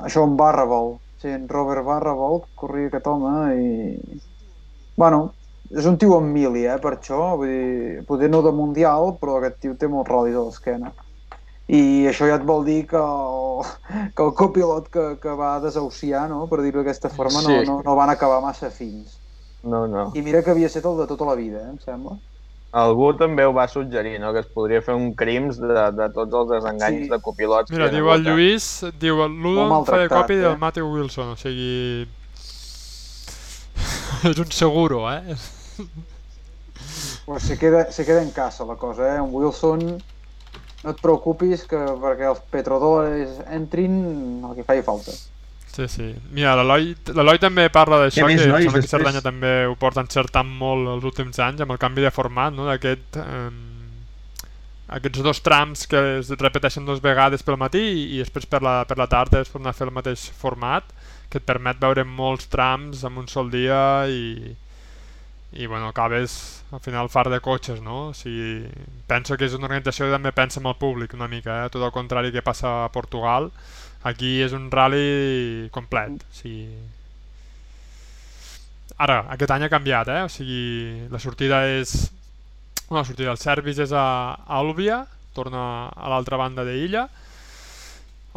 Això en Barrabol. Sí, en Robert Barrabol, corria aquest home i... Bueno, és un tio amb mili, eh, per això. Vull dir, poder no de Mundial, però aquest tio té molts ral·lis a l'esquena. I això ja et vol dir que el, que el copilot que, que va desahuciar, no? per dir-ho d'aquesta forma, no, Sí. no, no van acabar massa fins. No, no. I mira que havia estat el de tota la vida, eh, em sembla. Algú també ho va suggerir, no? que es podria fer un crims de, de tots els desenganys Sí. de copilots. Mira, que diu el? Lluís, diu el Ludon Molt maltractat, copi del eh? Matthew Wilson, o sigui... és un seguro, eh? Pues se queda, se queda en casa la cosa, eh? En Wilson, no et preocupis que perquè els petrodòlars entrin el que faci falta. Sí, sí. Mira, l'Eloi també parla d'això, que nois, que després? Cerdanya també ho porta encertant molt els últims anys amb el canvi de format, no? D'aquest... Eh, aquests dos trams que es repeteixen dues vegades pel matí i, i després per la, per la tarda es torna a fer el mateix format que et permet veure molts trams en un sol dia i, i bueno, acabes al final far de cotxes, no? O sigui, penso que és una organització que també pensa en el públic una mica, eh? tot el contrari que passa a Portugal. Aquí és un rally complet. O sigui... Ara, aquest any ha canviat, eh? O sigui, la sortida és... La sortida del Servis és a Àlvia, torna a l'altra banda d'illa.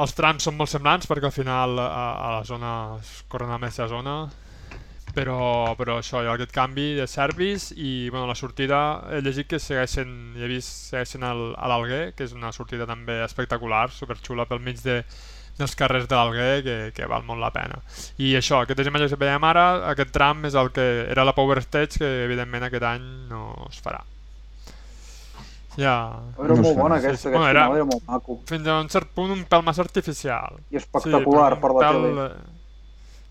Els trams són molt semblants perquè al final a, a la zona es corren a la mateixa zona però, però això, hi ha aquest canvi de servis i bueno, la sortida he llegit que segueixen, he vist segueixen al, a l'Alguer, que és una sortida també espectacular, superxula pel mig de, dels carrers de l'Alguer que, que val molt la pena. I això, aquestes imatges que veiem ara, aquest tram és el que era la Power Stage que evidentment aquest any no es farà. Ja... Era No molt sé, bona no aquesta, sí. aquest Bueno, era- era molt maco. Fins a un cert punt un pèl massa artificial. I espectacular però per la pèl, tele. eh,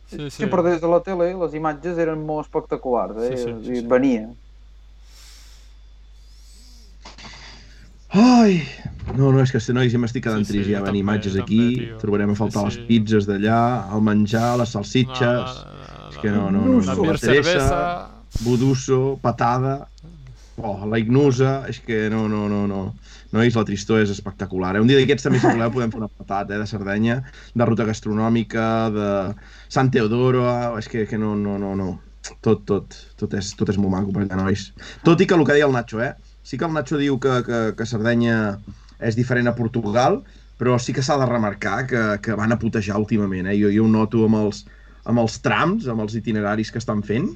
Sí, sí. Sí, però des de la tele les imatges eren molt espectaculars, eh? Sí, sí, sí, I sí. venia. Ai, no, no, és que nois, ja m'estic quedant Sí, sí, trist, ja van també, imatges jo aquí, també, tio. trobarem a faltar Sí, sí. les pizzas d'allà, el menjar, les salsitxes, és que no, no, no, La no, bir la Teresa, cervesa... budusso, patada, oh, la ignusa, és que no, no, no, no. Nois, la tristor és espectacular. Eh? Un dia d'aquests també, si voleu, podem fer una patat eh, de Sardenya, de ruta gastronòmica, de Sant Teodoro, és que, que no, no, no, no. Tot, tot, tot és, tot és molt maco per allà, nois. Tot i que el que deia el Nacho, eh? Sí que el Nacho diu que, que, que Sardenya és diferent a Portugal, però sí que s'ha de remarcar que, que van a putejar últimament. Eh? Jo, jo ho noto amb els, amb els trams, amb els itineraris que estan fent.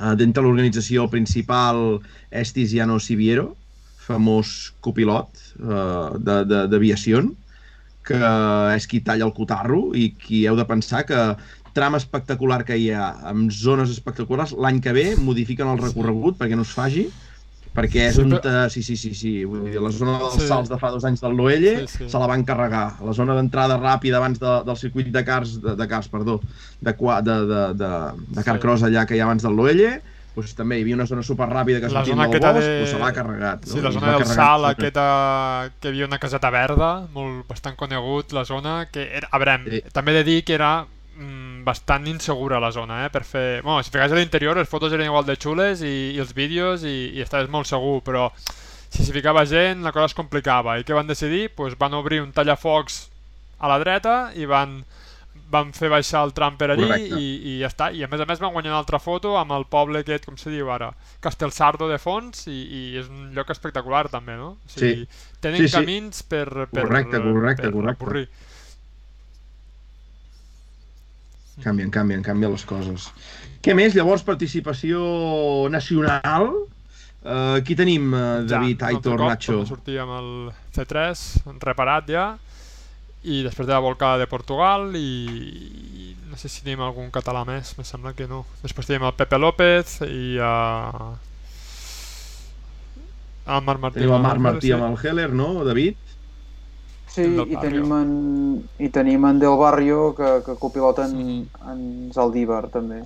Uh, dintre l'organització principal és Tiziano Siviero, famós copilot uh, d'aviació, que és qui talla el cotarro i qui heu de pensar que tram espectacular que hi ha amb zones espectaculars, l'any que ve modifiquen el recorregut perquè no es faci perquè és Sí, un... però- Sí, sí, sí, sí. Vull dir, la zona dels Sí. salts de fa dos anys del Loelle Sí, sí. se la van carregar. La zona d'entrada ràpida abans de, del circuit de cars, de, de cars, perdó, de, de, de, de, de Carcross allà que hi ha abans del Loelle, doncs també hi havia una zona superràpida que La sortia del bosc, de... doncs se l'ha carregat. No? Sí, la zona del tota. aquesta que hi havia una caseta verda, molt bastant conegut, la zona, que era, a veure, Sí. també he de dir que era mm, bastant insegura la zona, eh, per fer... Bueno, si ficaves a l'interior, les fotos eren igual de xules i, i els vídeos i, i estaves molt segur, però si s'hi ficava gent la cosa es complicava. I què van decidir? Pues van obrir un tallafocs a la dreta i van, van fer baixar el tram per allí Correcte. i, i ja està. I a més a més van guanyar una altra foto amb el poble aquest, com se diu ara, Castelsardo de fons i, i és un lloc espectacular també, no? O sigui, tenen Sí, sí. camins per, per, Correcte, correcte, per correcte. recórrer. Canvien, canvien, canvien les coses. Què més? Llavors, participació nacional. Uh, aquí tenim uh, David, ja, Aitor, cop, Nacho. torna a sortir amb el C3 reparat ja i després de la volcada de Portugal i, i no sé si tenim algun català més, me sembla que no. Després tenim el Pepe López i uh, el Marc Martí. Tenim el Marc Martí amb el Heller, no, David? Sí, i tenim, en, i tenim en Del Barrio, que, que copilota en, Mhm. en Zaldívar, també.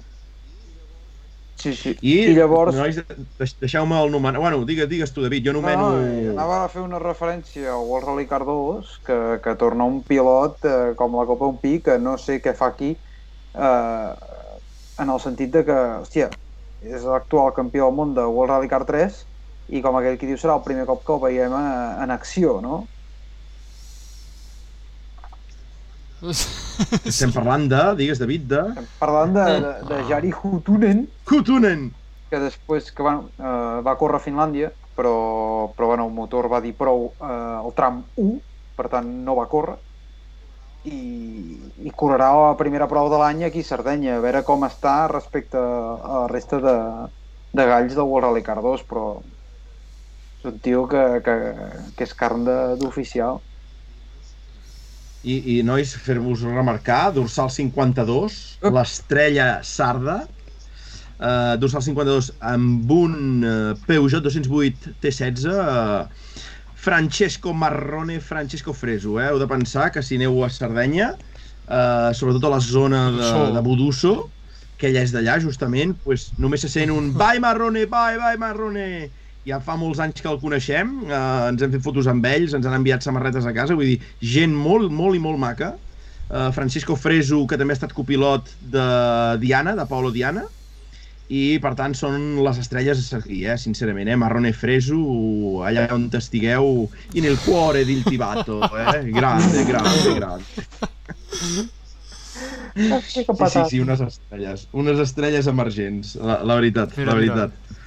Sí, sí. I, I llavors... Nois, deix- deixeu-me el nomenar... Bueno, digues, digues tu, David, jo nomeno... No, anava a fer una referència al World Rally Car 2, que, que torna un pilot eh, com la Copa Umpí, que no sé què fa aquí, eh, en el sentit de que, hòstia, és l'actual campió del món de World Rally Car 3 i com aquell que diu serà el primer cop que el veiem en, en acció, no? Estem parlant de, digues, David, de... Parlant de, de, de Jari Hutunen, Kutunen! que després que bueno, eh, va córrer a Finlàndia, però, però bueno, el motor va dir prou eh, el tram 1, per tant no va córrer, i, i correrà la primera prova de l'any aquí a Sardenya, a veure com està respecte a la resta de, de galls del World Rally Car 2, però és un tio que, que, que és carn d'oficial. I, i nois, fer-vos remarcar, dorsal 52, l'estrella Sarda, uh, dorsal 52 amb un uh, Peugeot 208 T16, uh, Francesco Marrone, Francesco Freso, eh? heu de pensar que si aneu a Sardenya, uh, sobretot a la zona de, de Budusso, que ella és d'allà justament, pues, només se sent un Vai Marrone, vai, vai Marrone! Ja fa molts anys que el coneixem, eh, ens hem fet fotos amb ells, ens han enviat samarretes a casa, vull dir, gent molt, molt i molt maca. Eh, Francisco Freso, que també ha estat copilot de Diana, de Paolo Diana, i per tant són les estrelles a seguir, eh, sincerament, eh? Marrone Freso, allà on estigueu, in el cuore del Tibato, eh? Grande, grande, grande. Sí, sí, sí, unes estrelles. Unes estrelles emergents, la, la veritat, Mira, la mira. veritat.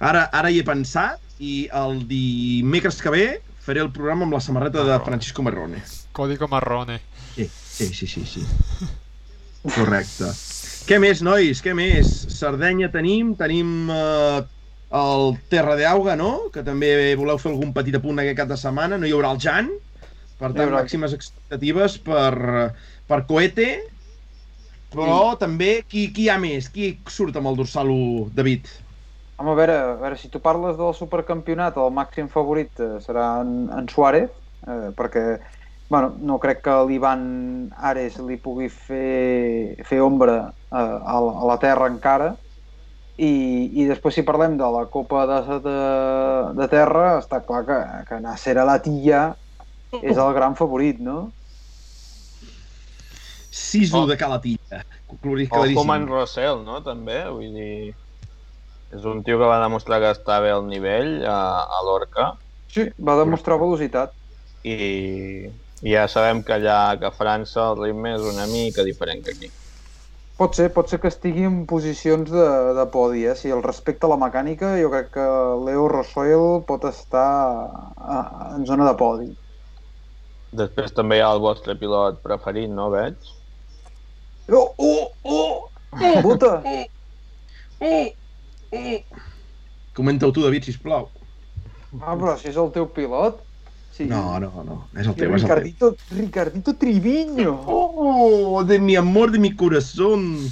Ara, ara hi he pensat i el dimecres que ve faré el programa amb la samarreta de Francisco Marrone. Código Marrone. Sí, sí, sí, sí, sí. Correcte. Què més, nois? Què més? Sardenya tenim, tenim eh, el Terra d'Auga, no? Que també voleu fer algun petit apunt aquest cap de setmana. No hi haurà el Jan. Per tant, haurà. màximes expectatives per, per Coete. Però també, qui, qui hi ha més? Qui surt amb el dorsal 1, David? Home, a veure, a veure, si tu parles del supercampionat, el màxim favorit eh, serà en, en Suárez, eh, perquè bueno, no crec que l'Ivan Ares li pugui fer, fer ombra eh, a, la- a la terra encara, i, i després si parlem de la Copa de, de, de Terra, està clar que, que Nasser Alatilla és el gran favorit, no? Siso Oh. de Calatilla. Clarí- O Coman Claríssim. Rossell, no? També, vull dir... És un tio que va demostrar que estava al nivell a, a l'Orca Sí, va demostrar velocitat. i, i ja sabem que allà que a França el ritme és una mica diferent que aquí. Pot ser, pot ser que estigui en posicions de, de podi, eh? Si el respecte a la mecànica, jo crec que Leo Rosoil pot estar a, en zona de podi. Després també hi ha el vostre pilot preferit, no veig? Oh, oh, oh! Puta! Comenta-ho tu, David, sisplau. Ah, però si és el teu pilot... Sí. No, no, no. És el Sí, teu, és el teu. Ricardito, Ricardito Triviño! Oh, de mi amor, de mi corazón.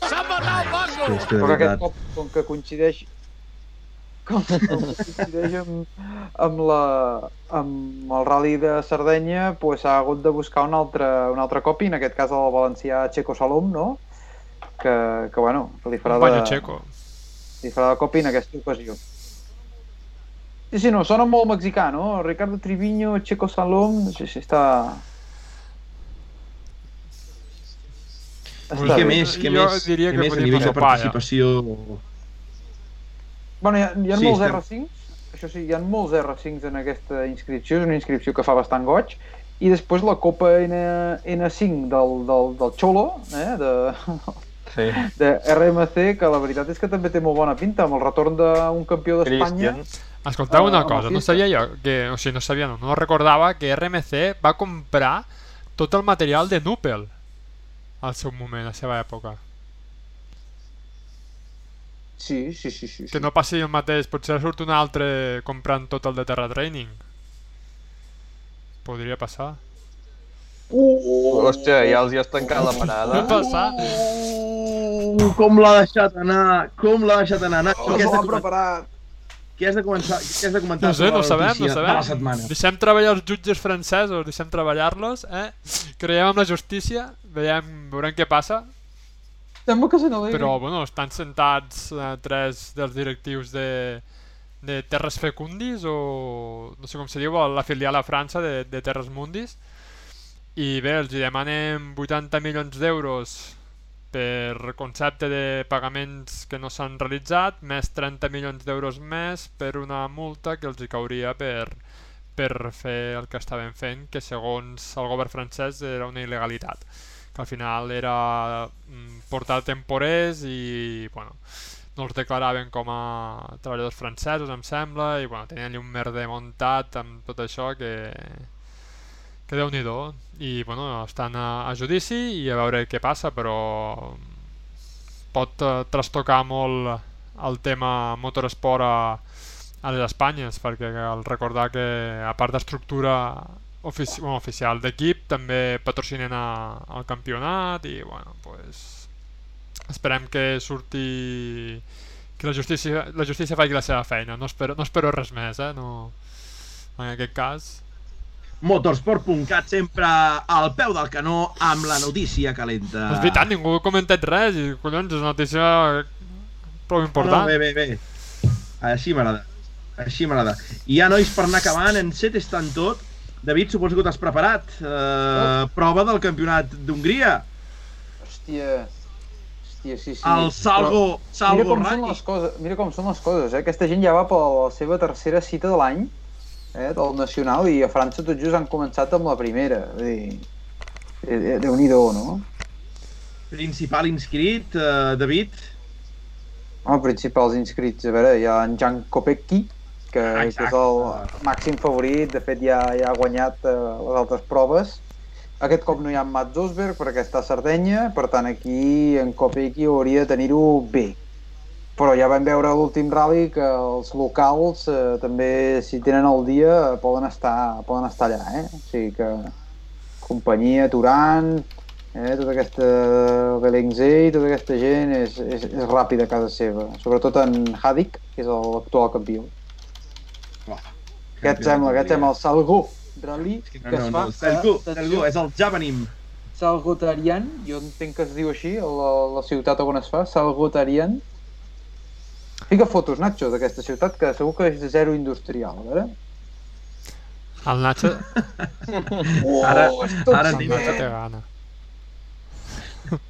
És que Però aquest cop, com que coincideix com que coincideix amb, amb, la, amb el rally de Sardenya, pues, ha hagut de buscar un altre, un altre copi, en aquest cas el valencià Checo Salom, no? Que, que bueno, que li farà Un de, checo. li farà de copi en aquesta ocasió. Sí, sí, no, sona molt mexicà, no? Ricardo Triviño, Checo Salom, sí, sí, està... I Està què bé. més? Què Jo més? diria que més a podria nivell de palla. participació? Bueno, hi ha, hi ha Sí, molts estem- R5s, això sí, hi ha molts R5s en aquesta inscripció, és una inscripció que fa bastant goig, i després la Copa N, N5 del, del, del Xolo, eh, de, Sí. de RMC, que la veritat és que també té molt bona pinta, amb el retorn d'un campió d'Espanya. Escolteu Ah, una amb cosa, no sabia jo, que, o sigui, no sabia, no, no recordava que RMC va comprar tot el material de Nupel al seu moment, a la seva època. Sí, sí, sí, sí. sí. Que no passi el mateix, potser surt un altre comprant tot el de Terra Training. Podria passar. Uh, Hòstia, ja els hi has tancat la parada. Pot passar. Uh, com l'ha deixat anar, com l'ha deixat anar. Nacho, oh, què, has de, preparat. què has de començar? Què has de comentar No sé, no la sabem, no notícia sabem. de la setmana? Deixem treballar els jutges francesos, deixem treballar-los, eh? Creiem en la justícia, veiem, veurem què passa. Sembla que se n'alegri. però bueno, estan sentats eh, tres dels directius de, de Terres Fecundis o no sé com se diu, la filial a França de, de Terres Mundis i bé, els demanem 80 milions d'euros per concepte de pagaments que no s'han realitzat, més 30 milions d'euros més per una multa que els hi cauria per, per fer el que estaven fent, que segons el govern francès era una il·legalitat que al final era mm, portar temporers i bueno, no els declaraven com a treballadors francesos em sembla i bueno, tenien allà un merder muntat amb tot això que, que déu nhi i bueno, estan a, a judici i a veure què passa però pot eh, trastocar molt el tema motoresport a, a les Espanyes perquè cal recordar que a part d'estructura ofici bueno, oficial d'equip també patrocinen a, al campionat i bueno, pues, esperem que surti que la justícia, la justícia faci la seva feina no espero, no espero res més eh? no, en aquest cas Motorsport.cat sempre al peu del canó amb la notícia calenta. És veritat, ningú ha comentat res i collons, és una notícia prou important. No, bé, bé, bé. Així m'agrada. Així m'agrada. I ja, nois, per anar acabant, en set estan tot. David, suposo que t'has preparat. Uh, prova del campionat d'Hongria. Hòstia... Hòstia, sí, sí. El Salgo, Però Salgo mira com, són les coses, mira com són les coses, eh? Aquesta gent ja va per la seva tercera cita de l'any, eh? del Nacional, i a França tot just han començat amb la primera. Vull dir, eh, eh, Déu-n'hi-do, no? Principal inscrit, uh, David. Home, principals inscrits, a veure, hi ha en Jan Kopecki, que, que és Exacte. el màxim favorit, de fet ja, ja ha guanyat eh, les altres proves. Aquest cop no hi ha en Mats Osberg perquè està a Sardenya, per tant aquí en Kopecki hauria de tenir-ho bé. Però ja vam veure l'últim rally que els locals eh, també, si tenen el dia, poden estar, poden estar allà, eh? O sigui que companyia, Turan, eh, tota aquesta Belengzei, tota aquesta gent és, és, és ràpida a casa seva. Sobretot en Hadik, que és l'actual campió. Què et sembla? Què et sembla? El Salgo Rally que No, no, es no, fa... A- Selgu, és el Javanim. Salgotarian, jo entenc que es diu així, la, la ciutat on es fa, Salgotarian. Fica fotos, Nacho, d'aquesta ciutat, que segur que és de zero industrial, a veure. El Nacho Oh, Ara- ara Nacho ciment. té gana.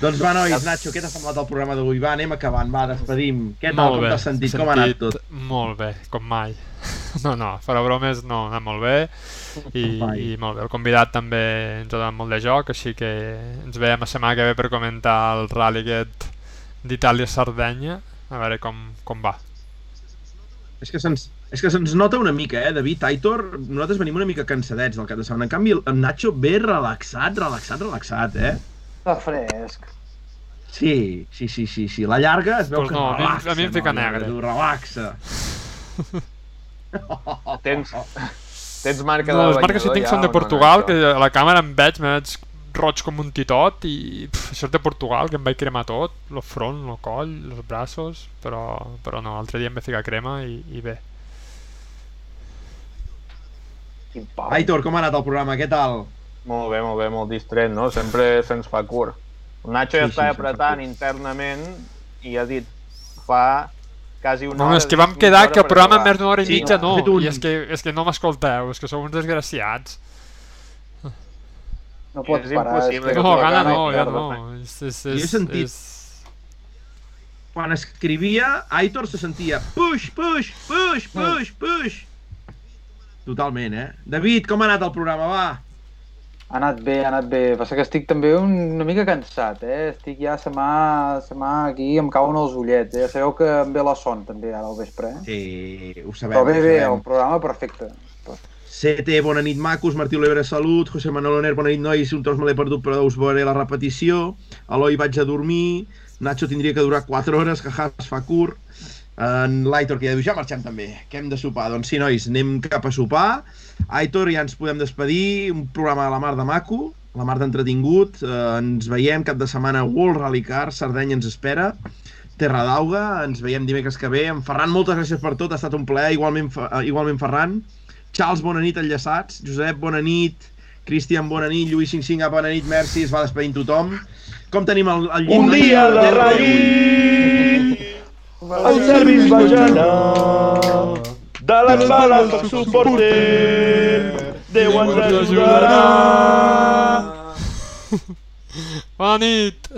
Doncs va, nois, Nacho, què t'ha semblat el programa d'avui? Va, anem acabant, va, despedim. Què tal, Molt com t'has sentit? Com ha anat tot? Molt bé, com mai. No, no, fora bromes, no, ha anat molt bé i, Mai. i molt bé. El convidat també ens ha donat molt de joc, així que ens veiem la setmana que ve per comentar el rally aquest d'Itàlia-Sardenya, a veure com, com va. És que se'ns és que se'ns nota una mica, eh, David, Aitor, nosaltres venim una mica cansadets del cap de setmana. En canvi, el Nacho ve relaxat, relaxat, relaxat, eh? Està fresc. Sí, sí, sí, sí, sí. La llarga es veu Pues que no, relaxa. a mi em fica no, negre. Tu, relaxa. Tens, tens marca No, de les marques que tinc ja són de Portugal, que a la càmera em veig, me veig roig com un titot i pff, això és de Portugal, que em vaig cremar tot, el front, el coll, els braços, però, però no, l'altre dia em vaig ficar crema i, i bé. Aitor, com ha anat el programa? Què tal? Molt bé, molt bé, molt distret, no? Sempre se'ns fa curt. El Nacho ja Sí, sí, està fa apretant internament i ha dit fa quasi una No, hora... és que vam quedar que el programa més d'una hora i Sí, mitja no, no, un- i és que, és que no m'escolteu, és que sou uns desgraciats. No pots És parar. impossible és No, gana gana no, ja no. És, és, Jo he és, sentit- és... Quan escrivia, Aitor se sentia push, push, push, push, push. Totalment, eh? David, com ha anat el programa? Va. Ha anat bé, ha anat bé. Passa que estic també un, una mica cansat, eh? Estic ja, se m'ha se m'ha aquí, em cauen els ullets, eh? Sabeu que em ve la son també ara al vespre, eh? Sí, ho sabem, Però bé, bé, sabem. el programa perfecte. CT, bona nit, macos. Martí Oliver, salut. José Manuel Oner, bona nit, nois. Un tros me l'he perdut, però us veuré la repetició. Eloi, vaig a dormir. Nacho tindria que durar 4 hores, que es fa curt. En l'Aitor, que ja diu, ja marxem també, que hem de sopar. Doncs sí, nois, anem cap a sopar. Aitor, ja ens podem despedir. Un programa de la mar de maco, la mar d'entretingut. Eh, ens veiem cap de setmana World Rally Car, Sardenya ens espera. Terra d'Auga, ens veiem dimecres que ve. En Ferran, moltes gràcies per tot, ha estat un plaer, igualment, eh, igualment Ferran. Charles, bona nit, enllaçats. Josep, bona nit. Cristian, bona nit. Lluís 55, bona nit. Merci, es va despedint tothom. Com tenim el, el Un llit? dia a la ràdio el Servis va anar de les bales del suporter Déu ens ajudarà Bona nit!